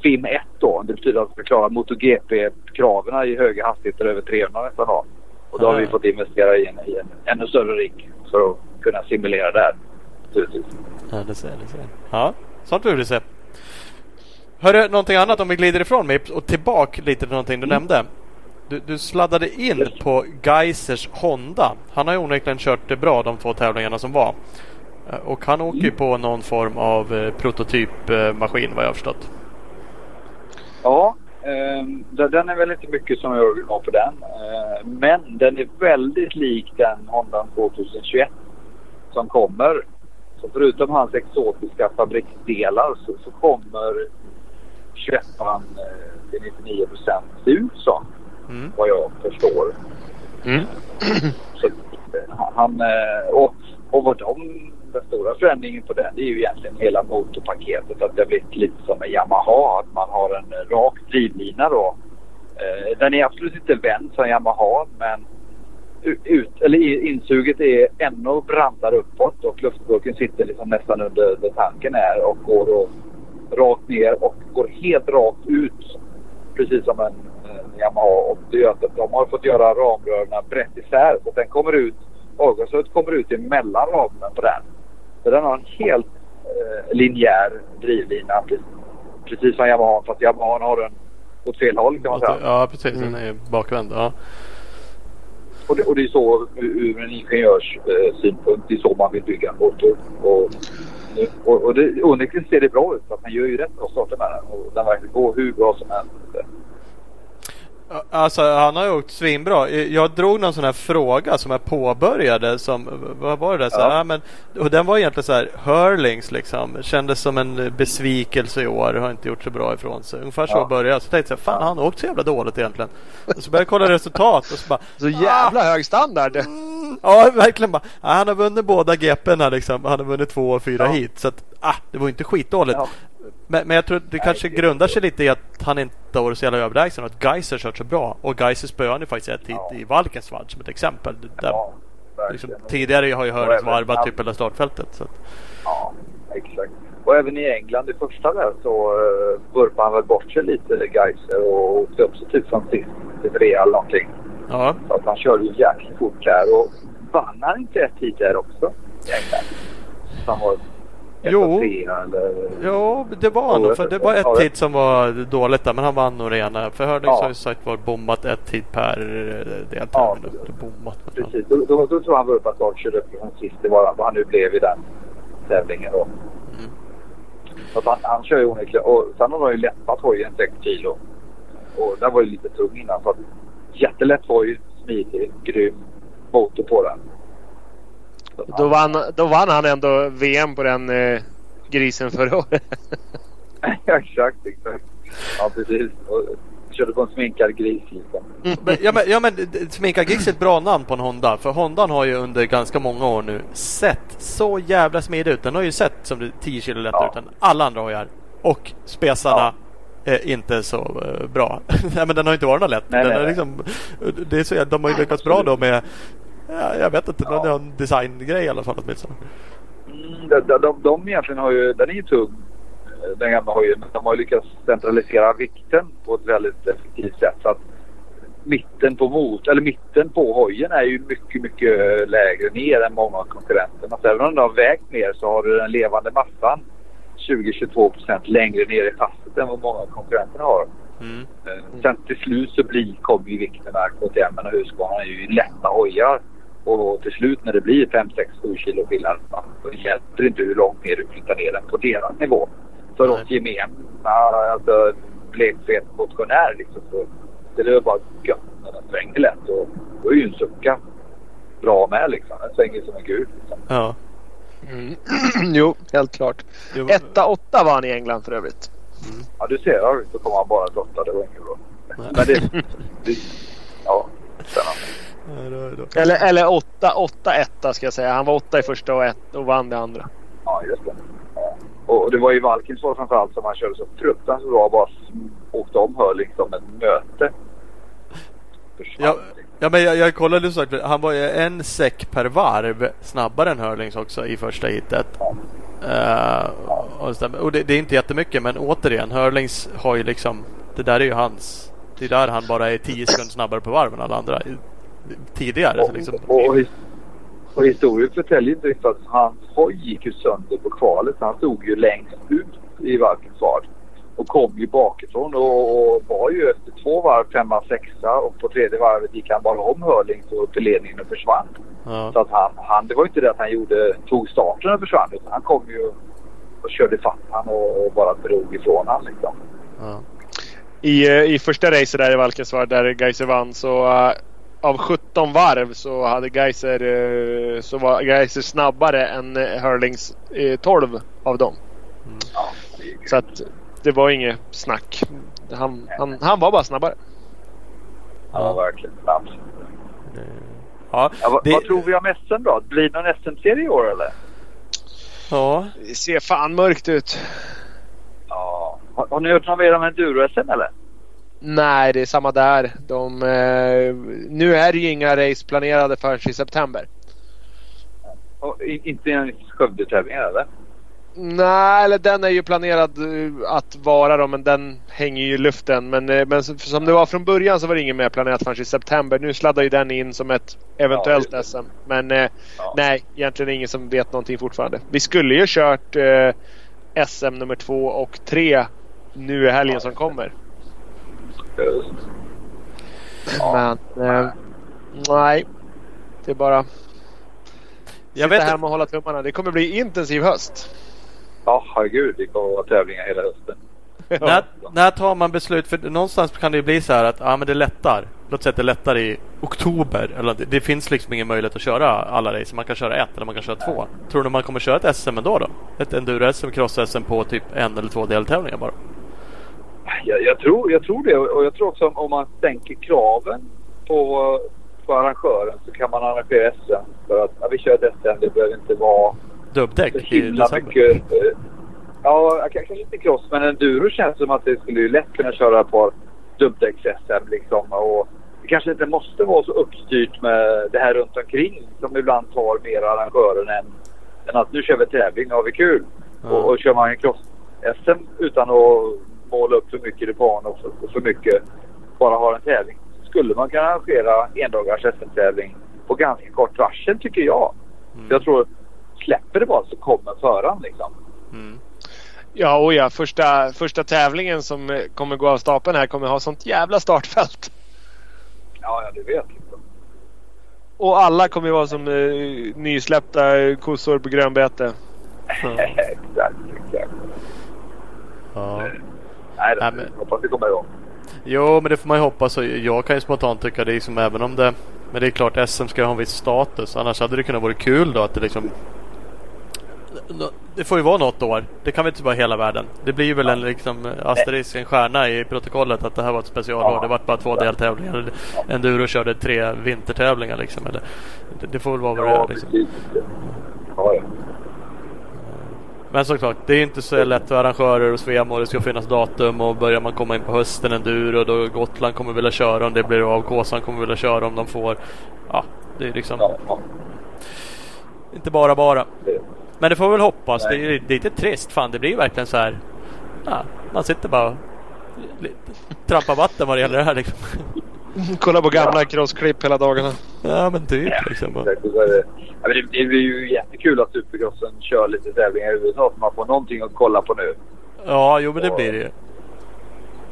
FIM 1 då. Det betyder att vi ska klara MotoGP-kraven i höga hastigheter över 300 nästan då. Och då har vi fått investera i en, i en ännu större rigg för att kunna simulera det. Naturligtvis. Ja, det ser det ser. Ja, sånt vi se. Hörru, någonting annat om vi glider ifrån mig och tillbaka lite till någonting du nämnde. Du, du sladdade in Yes. på Geisers Honda. Han har ju onekligen kört det bra de två tävlingarna som var. Eh, Och han åker ju på någon form av eh, prototypmaskin vad jag har förstått. Ja, ehm, den är väl inte mycket som jag har på den. Eh, men den är väldigt lik den Honda 2021 som kommer. Så förutom hans exotiska fabriksdelar så, så kommer 21 eh, till 99 procent se ut som. Mm. Vad jag förstår. Mm. Så, eh, han, eh, och, och vad de, den stora förändringen på den det är ju egentligen hela motorpaketet. Att det har blivit lite som en Yamaha. Att man har en rak drivlina då. Eh, Den är absolut inte vänd som Yamaha men ut, eller insuget är ännu brantare uppåt och luftburken sitter liksom nästan under där tanken är och går då rakt ner och går helt rakt ut. Precis som en, en Yamaha. Och det gör att de har fått göra ramrören brett isär så att den kommer ut, avgasröret kommer ut emellan ramen på den. Så den har en helt eh, linjär drivlina precis, precis som Yamaha fast Yamaha har den åt fel håll kan man säga. Ja, precis. Den är bakvänd. Ja. Och det, och det är så ur en ingenjörs eh, synpunkt, det är så man vill bygga en motor. Och, och, och det, onekligen ser det bra ut för att man gör ju rätt bra starter med den och den verkligen går hur bra som helst. Alltså han har ju åkt svinbra. Jag drog någon sån här fråga som jag påbörjade som, vad var det där? Så, ja. men, och den var egentligen så här, Hurlings liksom. Kändes som en besvikelse i år. Har inte gjort så bra ifrån sig. Ungefär så Ja. började jag. Så tänkte jag, fan han har åkt så jävla dåligt egentligen. Och så började jag kolla resultat och så bara, Så jävla hög standard. mm, ja verkligen bara. Ja, han har vunnit båda GP'na liksom. Han har vunnit två och fyra Ja. hit. Så att, ah, det var inte skitdåligt. Ja. Men, men jag tror det kanske grundar sig lite i att han inte har varit så jävla överlägsen och att Geiser kört så bra. Och Geiser spöade ju faktiskt ett hit Ja. i Valkensvall som ett exempel. Där, Ja, liksom, tidigare har ju även- varvat typ hela startfältet. Så Ja, exakt. Och även i England i första där så uh, vurpade han väl bort sig lite, Geiser, och åkte upp sig typ som sist till trea eller någonting. ja. Så att han körde ju jäkligt fort där. Och vann han inte ett hit där också i England? Så han var Jo. eller... Ja, det var han nog. För det var ett hit som var dåligt där. Men han vann nog det ena. För Hörnings Ja. har ju sagt var bommat ett hit per eh, deltävling. Ja, bommat. Precis. Då, då, då tror han vurpade klart körde upp från sist. Det var vad han nu blev i den tävlingen då. Mm. Så att han, han kör ju onekligen. Och sen har han ju lättat hojen 6 kilo. Och den var ju lite tung innan. Så att, jättelätt hoj, smidig, grym motor på den. Då vann, då vann han ändå VM på den eh, grisen förra året. Ja, exakt, exakt. Ja, precis. Och körde på en sminkad gris liksom. Men, ja, men, ja, men d- d- Sminka Giggs är ett bra namn på en Honda. För Hondan har ju under ganska många år nu sett så jävla smidig ut. Den har ju sett som det 10 kilo lättare Ja. ut än alla andra hojar. Och spesarna är inte så eh, bra. nej, men den har inte varit något lätt. Nej, den nej, är nej. liksom, det är så, de har ju lyckats bra då med Ja, jag vet inte, Ja. någon designgrej i alla fall åtminstone. Mm, de, de, de, de egentligen har ju, den är ju tung den gamla hojen. De har lyckats centralisera vikten på ett väldigt effektivt sätt. Så att mitten på mot, eller mitten på hojen är ju mycket, mycket lägre ner än många av konkurrenterna. Så även om den har vägt mer så har du den levande massan 20-22 procent längre ner i passet än vad många av konkurrenterna har. Mm. Eh, Sen till slut så blir, kommer ju vikterna, KTM och Husqvarna är ju lätta hojar. Och till slut när det blir 5, 6, 7 kilo skillnad då hjälper det inte hur långt ner du flyttar ner den på deras nivå. För oss gemena, alltså blekfet motionär liksom, så det är bara gött när den svänger lätt. Och då är ju en sucka bra med liksom. Den svänger som en gud. Liksom. Ja. Mm. jo, helt klart. Jo, Etta åtta var han i England för övrigt. Ja du ser, så kommer han bara dotta. Det var inget bra. Nej. Men det, det ja, spännande. Ja. Eller, eller åtta, åtta etta ska jag säga. Han var åtta i första och, ett, och vann det andra. Ja, just det. Ja. Och det var ju Valkinsson framförallt som han körde så fruktansvärt bra. Bara åkte om Hörling som ett möte. Ja, ja men jag, jag kollade så att han var ju en säck per varv snabbare än Hurlings också i första hitet. Eh, och så där. och det, det är inte jättemycket men återigen Hurlings har ju liksom Det där är ju hans Det är där han bara är 10 sekunder snabbare på varv än alla andra Tidigare så liksom, och, och, his- och historien förtäljer inte riktigt att hans hoj gick ju sönder på kvalet. Han stod ju längst ut i Valkensvard. Och kom ju bakifrån och, och var ju efter två varv femma, sexa och på tredje varvet gick han bara om Hörling så till ledningen och försvann. Så ja, att han, han, det var ju inte det att han gjorde, tog starten och försvann utan han kom ju och körde fatt han och, och bara drog ifrån han liksom. ja. I, eh, I första racet där i Valkensvard där Geiser vann så eh, av 17 varv så hade Geiser, eh, så var Geiser snabbare än eh, Hurlings eh, 12 av dem. Ju- Så att det var inget snack. Han, han, han var bara snabbare. han var verkligen snabb. ja, Ja, vad, det- vad tror vi om SM då? Blir det någon SM-serie i år eller? ja. Det ser fan mörkt ut. Ja. Har, har ni hört något mer om enduro-SM eller? Nej, det är samma där. De, eh, nu är det ju inga race planerade förrän i september. Och, inte ens Skövde-tävlingar eller? Nej, eller den är ju planerad eh, att vara då, men den hänger ju i luften. Men, eh, men som- det var från början så var det inget mer planerat förrän i september. Nu sladdar ju den in som ett eventuellt Ja, SM. Men Ja. nej, egentligen ingen som vet någonting fortfarande. Vi skulle ju kört eh, SM nummer två och tre nu i helgen Ja, som kommer. Ja. Men eh, nej, det är bara Jag sitta vet hemma och hålla tummarna. Det kommer bli intensiv höst. Ja, herregud. Det kommer att vara tävlingar hela hösten. När, när tar man beslut? För någonstans kan det ju bli så här att ja, men det lättar. Låt säga att det lättar i oktober. Eller det, det finns liksom ingen möjlighet att köra alla race. Man kan köra ett eller man kan köra två. Tror du man kommer köra ett SM ändå då? Ett enduro-SM, cross-SM på typ en eller två deltävlingar bara? Jag, jag, tror, jag tror det och jag tror också om, om man sänker kraven på, på arrangören så kan man arrangera SM. För att ja, vi kör ett SM, det behöver inte vara Dubbdäck i december. mycket. eh, Ja, kanske inte cross, men enduro känns som att det skulle ju lätt kunna köra ett par dubbdäcks-SM liksom. Och det kanske inte måste vara så uppstyrt med det här runt omkring som ibland tar mer arrangören än, än att nu kör vi tävling, nu har vi kul. Ja. Och, och kör man en cross-SM utan att måla upp för mycket banan och för, och för mycket bara ha en tävling. Skulle man kunna arrangera endagars SM-tävling på ganska kort varsel tycker jag. Mm. Jag tror, släpper det bara så kommer föraren liksom. Mm. Ja, och ja. Första, första tävlingen som eh, kommer gå av stapeln här kommer ha sånt jävla startfält. Ja, ja, du vet. Liksom. Och alla kommer ju vara som eh, nysläppta eh, kossor på grönbete. exakt, exakt. Ja. Nej, Nej, men- hoppas det kommer igång. Jo, men det får man ju hoppas. Jag kan ju spontant tycka det är som även om det... Men det är klart SM ska ha en viss status. Annars hade det kunnat vara kul då att det liksom... Det får ju vara något år. Det kan väl inte vara hela världen. Det blir ju väl en liksom asterisk, en stjärna i protokollet att det här var ett specialår. Det var bara två deltävlingar. Enduro körde tre vintertävlingar liksom. Eller, det får väl vara vad det är liksom. Men såklart, det är inte så lätt för arrangörer och Svemo. Det ska finnas datum och börjar man komma in på hösten enduro då Gotland kommer vilja köra om det blir av. Kåsan kommer vilja köra om de får. Ja, det är liksom ja, inte bara bara. Men det får vi väl hoppas. Det Nej. är, det är lite trist. Fan, det blir verkligen så här. Ja, man sitter bara och trampar vatten vad det gäller det här liksom. Kolla på gamla crossklipp hela dagarna. Ja, men typ liksom. är det. Ja, men det, det blir ju jättekul att Supercrossen kör lite tävlingar i USA så man får någonting att kolla på nu. Ja, jo men det blir det ju.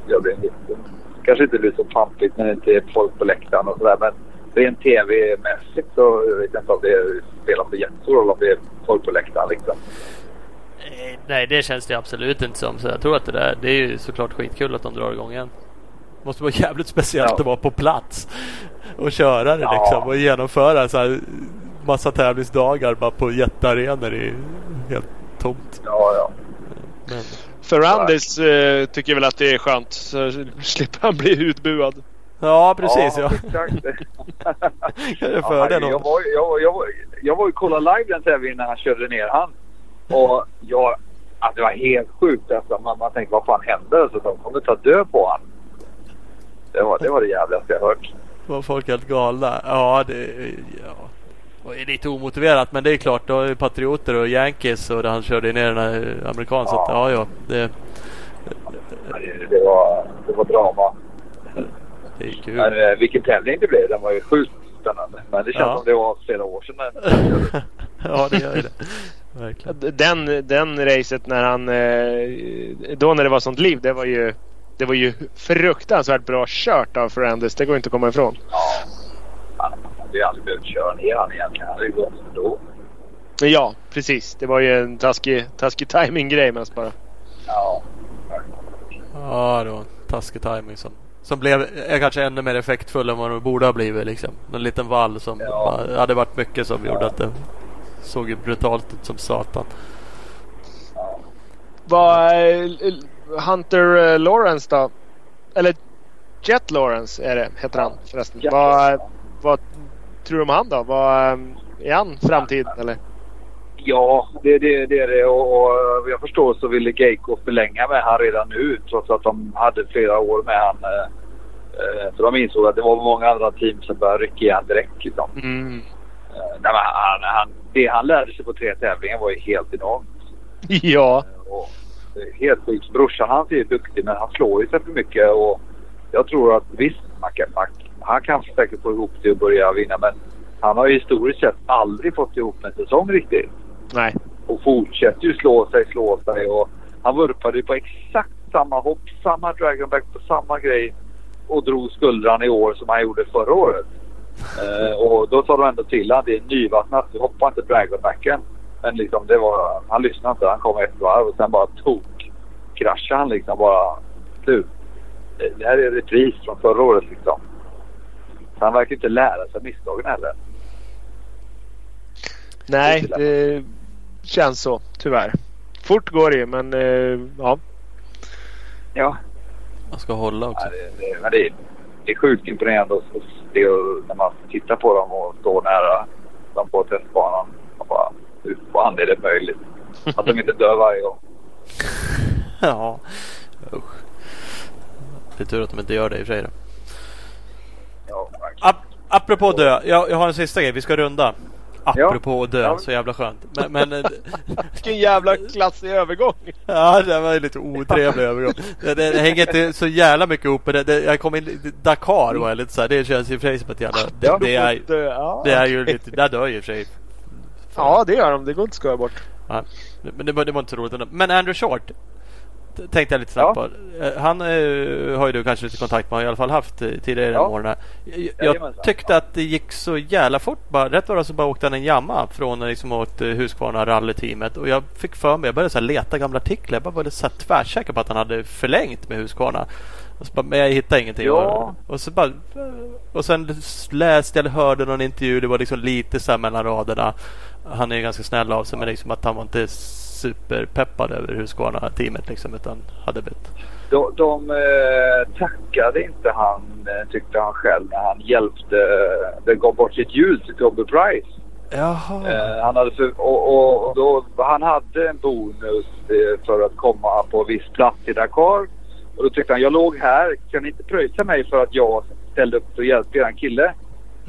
Jag blir lite, kanske inte blir så pampigt när det inte är folk på läktaren och sådär men rent tv-mässigt så jag vet jag inte om det spelar så jättestor roll om det är folk på läktaren liksom. Eh, Nej, det känns det absolut inte som. Så jag tror att det där, det är ju såklart skitkul att de drar igång igen. Måste vara jävligt speciellt Ja. att vara på plats och köra det Ja. liksom och genomföra så här massa tävlingsdagar bara på jättearenor i helt tomt. Ja, ja. Men, Ferrandis eh, tycker väl att det är skönt. Så slipper han bli utbuad. ja, precis ja. Exakt. Jag är Ja, det jag, då. var, jag, var- jag, var, jag var ju kolla live den tävlingen när han körde ner han. Och jag, alltså det var helt sjukt. Alltså, man, man tänkte vad fan händer? Så de kommer ta död på han. Det var det, var det jävligaste jag hört. Var folk helt galna? Ja, det ja. Och är lite omotiverat men det är klart. Då är Patrioter och Yankees och han körde ner den här amerikan. Så att, ja, ja. Det, Det, det, var, det var drama. det är kul. Men, eh, vilken tävling det blev. Den var ju sjukt spännande. Men det känns Ja. som det var flera år sedan. Ja, det gör ju det. Verkligen. Den, den racet när han... Eh, då när det var sånt liv. Det var ju... Det var ju fruktansvärt bra kört av Ferrandis. Det går inte att komma ifrån. ja, han hade ju aldrig behövt köra ner han egentligen. Han hade ju gått ändå. Ja, precis. Det var ju en taskig, taskig timing-grej mest bara. Ja. Ja, det var en taskig timing som, som blev är kanske ännu mer effektfull än vad det borde ha blivit. Liksom. En liten vall som Ja. bara, hade varit mycket som gjorde att det såg brutalt ut som satan. Vad... eh, Hunter eh, Lawrence då? Eller Jet Lawrence är det, heter han förresten. Jet Vad, vad tror du om han då? Vad, eh, är han framtid eller? Ja, det, det, det är det. Och, och jag förstår så ville Geico förlänga med han redan nu trots att de hade flera år med han. eh, eh, Så de insåg att det var många andra team som började rycka i han direkt. Liksom. Mm. Eh, Nej, han, han, det han lärde sig på tre tävlingar var ju helt enormt. Ja. Eh, Och är helt sjukt. Brorsan han är duktig men han slår ju sig för mycket. Och jag tror att visst, man kan, man, han kan säkert få ihop det och börja vinna men han har ju historiskt sett aldrig fått ihop en säsong riktigt Nej. och fortsätter ju slå sig, slå sig. Och han vurpade ju på exakt samma hopp, samma dragonback på samma grej och drog skuldran i år som han gjorde förra året. Eh, och då sa de ändå till honom, det är nyvattnat, vi hoppar inte dragonbacken. Men liksom det var, han lyssnade inte, han kom ett varv och sen bara tog kraschade han liksom bara. Du, det här är repris från förra året liksom. Så han verkar inte lära sig misstagen heller. Nej, det känns så tyvärr. Fort går det ju men eh, ja. Ja, Man ska hålla också. Ja, det, det, men det, är, det är sjukt imponerande att att se när man tittar på dem och står nära dem på testbanan. Och bara, hur fan är det möjligt? Att de inte dör varje gång. ja. Usch. Det är tur att de inte gör det i och för sig. då. Ja. Ap apropå dö. Jag, jag har en sista grej. Vi ska runda. Apropå dö. Ja. Så jävla skönt. Men, men eh, Vilken jävla klassig övergång. ja, det var ju lite otrevlig övergång. Det, det, det hänger inte så jävla mycket ihop med det. det. Jag kom in Dakar var jag lite så här. Det känns i och för sig som ett jävla... Ja, det, är, det är ju lite... Där dör ju i och för sig. Ja, det gör de. Det går inte att skoja bort. Ja, men det var, det var inte så roligt ändå. Men Andrew Short tänkte jag lite snabbt Ja. på. Eh, Han eh, har ju du kanske lite kontakt med. Har i alla fall haft eh, tidigare i Ja. åren. Jag, jag tyckte att det gick så jävla fort. Bara, rätt vad det var så bara åkte han en jamma från liksom åt eh, Husqvarna rallyteamet. Och jag fick för mig, jag började så här leta gamla artiklar. Jag bara var så här tvärsäker på att han hade förlängt med Husqvarna. Och så bara, men jag hittade ingenting. Ja. Och, och så bara, och sen läste jag eller hörde någon intervju. Det var liksom lite så här mellan raderna. Han är ju ganska snäll av sig men liksom att han var inte superpeppad över Husqvarna-teamet liksom utan hade blivit... De, de eh, tackade inte han, eh, tyckte han själv, när han hjälpte. Eh, det gav bort sitt hjul till Toby Price. Jaha. Eh, han, hade för, och, och, och då, han hade en bonus eh, för att komma på viss plats i Dakar. Och då tyckte han, jag låg här, kan ni inte pröjsa mig för att jag ställde upp och hjälpte eran kille?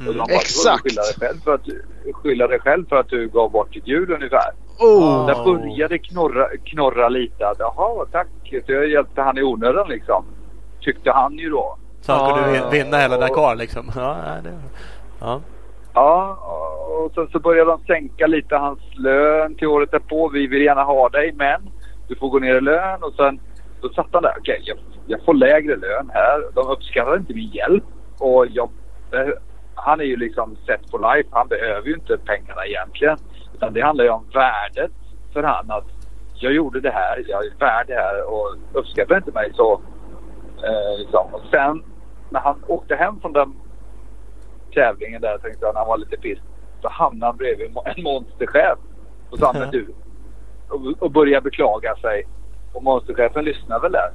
Mm. De bara, Exakt. Skylla dig, själv för att, du- skylla dig själv för att du gav bort ditt hjul ungefär. Oh. Där började knorra, knorra lite att jaha tack, så jag hjälpte han i onödan liksom. Tyckte han ju då. Så han kunde Ja. vin- vinna hela Dakar liksom. Ja, det... ja. Ja, och sen så började de sänka lite hans lön till året därpå. Vi vill gärna ha dig men du får gå ner i lön och sen så satt han där. Okej, jag, jag får lägre lön här. De uppskattar inte min hjälp och jag, han är ju liksom sett på life. Han behöver ju inte pengarna egentligen. Utan det handlar ju om värdet för han att jag gjorde det här, jag är värd det här och uppskattar inte mig så eh, liksom. Och sen när han åkte hem från den tävlingen där tänkte jag när han var lite piss. Så hamnade han bredvid en monsterchef. Och sa han, men du. Och, och började beklaga sig. Och monsterchefen lyssnade väl där.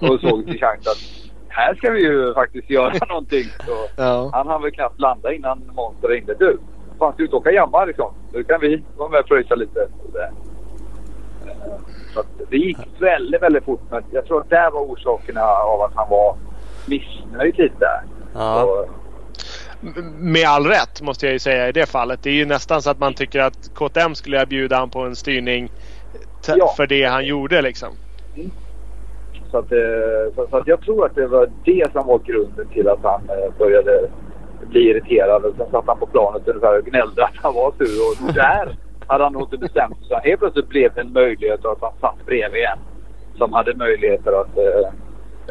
och såg till chans att här ska vi ju faktiskt göra någonting. Så Ja. han hann väl knappt landa innan monster ringde. Du, fan ska du ut och åka jamma liksom? Nu kan vi vara med och pröjsa lite. Eh, Så det gick väldigt, väldigt fort. Men jag tror att det var orsakerna av att han var missnöjd lite. Ja. M- Med all rätt måste jag ju säga i det fallet. Det är ju nästan så att man tycker att KTM skulle erbjuda han på en styrning Ja. för det han gjorde liksom. Så, att, eh, så, så att jag tror att det var det som var grunden till att han eh, började bli irriterad. Och sen satt han på planet ungefär och gnällde att han var sur. Och där hade han nog inte bestämt sig. Så Helt plötsligt blev det en möjlighet att han satt bredvid en som hade möjligheter att... Eh,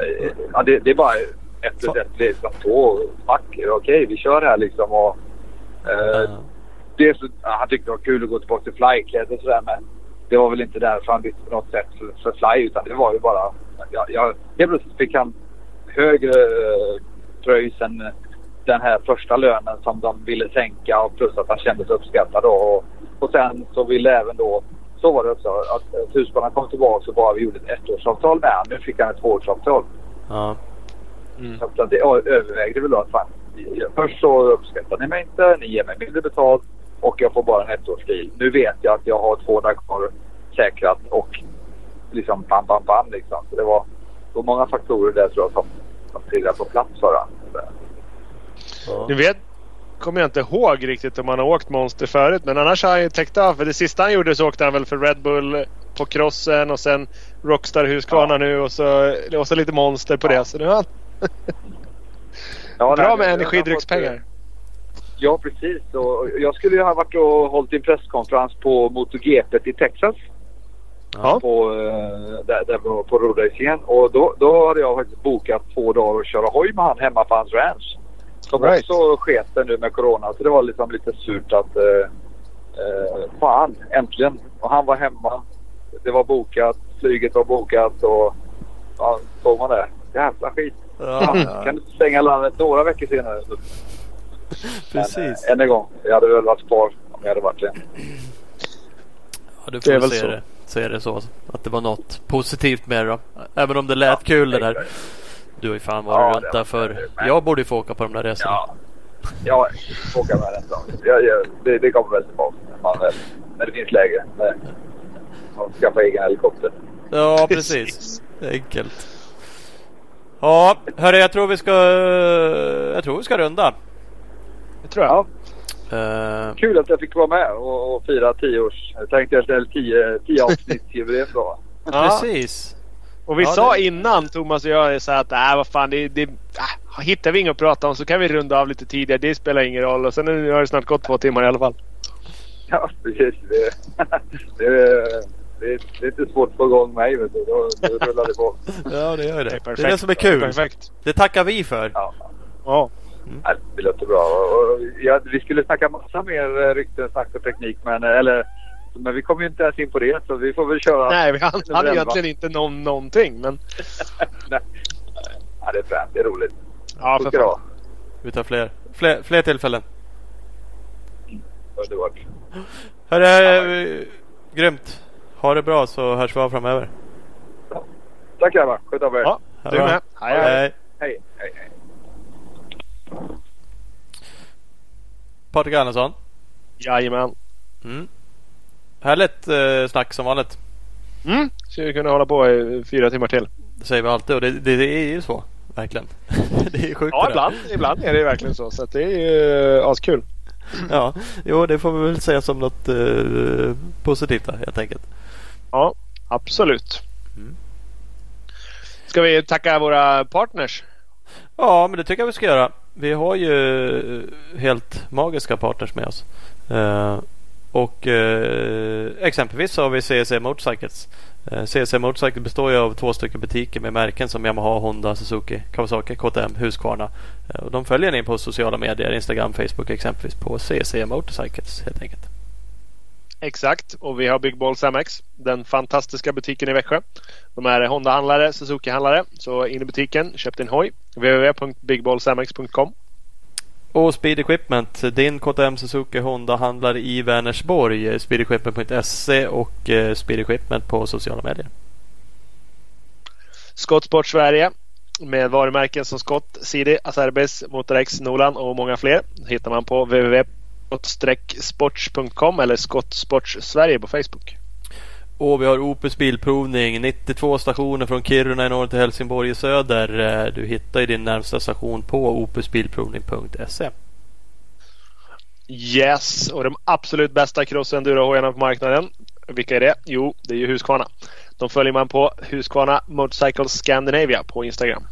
eh, ja, det, det är bara ett plus ett blir två. Okej, vi kör här liksom. Och, eh, Ja. det så, han tyckte det var kul att gå tillbaka till flykläder och sådär men det var väl inte därför han bytte på något sätt för, för fly utan det var ju bara... Ja, jag, helt plötsligt fick han högre uh, pröjs än eh, den här första lönen som de ville sänka och plus att han kände sig uppskattad då. Och, och sen så ville även då... Så var det också att uh, Husqvarna kom tillbaka och bara vi gjorde ett ettårsavtal med honom. Nu fick han ett tvåårsavtal. Ja. Mm. Så att det övervägde väl då att fan, först så uppskattar ni mig inte, ni ger mig mindre betalt och jag får bara en ettårsdeal. Nu vet jag att jag har två Dakar säkrat och liksom bam, bam, bam liksom. Så det var, var många faktorer där tror jag som, som trillade på plats för honom. Ja. Nu vet, kommer jag inte ihåg riktigt om han har åkt Monster förut. Men annars har han ju täckt av. För det sista han gjorde så åkte han väl för Red Bull på crossen och sen Rockstar Husqvarna Ja. nu och så, och så lite Monster på Ja. det. Så nu har han bra nej, med energidryckspengar. Ja, precis. Och jag skulle ju ha varit och hållit en presskonferens på MotoGP i Texas. Ja. på, eh, där, där på, på roadracingen. Och då, då hade jag faktiskt bokat två dagar och köra hoj med han hemma på hans ranch. Som Right. också sket nu med corona. Så det var liksom lite surt att... Eh, eh, fan, äntligen. Och han var hemma. Det var bokat. Flyget var bokat och... Ja, såg man det? Jävla skit. Ja, ja. Kan du stänga landet några veckor senare? Men, Precis. eh, än en gång. Jag hade väl varit kvar om jag hade varit det. Ja, du Det är får väl se så. det. Se det så. Att det var något positivt med det då. Även om det lät kul det där. Du har ju fan Ja, varit det runt där för men- Jag borde ju få åka på de där resorna. Ja, ja jag åka med den. Jag, jag, det, det kommer väl tillbaka när, man väl, när det finns läge. När man skaffar egen helikopter. Ja, precis. Enkelt. Ja, hörru jag tror vi ska... Jag tror vi ska runda. Det tror jag. Uh, Kul att jag fick vara med och, och fira 10 års... Jag tänkte att det är 10, 10 avsnittsjubileum då. Ja. Precis. Och vi Ja, sa det- innan Thomas och jag så att äh, vad fan det, det äh, hittar vi inget att prata om så kan vi runda av lite tidigare. Det spelar ingen roll. Och sen nu har det snart gått två timmar i alla fall. Ja, precis. Det, det, är- det, det är inte svårt att få igång mig. Vet du. Då, då rullar det på. Ja, det gör det. Det är Det är det som är kul. Perfekt. Det tackar vi för. Ja. Ja. Ja, Det låter bra. Och, ja, vi skulle snacka massa mer eh, rykten, snack och teknik. Men, eh, eller, men vi kommer ju inte ens in på det. Så vi får väl köra. Nej, vi hann nummer hann 11. egentligen inte någon, någonting. Men Nej. Ja, det är fränt. Det är roligt. ja, för fan. Vi tar fler, fler, fler tillfällen. Underbart. Hörru, eh, grymt. Ha det bra så hörs vi av framöver. Tack grabbar. Sköt om er. Ja, du med. Hej, hej. Hej. Patrik Andersson. Jajamän. Mm. Härligt eh, snack som vanligt. Mm. Så vi kunna hålla på i fyra timmar till. Det säger vi alltid och det, det, det är ju så. Verkligen. det är sjukt Ja, där. ibland, ibland är det verkligen så. Så det är ju uh, askul. Ja, jo det får vi väl säga som något eh, positivt då, helt enkelt. Ja, absolut. Mm. Ska vi tacka våra partners? Ja, men det tycker jag vi ska göra. Vi har ju eh, helt magiska partners med oss. Eh, och eh, exempelvis så har vi CEC Motorcycles. Eh, CSC Motorcycle består ju av två stycken butiker med märken som Yamaha, Honda, Suzuki, Kawasaki, KTM, Husqvarna. Eh, och de följer ni på sociala medier, Instagram, Facebook exempelvis på CEC Motorcycles helt enkelt. Exakt. Och vi har Big Balls MX. Den fantastiska butiken i Växjö. De är Honda-handlare, Suzuki-handlare. Så in i butiken, köp din hoj www.bigballsmx.com Och Speed Equipment, din KTM, Suzuki, Honda handlar i Vänersborg. eh, Speedequipment.se och eh, Speed Equipment på sociala medier. Skottsport Sverige. Med varumärken som Skott, CD, Acerbis, Motorex, Nolan och många fler. hittar man på www.sports.com eller Skottsports Sverige på Facebook. Och vi har Opus Bilprovning, 92 stationer från Kiruna i norr till Helsingborg i söder. Eh, du hittar ju din närmsta station på opusbilprovning.se. Yes, och de absolut bästa crossendurohojarna på marknaden. Vilka är det? Jo, det är ju Husqvarna. De följer man på Husqvarna Motorcycle Scandinavia på Instagram.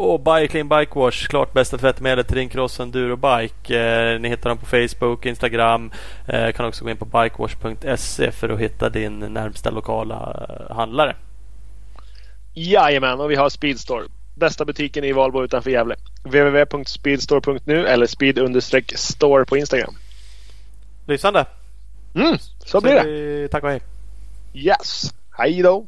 Och Bike Clean Bike Wash, klart bästa tvättmedlet till din cross enduro bike. Eh, ni hittar dem på Facebook, Instagram. Eh, kan också gå in på bikewash.se för att hitta din närmsta lokala eh, handlare. Jajamän, och vi har Speedstore. Bästa butiken i Valbo utanför Gävle. www.speedstore.nu eller speed-store på Instagram. Lysande! Mm, så blir det. Tack och hej! Yes, hej då!